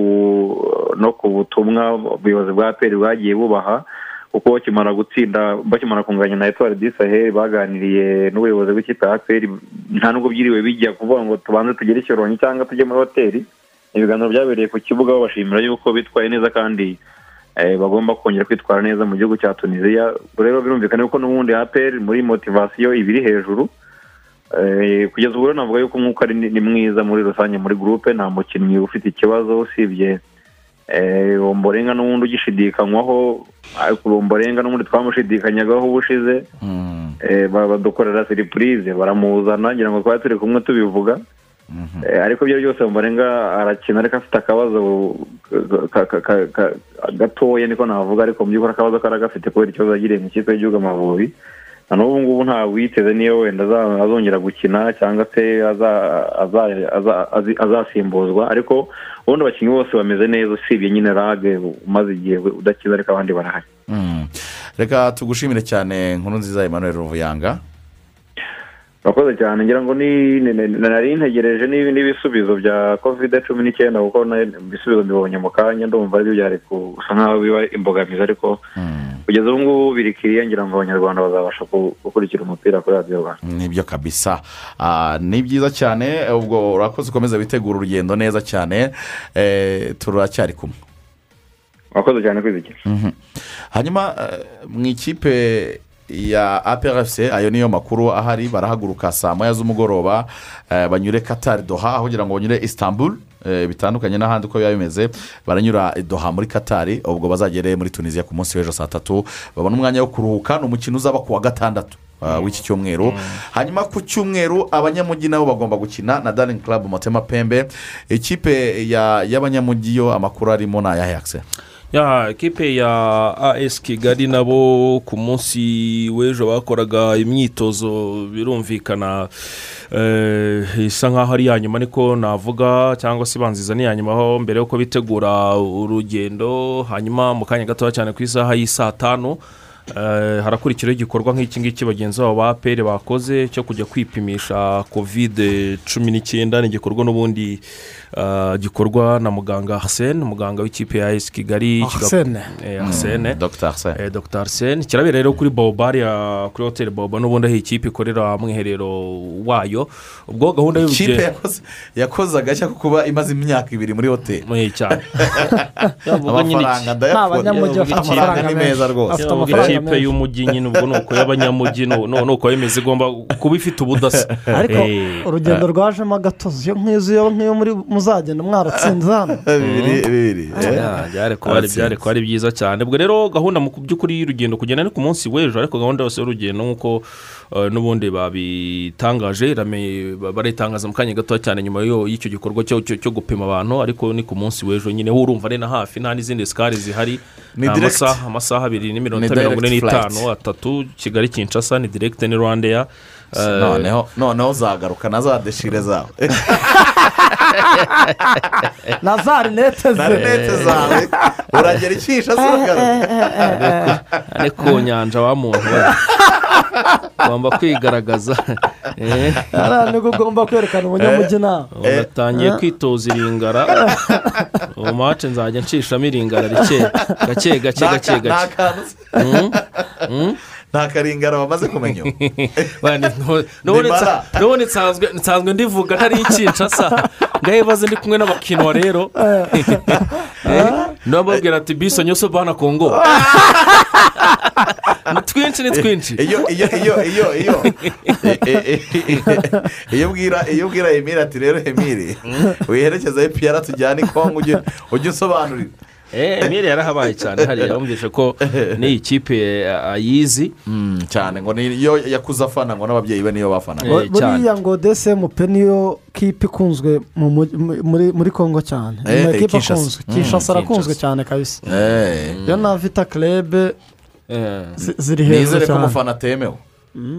no ku butumwa ubuyobozi bwa peri bwagiye bubaha kuko bakimara gutsinda bakimara kunganya na etuwari disaheli baganiriye n'ubuyobozi bw'ikipe ya aperi nta nubwo byiriwe bijya kuvuga ngo tubanze tugere ikironyi cyangwa tujye muri hoteli. Ibiganiro byabereye ku kibuga babashimira yuko bitwaye neza kandi eh, bagomba kongera kwitwara neza mu gihugu cya tunisiya rero birumvikana yuko n'ubundi aperi muri motivasiyo ibiri hejuru Eh, kugeza ubu rero navuga yuko umwuka ni mwiza muri rusange muri gurupe nta mukinnyi ufite ikibazo usibye eh, omborenga n'ubundi ugishidikanywaho ariko omborenga n'ubundi twamushidikanyagaho ubushize. Eh, ba- badukorera siripurize baramuzana ngira ngo twari turi kumwe tubivuga. Eh, ariko ibyo byose omborenga arakina ariko afite akabazo ka- ka- ka- ka- gatoya niko navuga ariko mu by'ukuri akabazo kari agafite kubera ikibazo yagiriye mu ikipe y'igihugu amavubi. Na n'ubu ngubu ntabwo witeze niyo wenda azongera gukina cyangwa se azasimbuzwa. Ariko ubundi abakinnyi bose bameze neza usibye nyine rage umaze igihe udakiza ariko abandi barahari. Mm. reka tugushimire cyane nkuru nziza emmanuel ruvuyanga. Urakoze cyane ngira ngo nari ntegereje n'ibi- n'ibisubizo bya kovide cumi n'icyenda kuko ibisubizo mbibonye mu kanya ndumva ari byo byari gusa nk'aho biba imbogamizi ariko kugeza ubu ngubu birikiriye ngira ngo abanyarwanda bazabasha ku- gukurikira umupira kuri radiyo rwanda. Nibyo kabisa. Ah, ni byiza cyane ubwo urakoze ukomeza witegura urugendo neza cyane Eh, turacyari kumwe. Urakoze cyane kwizigera Mhm. hanyuma eh, mu ikipe ya APRFC ayo niyo makuru ahari barahaguruka saa moya z'umugoroba eh, banyure katari doha kugira ngo banyure istanbul eh, bitandukanye n'ahandi uko biba bimeze baranyura doha muri katari ubwo bazagere muri tunisiya ku munsi w'ejo saa tatu babona umwanya wo kuruhuka ni umukino uzaba ku wa gatandatu uh, w'iki cyumweru. Hanyuma ku cyumweru abanyamujyi nabo bagomba gukina na daring club motema pembe. Ikipe ya- y'abanyamujyi yo amakuru arimo ni ayahe akise ya ekipe ya as kigali nabo ku munsi w'ejo bakoraga imyitozo birumvikana. Eh, isa nkaho ari iya nyuma niko navuga cyangwa se ibanziza n'iya nyuma aho mbere y'uko bitegura urugendo. Hanyuma mu kanya gatoya cyane ku isaha y'i tanu eh, harakurikiraho igikorwa nk'iki ngiki bagenzi babo ba pere bakoze cyo kujya kwipimisha kovide cumi n'icyenda. Ni igikorwa n'ubundi eh, gikorwa na muganga hasene umuganga w'ikipe ya esi kigali Arsene. Eh, Arsene. dr. Arsene kirabera rero kuri bobari ya kuri hoteli boba n'ubundi aho iyi kipe ikorera mwiherero wayo. Ubwo gahunda ikipe y'urugendo yakoze yakoze agashya ko kuba imaze imyaka ibiri muri hoteli cyane. <laughs> Amafaranga ndayakora amafaranga ni meza rwose. Ikipe y'umujyi nyine ubwo ni uko y'abanyamujyi ni uko yemeza igomba kuba ifite ubudasa. <laughs> Ariko Eh, urugendo rwajemo agatozi iyo nk'izo iyo nk'iyo muri muzagenda mwaratsinze hano. <laughs> Bibiri byari kuba ari- byari kuba ari byiza cyane. Ubwo rero gahunda mu by'ukuri y'urugendo kugenda ni ku munsi w'ejo ariko gahunda yose y'urugendo nk'uko eh, n'ubundi babitangaje baritangaza mu kanya gato cyane nyuma yo- y'icyo gikorwa cyo gupima abantu ariko ni ku munsi w'ejo nyine wo urumva ari na hafi nta n'izindi sikari zihari. Ni amasaha abiri n'iminota Ni mirongo ine n'itanu atatu kigali kinshasa ni direkite ni rwandeya. Eh, noneho zagaruka na za deshire zawe. <laughs> <laughs> na za rinete ze rinete zawe uragera icisha se uragaruka ari ku nyanja wa muntu we ugomba kwigaragaza Eh. ni bwo ugomba kwerekana umunyamujyi nawe. Ugatangiye kwitoza iringara. Ubu mace nzajya nshishamo iringara rike gake gake gake gake. kantu Mm, mm. Nta karingara wamaze kumenya n'ubundi <laughs> <laughs> nsanzwe ndivuga ntari ikinshasa ngahibaze ndi kumwe n'abakinwa rero. <laughs> Nababwira ati biso nyose bana kongo ni twinshi ni twinshi. Iyo iyo iyo iyo iyo. Iyo ubwira iyo ubwira emile ati rero emile wiherekeza epiyara tujyane kongo ujye usobanurira. Eh, emile yarahabaye cyane. Hariya yumvise ko n'iyi kipe eh, ayizi. Cyane. Ngo niyo yakuze afana ngo n'ababyeyi be niyo bafana. Eh, cyane. buriya ngo desemupe niyo kipe ikunzwe mu mu- muri kongo cyane. Ni Eh, mu ekipe Kinshasa. akunzwe Mm, kinshasa arakunzwe cyane kabisa. Eh. iyo na vita kerebe Eh, zi- ziri hejuru nizere ko cyane. umufana atemewe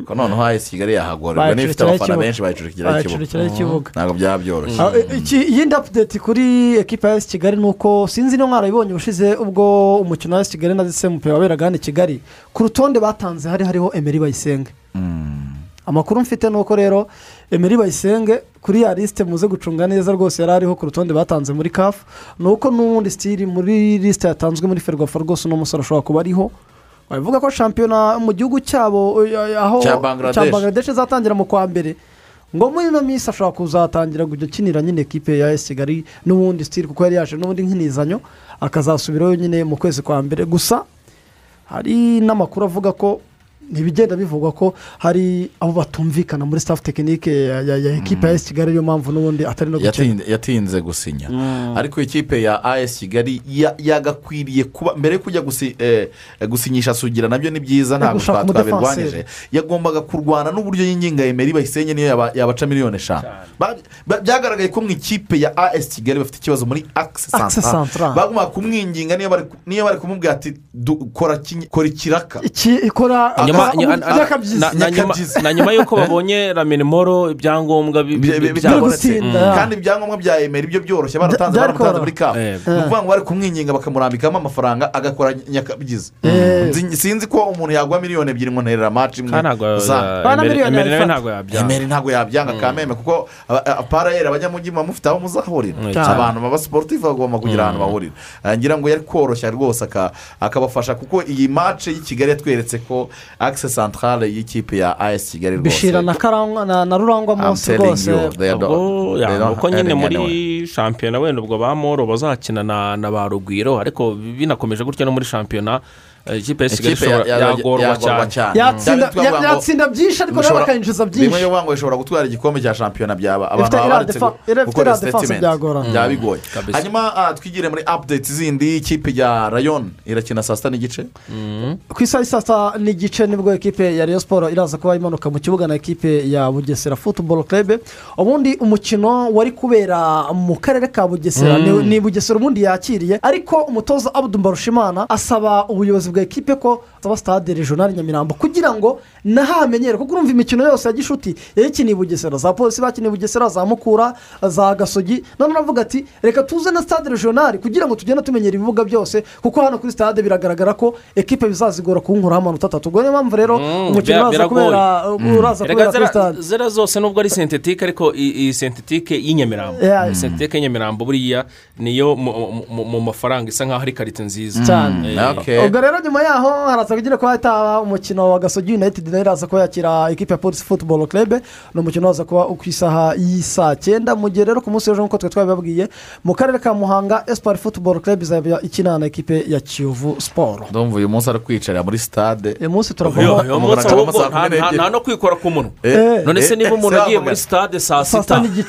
ko noneho hasi kigali yahagorerwa niba ifite Bayicurikiraho abafana benshi Bayicurikiraho ikibuga. ntabwo byaba byoroshye Ah, i- iki- iyindi apudeti kuri ekipa ya kigali ni uko sinzi niba mwarabibonye ubushize ubwo umukino wa esi kigali na desemupe waberaga hano i kigali. Ku rutonde batanze hari hariho emeri bayisenge. Amakuru mfite ni uko rero emeri bayisenge kuri ya lisite muze gucunga neza rwose yari ariho ku rutonde batanze muri kafu ni uko n'ubundi sitiri muri lisite yatanzwe muri ferwafa rwose uno musore ashobora kuba ariho. Bavuga ko shampiyona mu gihugu cyabo eh, aho Cya Bangladesh. izatangira mu kwa mbere ngo muri ino minsi ashobora kuzatangira kujya akinira nyine ekipe ya kigali n'ubundi sitiri kuko yari yaje n'ubundi nk'inizanyo akazasubirayo nyine mu kwezi kwa mbere gusa hari n'amakuru avuga ko ntibigenda bivugwa ko hari abo batumvikana muri staff tekinike ya, ya, ya ya esi kigali niyo mpamvu n'ubundi atari no gukina. Yatinze- gusinya. Ariko ikipe ya as kigali ya- yagakwiriye kuba mbere yo kujya gusi- eh, gusinyisha sugira na byo ni byiza ntabwo twabirwanyije yagombaga kurwana n'uburyo y'inginga yemera bayisenye niyo yaba- yabaca miliyoni eshanu. Byagaragaye ko mu ikipe ya as kigali bafite ikibazo muri akisi santara bagomba kumwinginga niyo bari kumubwira ati "Du- kora kinyi- kora ikiraka. Ikora Na- nyuma- y'uko babonye ramenimoro ibyangombwa byabonetse byabonetse kandi ibyangombwa bya emera ibyo byoroshye baratanze baramutanze muri kafu Eh. ni ukuvuga ngo bari kumwinginga bakamurambikamo amafaranga agakora nyakabyizi Eh. Nzi- sinzi ko umuntu yagwa miliyoni ebyiri ngo nterera maci imwe. Kandi ntabwo yabyanga yabyanga kameme kuko parayeri abanyamujyi muba mufite aho muzahurira. Mm, abantu baba siporutifu bagomba kugira ahantu bahurira. Ah, ngira ngo yari koroshya rwose aka- akabafasha kuko iyi maci y'i kigali yatweretse ko akise santarare y'ikipe ya as kigali rwose. Bishira na karangwa na na rurangwa munsi rwose. ubwo nyine muri shampiyona wenda ubwo ba moro bazakina na na ba rugwiro ariko binakomeje gutya no muri shampiyona. Ikipe ya kigali Ikipe ya- ishobora- ya- ya- yagorwa yagorwa cyane yatsinda byinshi ariko nawe bakayinjiza byinshi yo kuvuga ngo ishobora gutwara igikombe cya shampiyona byaba abantu baba baretse gukora byagorana. byaba bigoye hanyuma twigire muri update zindi ikipe ya rayon irakina saa sita n'igice ku isaha saa sita n'igice ni bwo ekipe ya Rayon siporo iraza kuba imanuka mu kibuga na ekipe ya bugesera futuboro kerebe ubundi umukino wari kubera mu karere ka bugesera ni- ni bugesera ubundi yakiriye ariko umutoza abudu mbarushimana asaba ubuyobozi bwa ekipe ko asaba stade regional nyamirambo kugira ngo nahamenyere kuko urumva imikino yose ya gishuti yayikiniye i bugesera za polisi bakiniye i bugesera za mukura za gasogi none aravuga ati reka tuze na stade regional kugira ngo tugende tumenyera ibibuga byose kuko hano kuri stade biragaragara ko ekipe bizazigora kunkuraho amanota atatu. Ubwo niyo mpamvu rero umukino uraza kubera uraza Erega kubera kuri zera- stade. zera zose nubwo ari sentetike ariko i- iyi sentetike y'inyamirambo Yeah. sentetike y'inyamirambo buriya niyo mu- mafaranga isa nkaho ari karite nziza. Cyane. Okay. ubwo rero nyuma yaho haraza kugira ko hataba umukino wa gasogi united na yo iraza kuba yakira ekipe ya polisi futuboro kerebe ni umukino waza kuba ku isaha y'isaa cyenda mu gihe rero ku munsi w'ejo nk'uko twe twabibabwiye mu karere ka muhanga esipari futuboro kerebe izaba ikina na ekipe ya kiyovu siporo ndumva uyu munsi ari kwicarira muri stade. Uyu munsi kumi nta- no kwikora ku munwa. Eh, none se eh, niba eh, umuntu se agiye muri stade saa sita n'igice.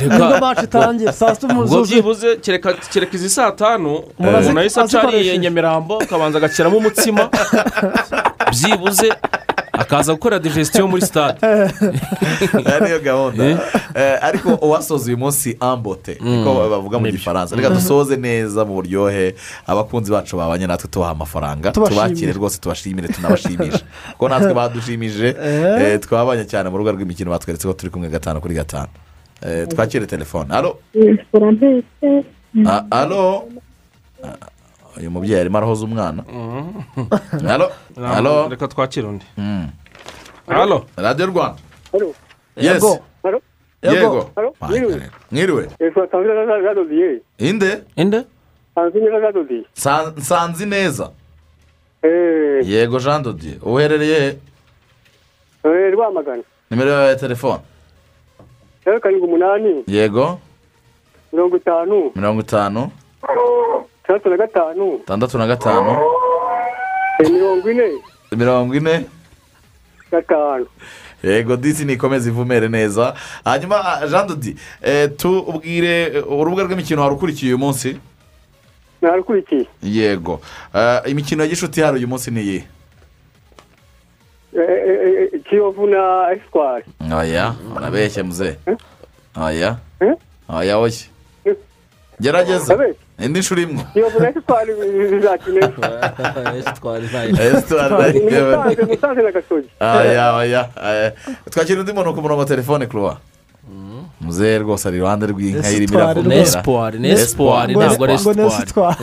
Ni bwo maci itangira saa sita ubwo umuzuzi byibuze kereka izi saa tanu Umuntu ahise acariye nyamirambo akabanza agashyiramo umutsima byibuze akaza gukora digestion muri stade aya niyo gahunda Eh, ariko uwasoza uyu munsi ambote. Niko bavuga mu gifaransa. Reka dusoze neza mu buryohe. Abakunzi bacu babanye natwe tubaha amafaranga. Tubakire rwose tubashimire tunabashimishe. Kuko natwe badushimije eh, twabanye cyane mu rubuga rw'imikino batweretse ko turi kumwe gatanu kuri gatanu. Eh, twakire telefone alo Ah, alo uyu mubyeyi arimo arahoza umwana alo alo reka twakire undi halo radiyo rwanda Yego. Yego mwiriwe inde? Inde? Nsanzi neza Eh, yego jean dodiye uherereye he Rwamagana. nimero yawe ya telefone Zeru karindwi umunani. Yego. Mirongo itanu. Mirongo itanu. Itandatu na gatanu. Itandatu na gatanu. Eh, mirongo ine. Mirongo ine. Gatanu. yego disi nikomeze ivumere neza. Hanyuma ah, jean dodi eh, tubwire eh, urubuga rw'imikino wari ukurikiye uyu munsi? Narukurikiye. yego. Imikino ya gishuti hari uyu munsi ni iyihe? Kiyovu na Espoir. oya urabeshye muze oya Eh? oya oya gerageza indi nshuro imwe Kiyovu na Espoir bizakina. Esitwari Ni <laughs> Musanze, na Gasogi. aya aya aya. twakira undi muntu ku murongo wa telefone kuruwa muzehe rwose ari iruhande rw'inka irimo iravumera ni espoir ni Espoir. ntabwo ari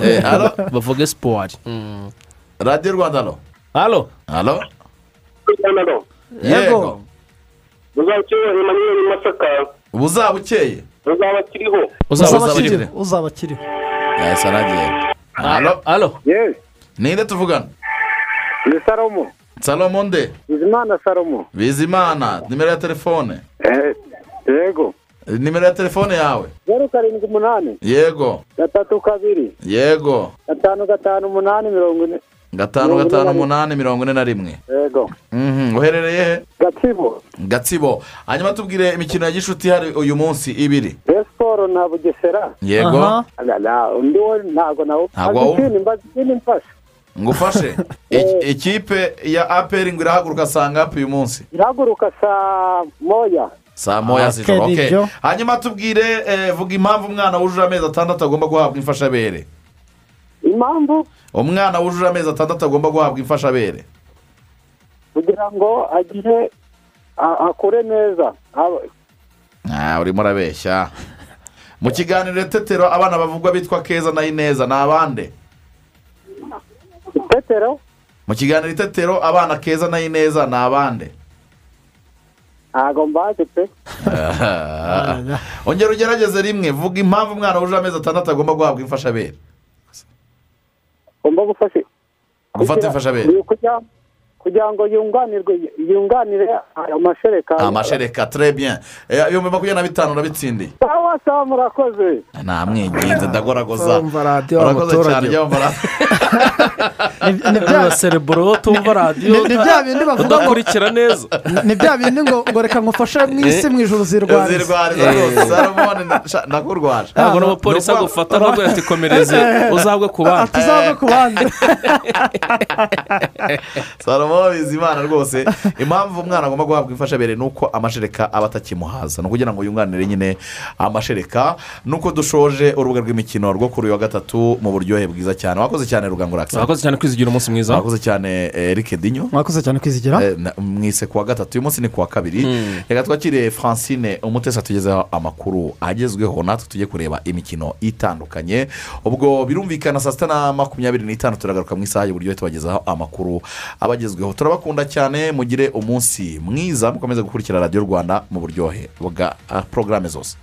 Eh, halo? Bavuga espoir radiyo rwanda halo? Halo? Halo. yego. Muzakiriho Emmanuel Masaka. ubu uzaba kiriho. uzaba akiriho yahise anagiye halo halo Yes. ninde tuvugana? Ni salomo. Salomo nde? Bizimana salomo. Bizimana nimero ya telefone? Eh, yego. Nimero ya telefone yawe? Zeru karindwi umunani. Yego. Gatatu kabiri. Yego. Gatanu gatanu umunani mirongo ine. Gatanu gatanu umunani mirongo ine na rimwe. Yego. Mhm, uherereye? He gatsibo. Gatsibo. Hanyuma tubwire imikino ya gishuti ihari uyu munsi ibiri. Siporo na bugesera. Yego. Undi wo ntabwo nawo Ntabwo wawu- ikindi mbaza ikindi mfasha ngufashe. <laughs> I- ikipe ya aperi ngo irahaguruka saa ngapi uyu munsi? Irahaguruka saa moya. Saa moya Ah, z'ijoro. hanyuma tubwire eh, vuga impamvu umwana wujuje amezi atandatu agomba guhabwa imfashabere. Impamvu? Umwana wujuje amezi atandatu agomba guhabwa imfashabere. Kugira ngo agire akure neza. Ah, urimo urabeshya. Mu kiganiro tetero abana bavugwa bitwa keza na ineza ni abande? Tetero? Mu kiganiro itetero abana keza na ineza ni abande? Ntabwo mbazi pe. <laughs> Ongera ugerageze rimwe. Vuga impamvu umwana wujuje amezi atandatu agomba guhabwa imfashabere. Ugomba gufasha gufata imfashabere kugira kugira ngo yunganirwe yunganire amashereka amashereka très bien. Eh, ibihumbi makumyabiri na bitanu urabitsindiye? Sawa sawa murakoze. Namwinginze ndagoragoza. Urumva radiyo urakoze abaturage. cyane jya wumva radiyo <laughs> ni bya sereburo tumva radiyo Ni- bya bindi bavuga ngo- udakurikira neza. Ni bya bindi ngo ngo reka ngufashe mu isi mu ijoro zirwariza zirwariza rwose. Salomoni nda- ndakurwaje. Ntabwo n'umupolisi agufata ahubwo yatikomereze. Uzagwe ku bandi. Tuzagwe ku bandi. <laughs> salomo bizimana rwose. Impamvu umwana agomba guhabwa imfashabere ni uko amashereka aba atakimuhaza ni ukugira ngo yunganire nyine amashereka ni uko dushoje urubuga rw'imikino rwo kuri uyu wa gatatu mu buryohe bwiza cyane. Wakoze cyane ruganguraka wakoze cyane kwizigira umunsi mwiza. Wakoze cyane eric dinyo mwakoze cyane kwizigira. Eh, mwise ku wa gatatu. Uyu munsi ni ku wa kabiri. Reka twakire francine umutesi atugezeho amakuru agezweho. Natwe tujye kureba imikino itandukanye. Ubwo birumvikana saa sita na makumyabiri n'itanu turagaruka mu isaha y'uburyohe tubagezaho amakuru abagezweho. Turabakunda cyane mugire umunsi mwiza mukomeze gukurikira radiyo rwanda mu buryohe bwa ah, porogaramu zose.